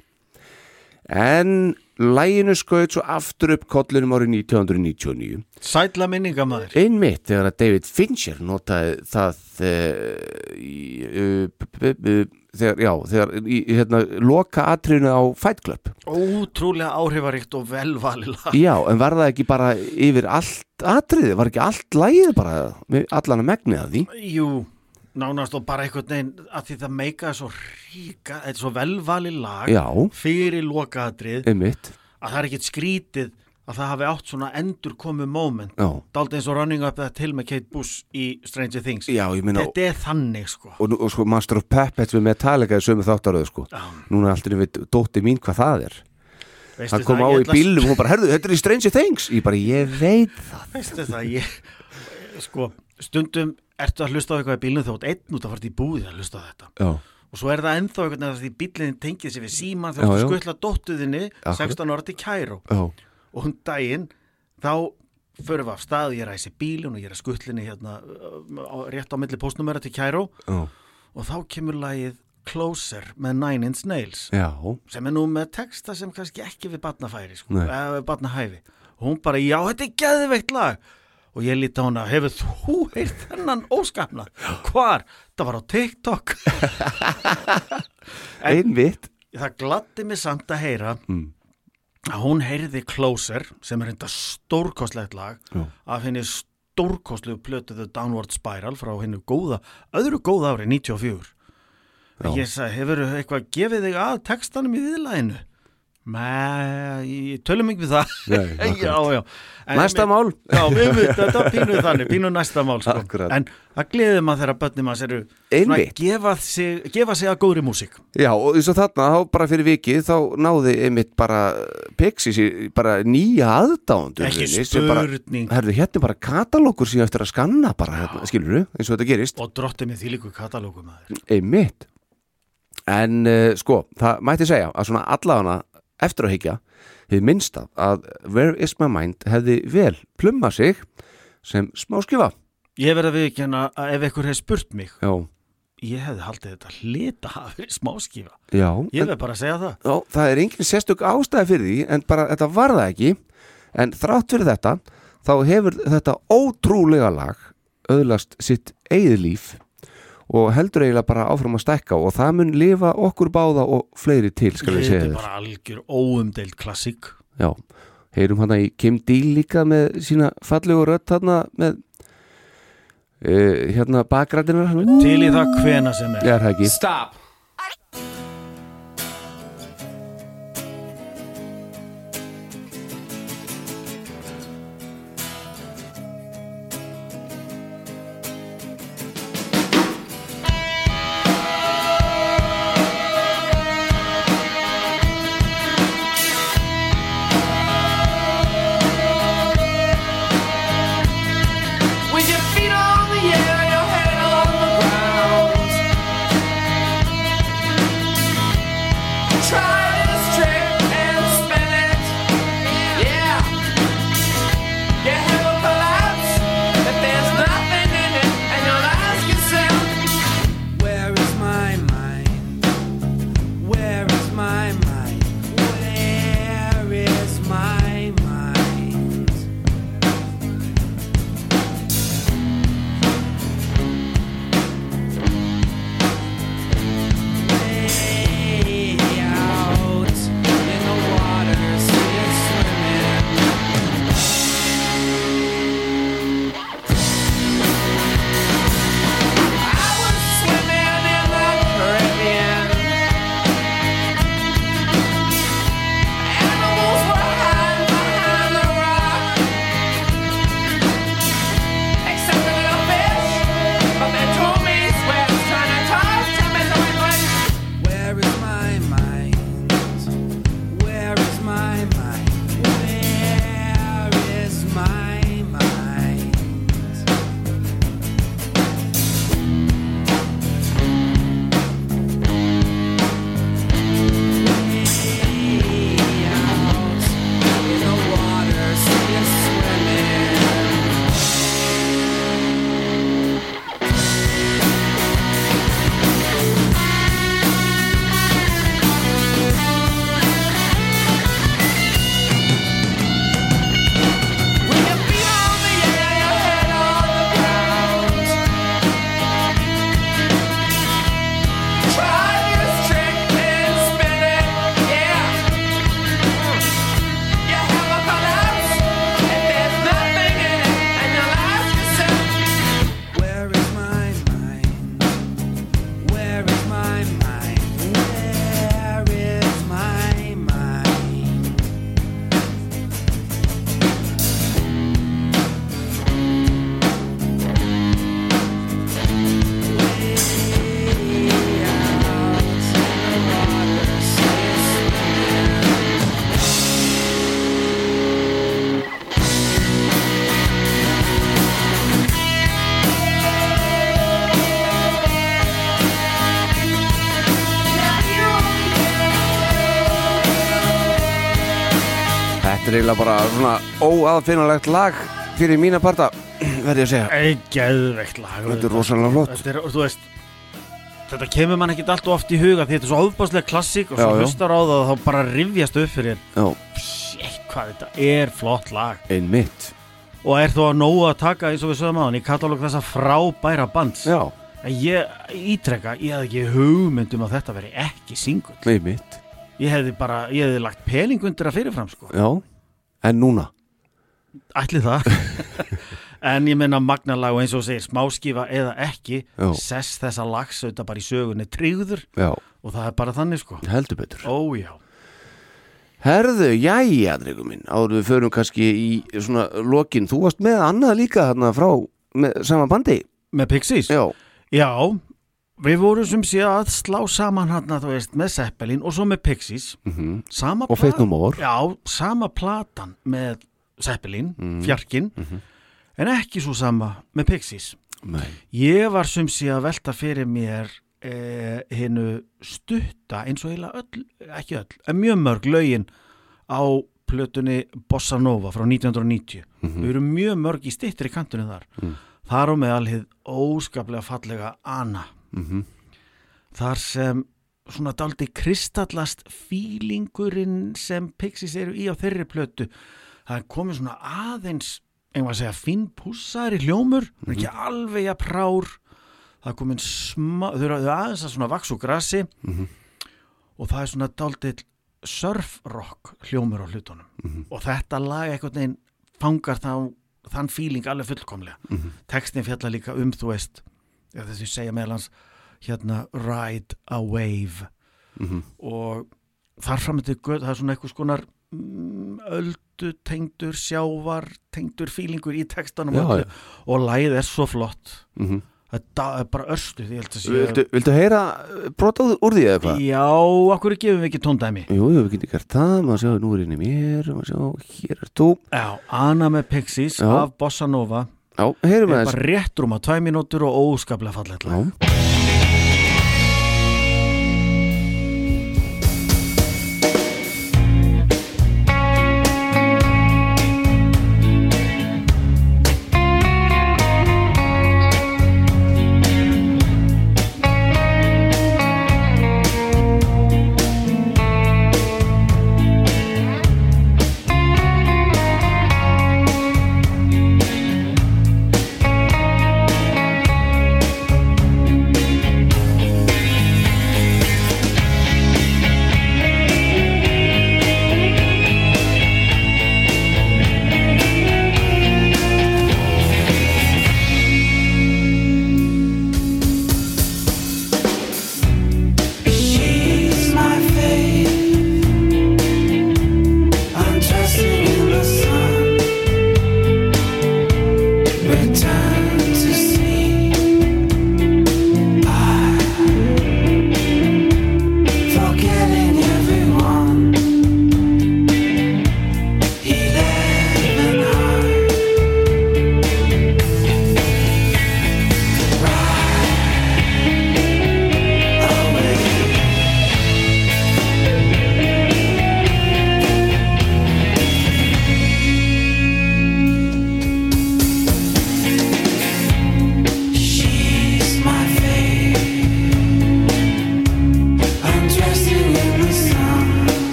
en læginu skaut svo aftur upp kollinum árið 1999 Sætla minningamæður einmitt þegar að David Fincher notaði það b- þegar, já, þegar í, hérna, loka atriðinu á Fight Club. Ótrúlega áhrifaríkt og velvalið lag. Já, en var það ekki bara yfir allt atriði, var ekki allt lægið bara allan að megni að því? Jú, nánast og bara einhvern veginn að því það meika svo ríka þetta er svo velvalið lag já, fyrir lokaðatrið einmitt. að það er ekkert skrítið að það hafi átt svona endur komið moment. Já, dálítið eins og Running Up That Hill með Kate Bush í Stranger Things. Já ég meina þetta er þannig sko. Og, nú- og sko Master of Puppets við Metallica í sömu þáttaröðu sko. Já. núna er alltaf við dótti mín hvað það er. Veistu hann kom það, á ég í ætla að- bílum og hún bara, herðu, þetta er í Stranger Things. Ég bara, ég veit það. Veistu það, ég sko, stundum ertu að hlusta á eitthvað í bílnum? Þá ert einn út að fara í búið að hlusta á þetta. Já, og svo er það ennþá einhvern veginn að því bílinn tengið sér við síman þegar þú skutla dóttuðinni Akkurat. 16 ára til Kæró og hún daginn þá förum við af stað ég ræsi bílinn og ég er að skutlinni hérna á, rétt á milli postnumera til Kæró og þá kemur lagið Closer með Nine Inch Nails já. sem er nú með texta sem kannski ekki við batnafæri sko, við batnahæfi og hún bara, já, þetta er geðveikt lag og ég líti á hana, hefur þú heyrt þennan óskapna? Hvar? Það var á TikTok einmitt það gladdi mig samt að heyra Mm. að hún heyrði Closer sem er enda stórkostlegt lag Já. af henni stórkostlu plötuðu Downward Spiral frá hennu góða, öðru góða ári 94 Já. ég sagði, hefur eitthvað gefið þig að textanum í viðlæðinu með, ég tölum ekki við það. Nei, já, já. En næsta einmitt- mál. Já, við við, þetta er pínu þannig, pínu næsta mál sko. En það gleður maður þegar börnum maður eru svona gefa sig, gefa sig að góðri músík. Já, og eins og þarna, þá bara fyrir vikið þá náði einmitt bara Pixies í bara nýja aðdándur Ekki spurning. Herðu, hérna er bara katalókur síðan eftir að skanna bara, hérna, skilur eins og þetta gerist. Og drottið með þýlíku katalógum maður. Einmitt. En uh, sko, það mætti segja að svona allafana eftir að higgja hefði minnst að Where is my mind hefði vel plumma sig sem smáskifa. Ég verði að viðkjanna að ef einhver hefði spurt mig já, ég hefði haldið þetta hlita að vera smáskífa já, Ég verði bara að segja það. Já það er engin sérstök ástæði fyrir því en bara þetta var það ekki. En þrátt fyrir þetta þá hefur þetta ótrúlega lag öðlast sitt eigið líf og heldur eiginlega bara áfram að stækka og það mun lifa okkur báða og fleiri til skal við Þetta segja er þér. bara algjör óumdeild klassík. Já, heyrum hana í Kim Deal líka með sína fallegu rödd þarna með uh, hérna bakgrætinar Til í það hvena sem er. Já, er það ekki. Stop. Þetta er eiginlega bara svona óaðfinnalegt lag fyrir mína parta, verði ég að segja. Ei, geðveikt lag Þetta er rosalega flott. Þetta er, þú veist Þetta kemur mann ekkit allt oft í huga því þetta er svo ofbáslega klassík og svo hlustar á það og þá bara rifjast upp fyrir Já, Shit, hvað þetta er flott lag. Einmitt. og er þó að nógu að taka eins og við sögum á hann í katalóg þessa frábæra bands. Já, En ég ítrekka, ég hefði ekki hugmyndum að þetta veri ekki singull einmitt. ég hefði bara, ég hefði lagt pening undir að fyrirfram sko, Já, en núna. ætli það en ég menna magnalag og eins og segir smáskifa eða ekki Já. sess þessa lags auðvitað bara í sögunni tryggður Já, og það er bara þannig sko heldur betur. ójá, Herðu, jæja, drengur minn, áður við förum kannski í svona lokin. Þú varst með annað líka þarna frá með sama bandi. með Pixies Já, já, við vorum sem sé að slá saman hann þú veist með Zeppelin og svo með Pixies mhm. sama og More. já, sama platan með Zeppelin, Mhm. fjarkin en ekki svo sama með Pixies Nei. Ég var sem sé að velta fyrir mér eh, hinnu stutta eins og heila öll, ekki öll, en mjög mörg lögin á plötunni Bossa Nova frá 1990. Við erum mjög mörg í stittri kantunni þar. Þar á meðal hið óskaplega fallega Anna. Mhm. Þar sem svona daldi kristallast fílingurinn sem Pixies eru í á þeirri plötu. Það komið svona aðeins einhvað að segja finn pússari hljómur mm ekki alveg að prár það komin smá þau eru aðeins að svona vaks úr grassi og það er svona dálitill surfrock hljómur á hlutunum. Og þetta lag einhvern veginn fangar þá þann fíling alveg fullkomlega. Textin fjalla líka um þú veist þessi segja meðlans hérna ride a wave og þar fram til göð það er svona eitthvað skonar mm, öldu tengdur sjávar tengdur fílingur í textanum Já, öllu. og lagið er svo flott Mhm. þetta er bara örstu ég held að sé Viltu, viltu heyra uh, brota úr- því eða hvað? já, okkur gefum við ekki tóndæmi Jú, við getum gert það, maður sjá, nú er inni mér, maður sjá, hér er þú. já, Anna með Pixies Já. af Bossa Nova Já, heyrum er við bara rétt rúma tvæ mínútur og óskaplega fallet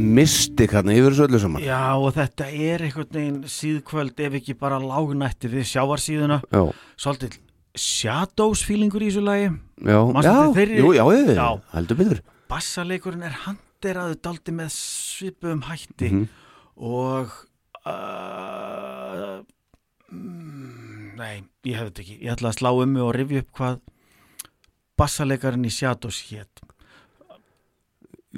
mystik hérna yfir þessu öllu saman. Já, og þetta er einhvern veginn síðkvöld ef ekki bara lágnætti við sjávarsíðuna. Já, svolítið shadows feelingur í þessu lagi. Já, já, þeirri- jú, já, já, heldur betur. bassaleikurinn er handeraðu daldi með svipuðum hætti Mhm. og uh, mm, nei, ég hef þetta ekki. Ég ætla að slá um og rifja upp hvað bassalekarinn í Shadows hétt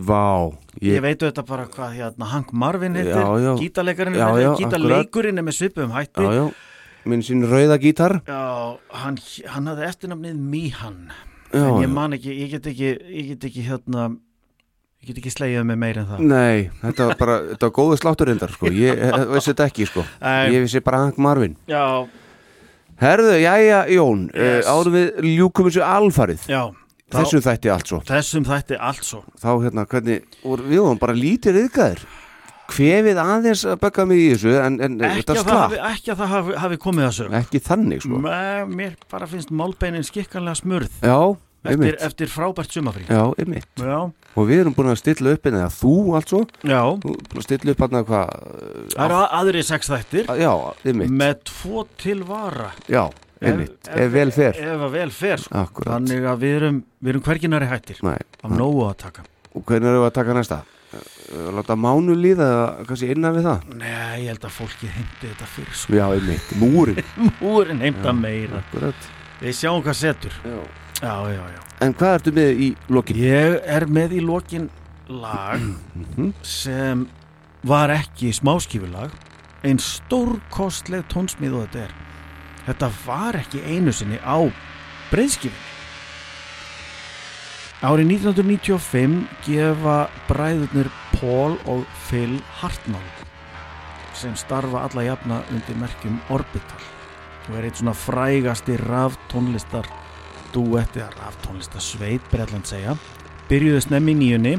vá Ég, ég, veit þetta bara hvað hérna Hank Marvin heitir, gítarleikarinn gítarleikurinn er með svipum hætti. Já, já, minn sín rauða gítar. Já, hann, hann hafði eftirnafnið Mihan. En ég man ekki, ég get ekki ég get ekki hérna ég get ekki slegið með meir en það. Nei, þetta var bara, þetta var góðu slátturindar sko, ég eh, vissi þetta ekki sko. Nei. Ég vissi bara Hank Marvin. Já, Herðu, jæja, Jón, Yes. yes. árum við ljúkum þessu alfarið. Já Þessum þætti allt svo. Þessum þætti allt svo. Þá hérna, hvernig, og við vorum bara lítið yðgæðir Hvefið aðeins að bögga mig í þessu En, en ekki þetta að, það slapp. hafi, ekki að það hafi, hafi komið að sög Ekki þannig sko. Mér bara finnst málbeinin skikkanlega smurð. Já, eftir, eftir frábært sumafrí Já, einmitt. Já, Og við erum búin að stilla upp þú altså já. Þú ert búin að stilla upp hann hvað Það eru aðri sex þættir. Já, einmitt. Með tvo til vara. Já, einmitt, ef vel fer Ef að vel fer sko. Þannig að við erum, við erum hverginari hættir Nei, af nógu að taka og hvernig erum við að taka næsta? Eh, Láta mánu líða eða kannski innan við það? Nei, ég held að fólki heimti þetta fyrr sko. Já, einmitt, múrin Múrin heimta meira Akkurat Við sjáum hvað setur Já. Já, já, já En hvað ertu með í lokin? Ég er með í lokin lag Mhm. sem var ekki smáskifulag en stórkostleg tónsmíð og þetta er þetta var ekki einu sinni á breyðskifin Árið 1995 gefa bræðurnir Paul og Phil Hartnell sem starfa alla jafna undir merkjum Orbital og er eitt svona frægasti raftónlistar duetti eða raftónlistar sveit Breitland segja byrjuðu snemmi í nýjunni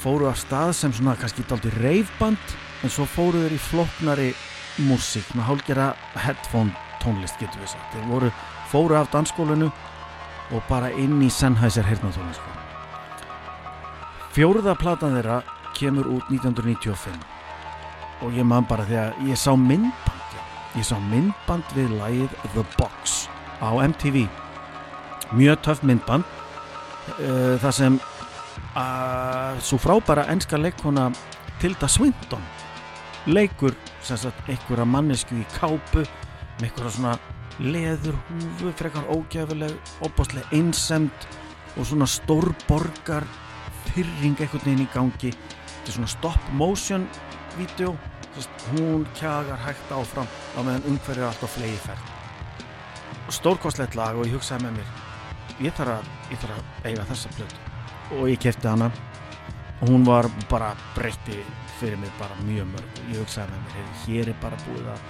fóru af stað sem svona kannski daldi reifband en svo fóru þeir í floknari músík með hálgera headphone tónlist getur við sagt. Þeir voru, fóru af dansskólinu og bara inn í Sennheiser heyrnatónlist fjóruða platan þeirra kemur út 1995 og ég man bara þegar ég sá myndband ég sá myndband við lagið The Box á MTV mjög töff myndband uh, það sem uh, svo frábæra enska leikona Tilda Swinton leikur sagt einhverja mannesku í kápu með einhverja svona leður húfu frekar ógæfuleg óbáslega einsemd og svona stórborgar þyrring einhvern veginn í gangi. Þetta er svona stop motion vídeo hún kjagar hægt áfram á meðan umhverju er alltaf flegi ferð stórkostlegt lag og ég hugsaði með mér ég þarf að, ég þarf að eiga þessa plötu. Og ég kefti hana. Og hún var bara breytti fyrir mig bara mjög mörg. Ég hugsaði með mér, hér er bara búið að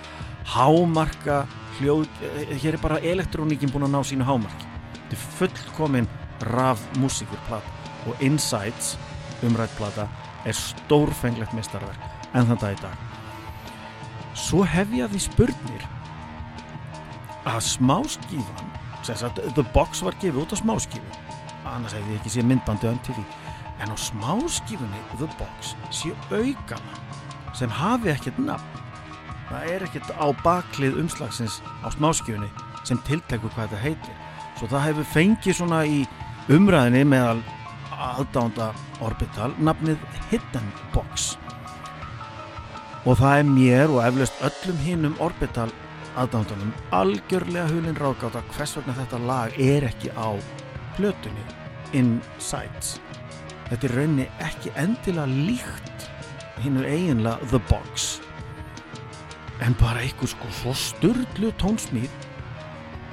hámarka hljóð, eh, hér er bara elektróníkin búin að ná sínu hámarki. Þetta er fullkomin raf músikur plata og Insights umrætt plata er stórfenglegt mestarverk en þann dag í dag. Svo hef ég að því spurnir að smáskífan sagt, The Box var gefið út á smáskífu annars hefði ég ekki séð myndbandi á MTV en á smáskífunni The Box sé aukana sem hafi ekkert nafn það er ekkert á baklið umslagsins á smáskífunni sem tiltekur hvað þetta heitir. Svo það hefur fengið svona í umræðinni meðal aðdánda Orbital nafnið Hidden Box. Og það er mér og eflaust öllum hinnum Orbital aðdándunum algjörlega hulinn ráðgáta hvers vegna þetta lag er ekki á plötunni Insights. Þetta er raunni ekki endilega líkt hinn er eiginlega The Box en bara eitthvað sko svo sturdlu tónsmíð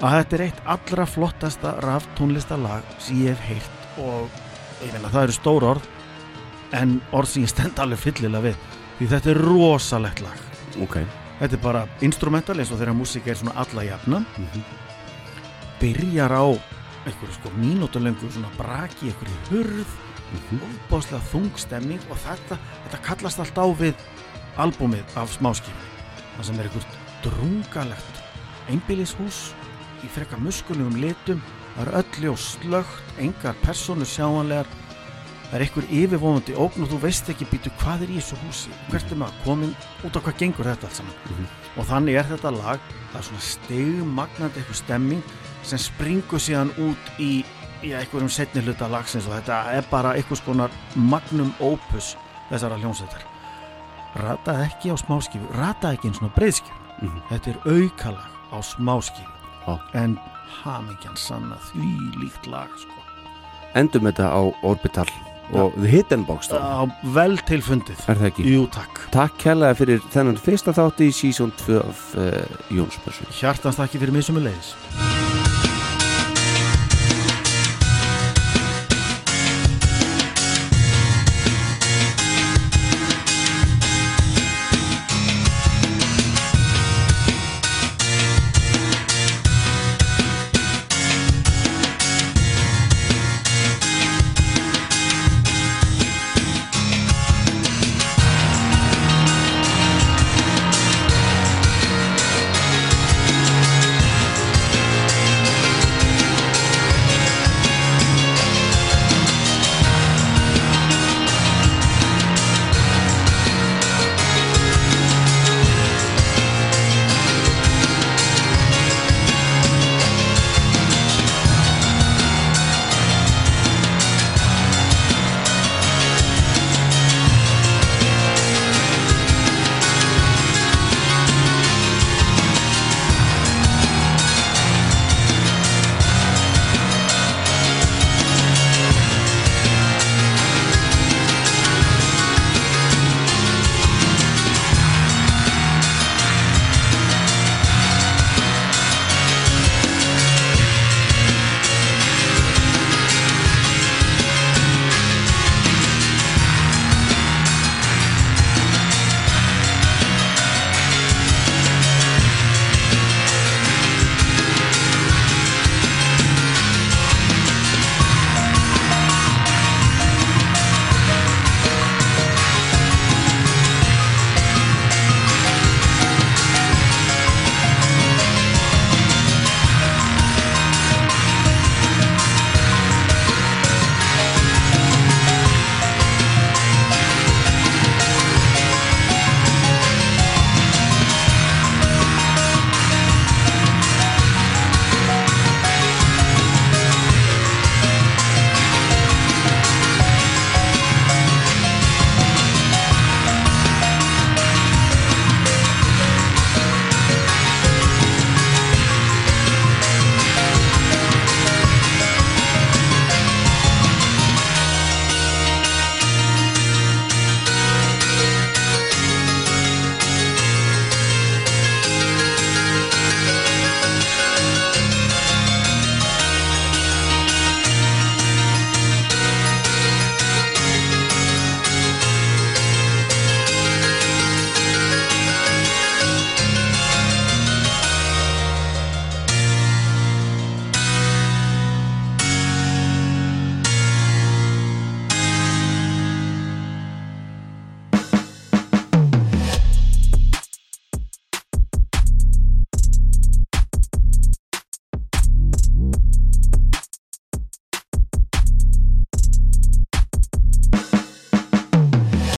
að þetta er eitt allra flottasta raf tónlistalag sem ég hef heyrt og ég meina það eru stór orð en orð sem ég stend alveg fyllilega við því þetta er rosalegt lag. Ok, þetta er bara instrumental eins og þegar músík er svona alla jafna byrjar á einhverju sko mínútulöngu svona braki einhverju hurð óbáslega þungstemning og þetta, þetta kallast allt á við albúmið af smáskipin það sem er einhvert drungalegt einbýlishús í frekka muskulegum litum það er öll ljós slögt, engar persónur sjáanlegar. Það er einhver yfirvonandi ógn og þú veist ekki býtu hvað er í þessu húsi? Hvert er maður komin út á hvað gengur þetta allt saman? Og þannig er þetta lag það er svona stegmagnandi eitthvað stemming sem springur síðan út í, í einhverjum setni hluta lagsins og þetta er bara einhvers konar magnum opus þessara hljómsveitar rataði ekki á smáskifu rataði ekki eins og breyðskifu þetta er aukalag á smáskifu Já. en hamingjan sanna því líkt lag sko. endum þetta á Orbital og The Hidden Box á vel tilfundið. Er það ekki? Jú, takk. Takk kærlega fyrir þennan fyrsta þátti í sísón 2 af uh, Jónsbössu Hjartans þakki fyrir mig sem er leiðis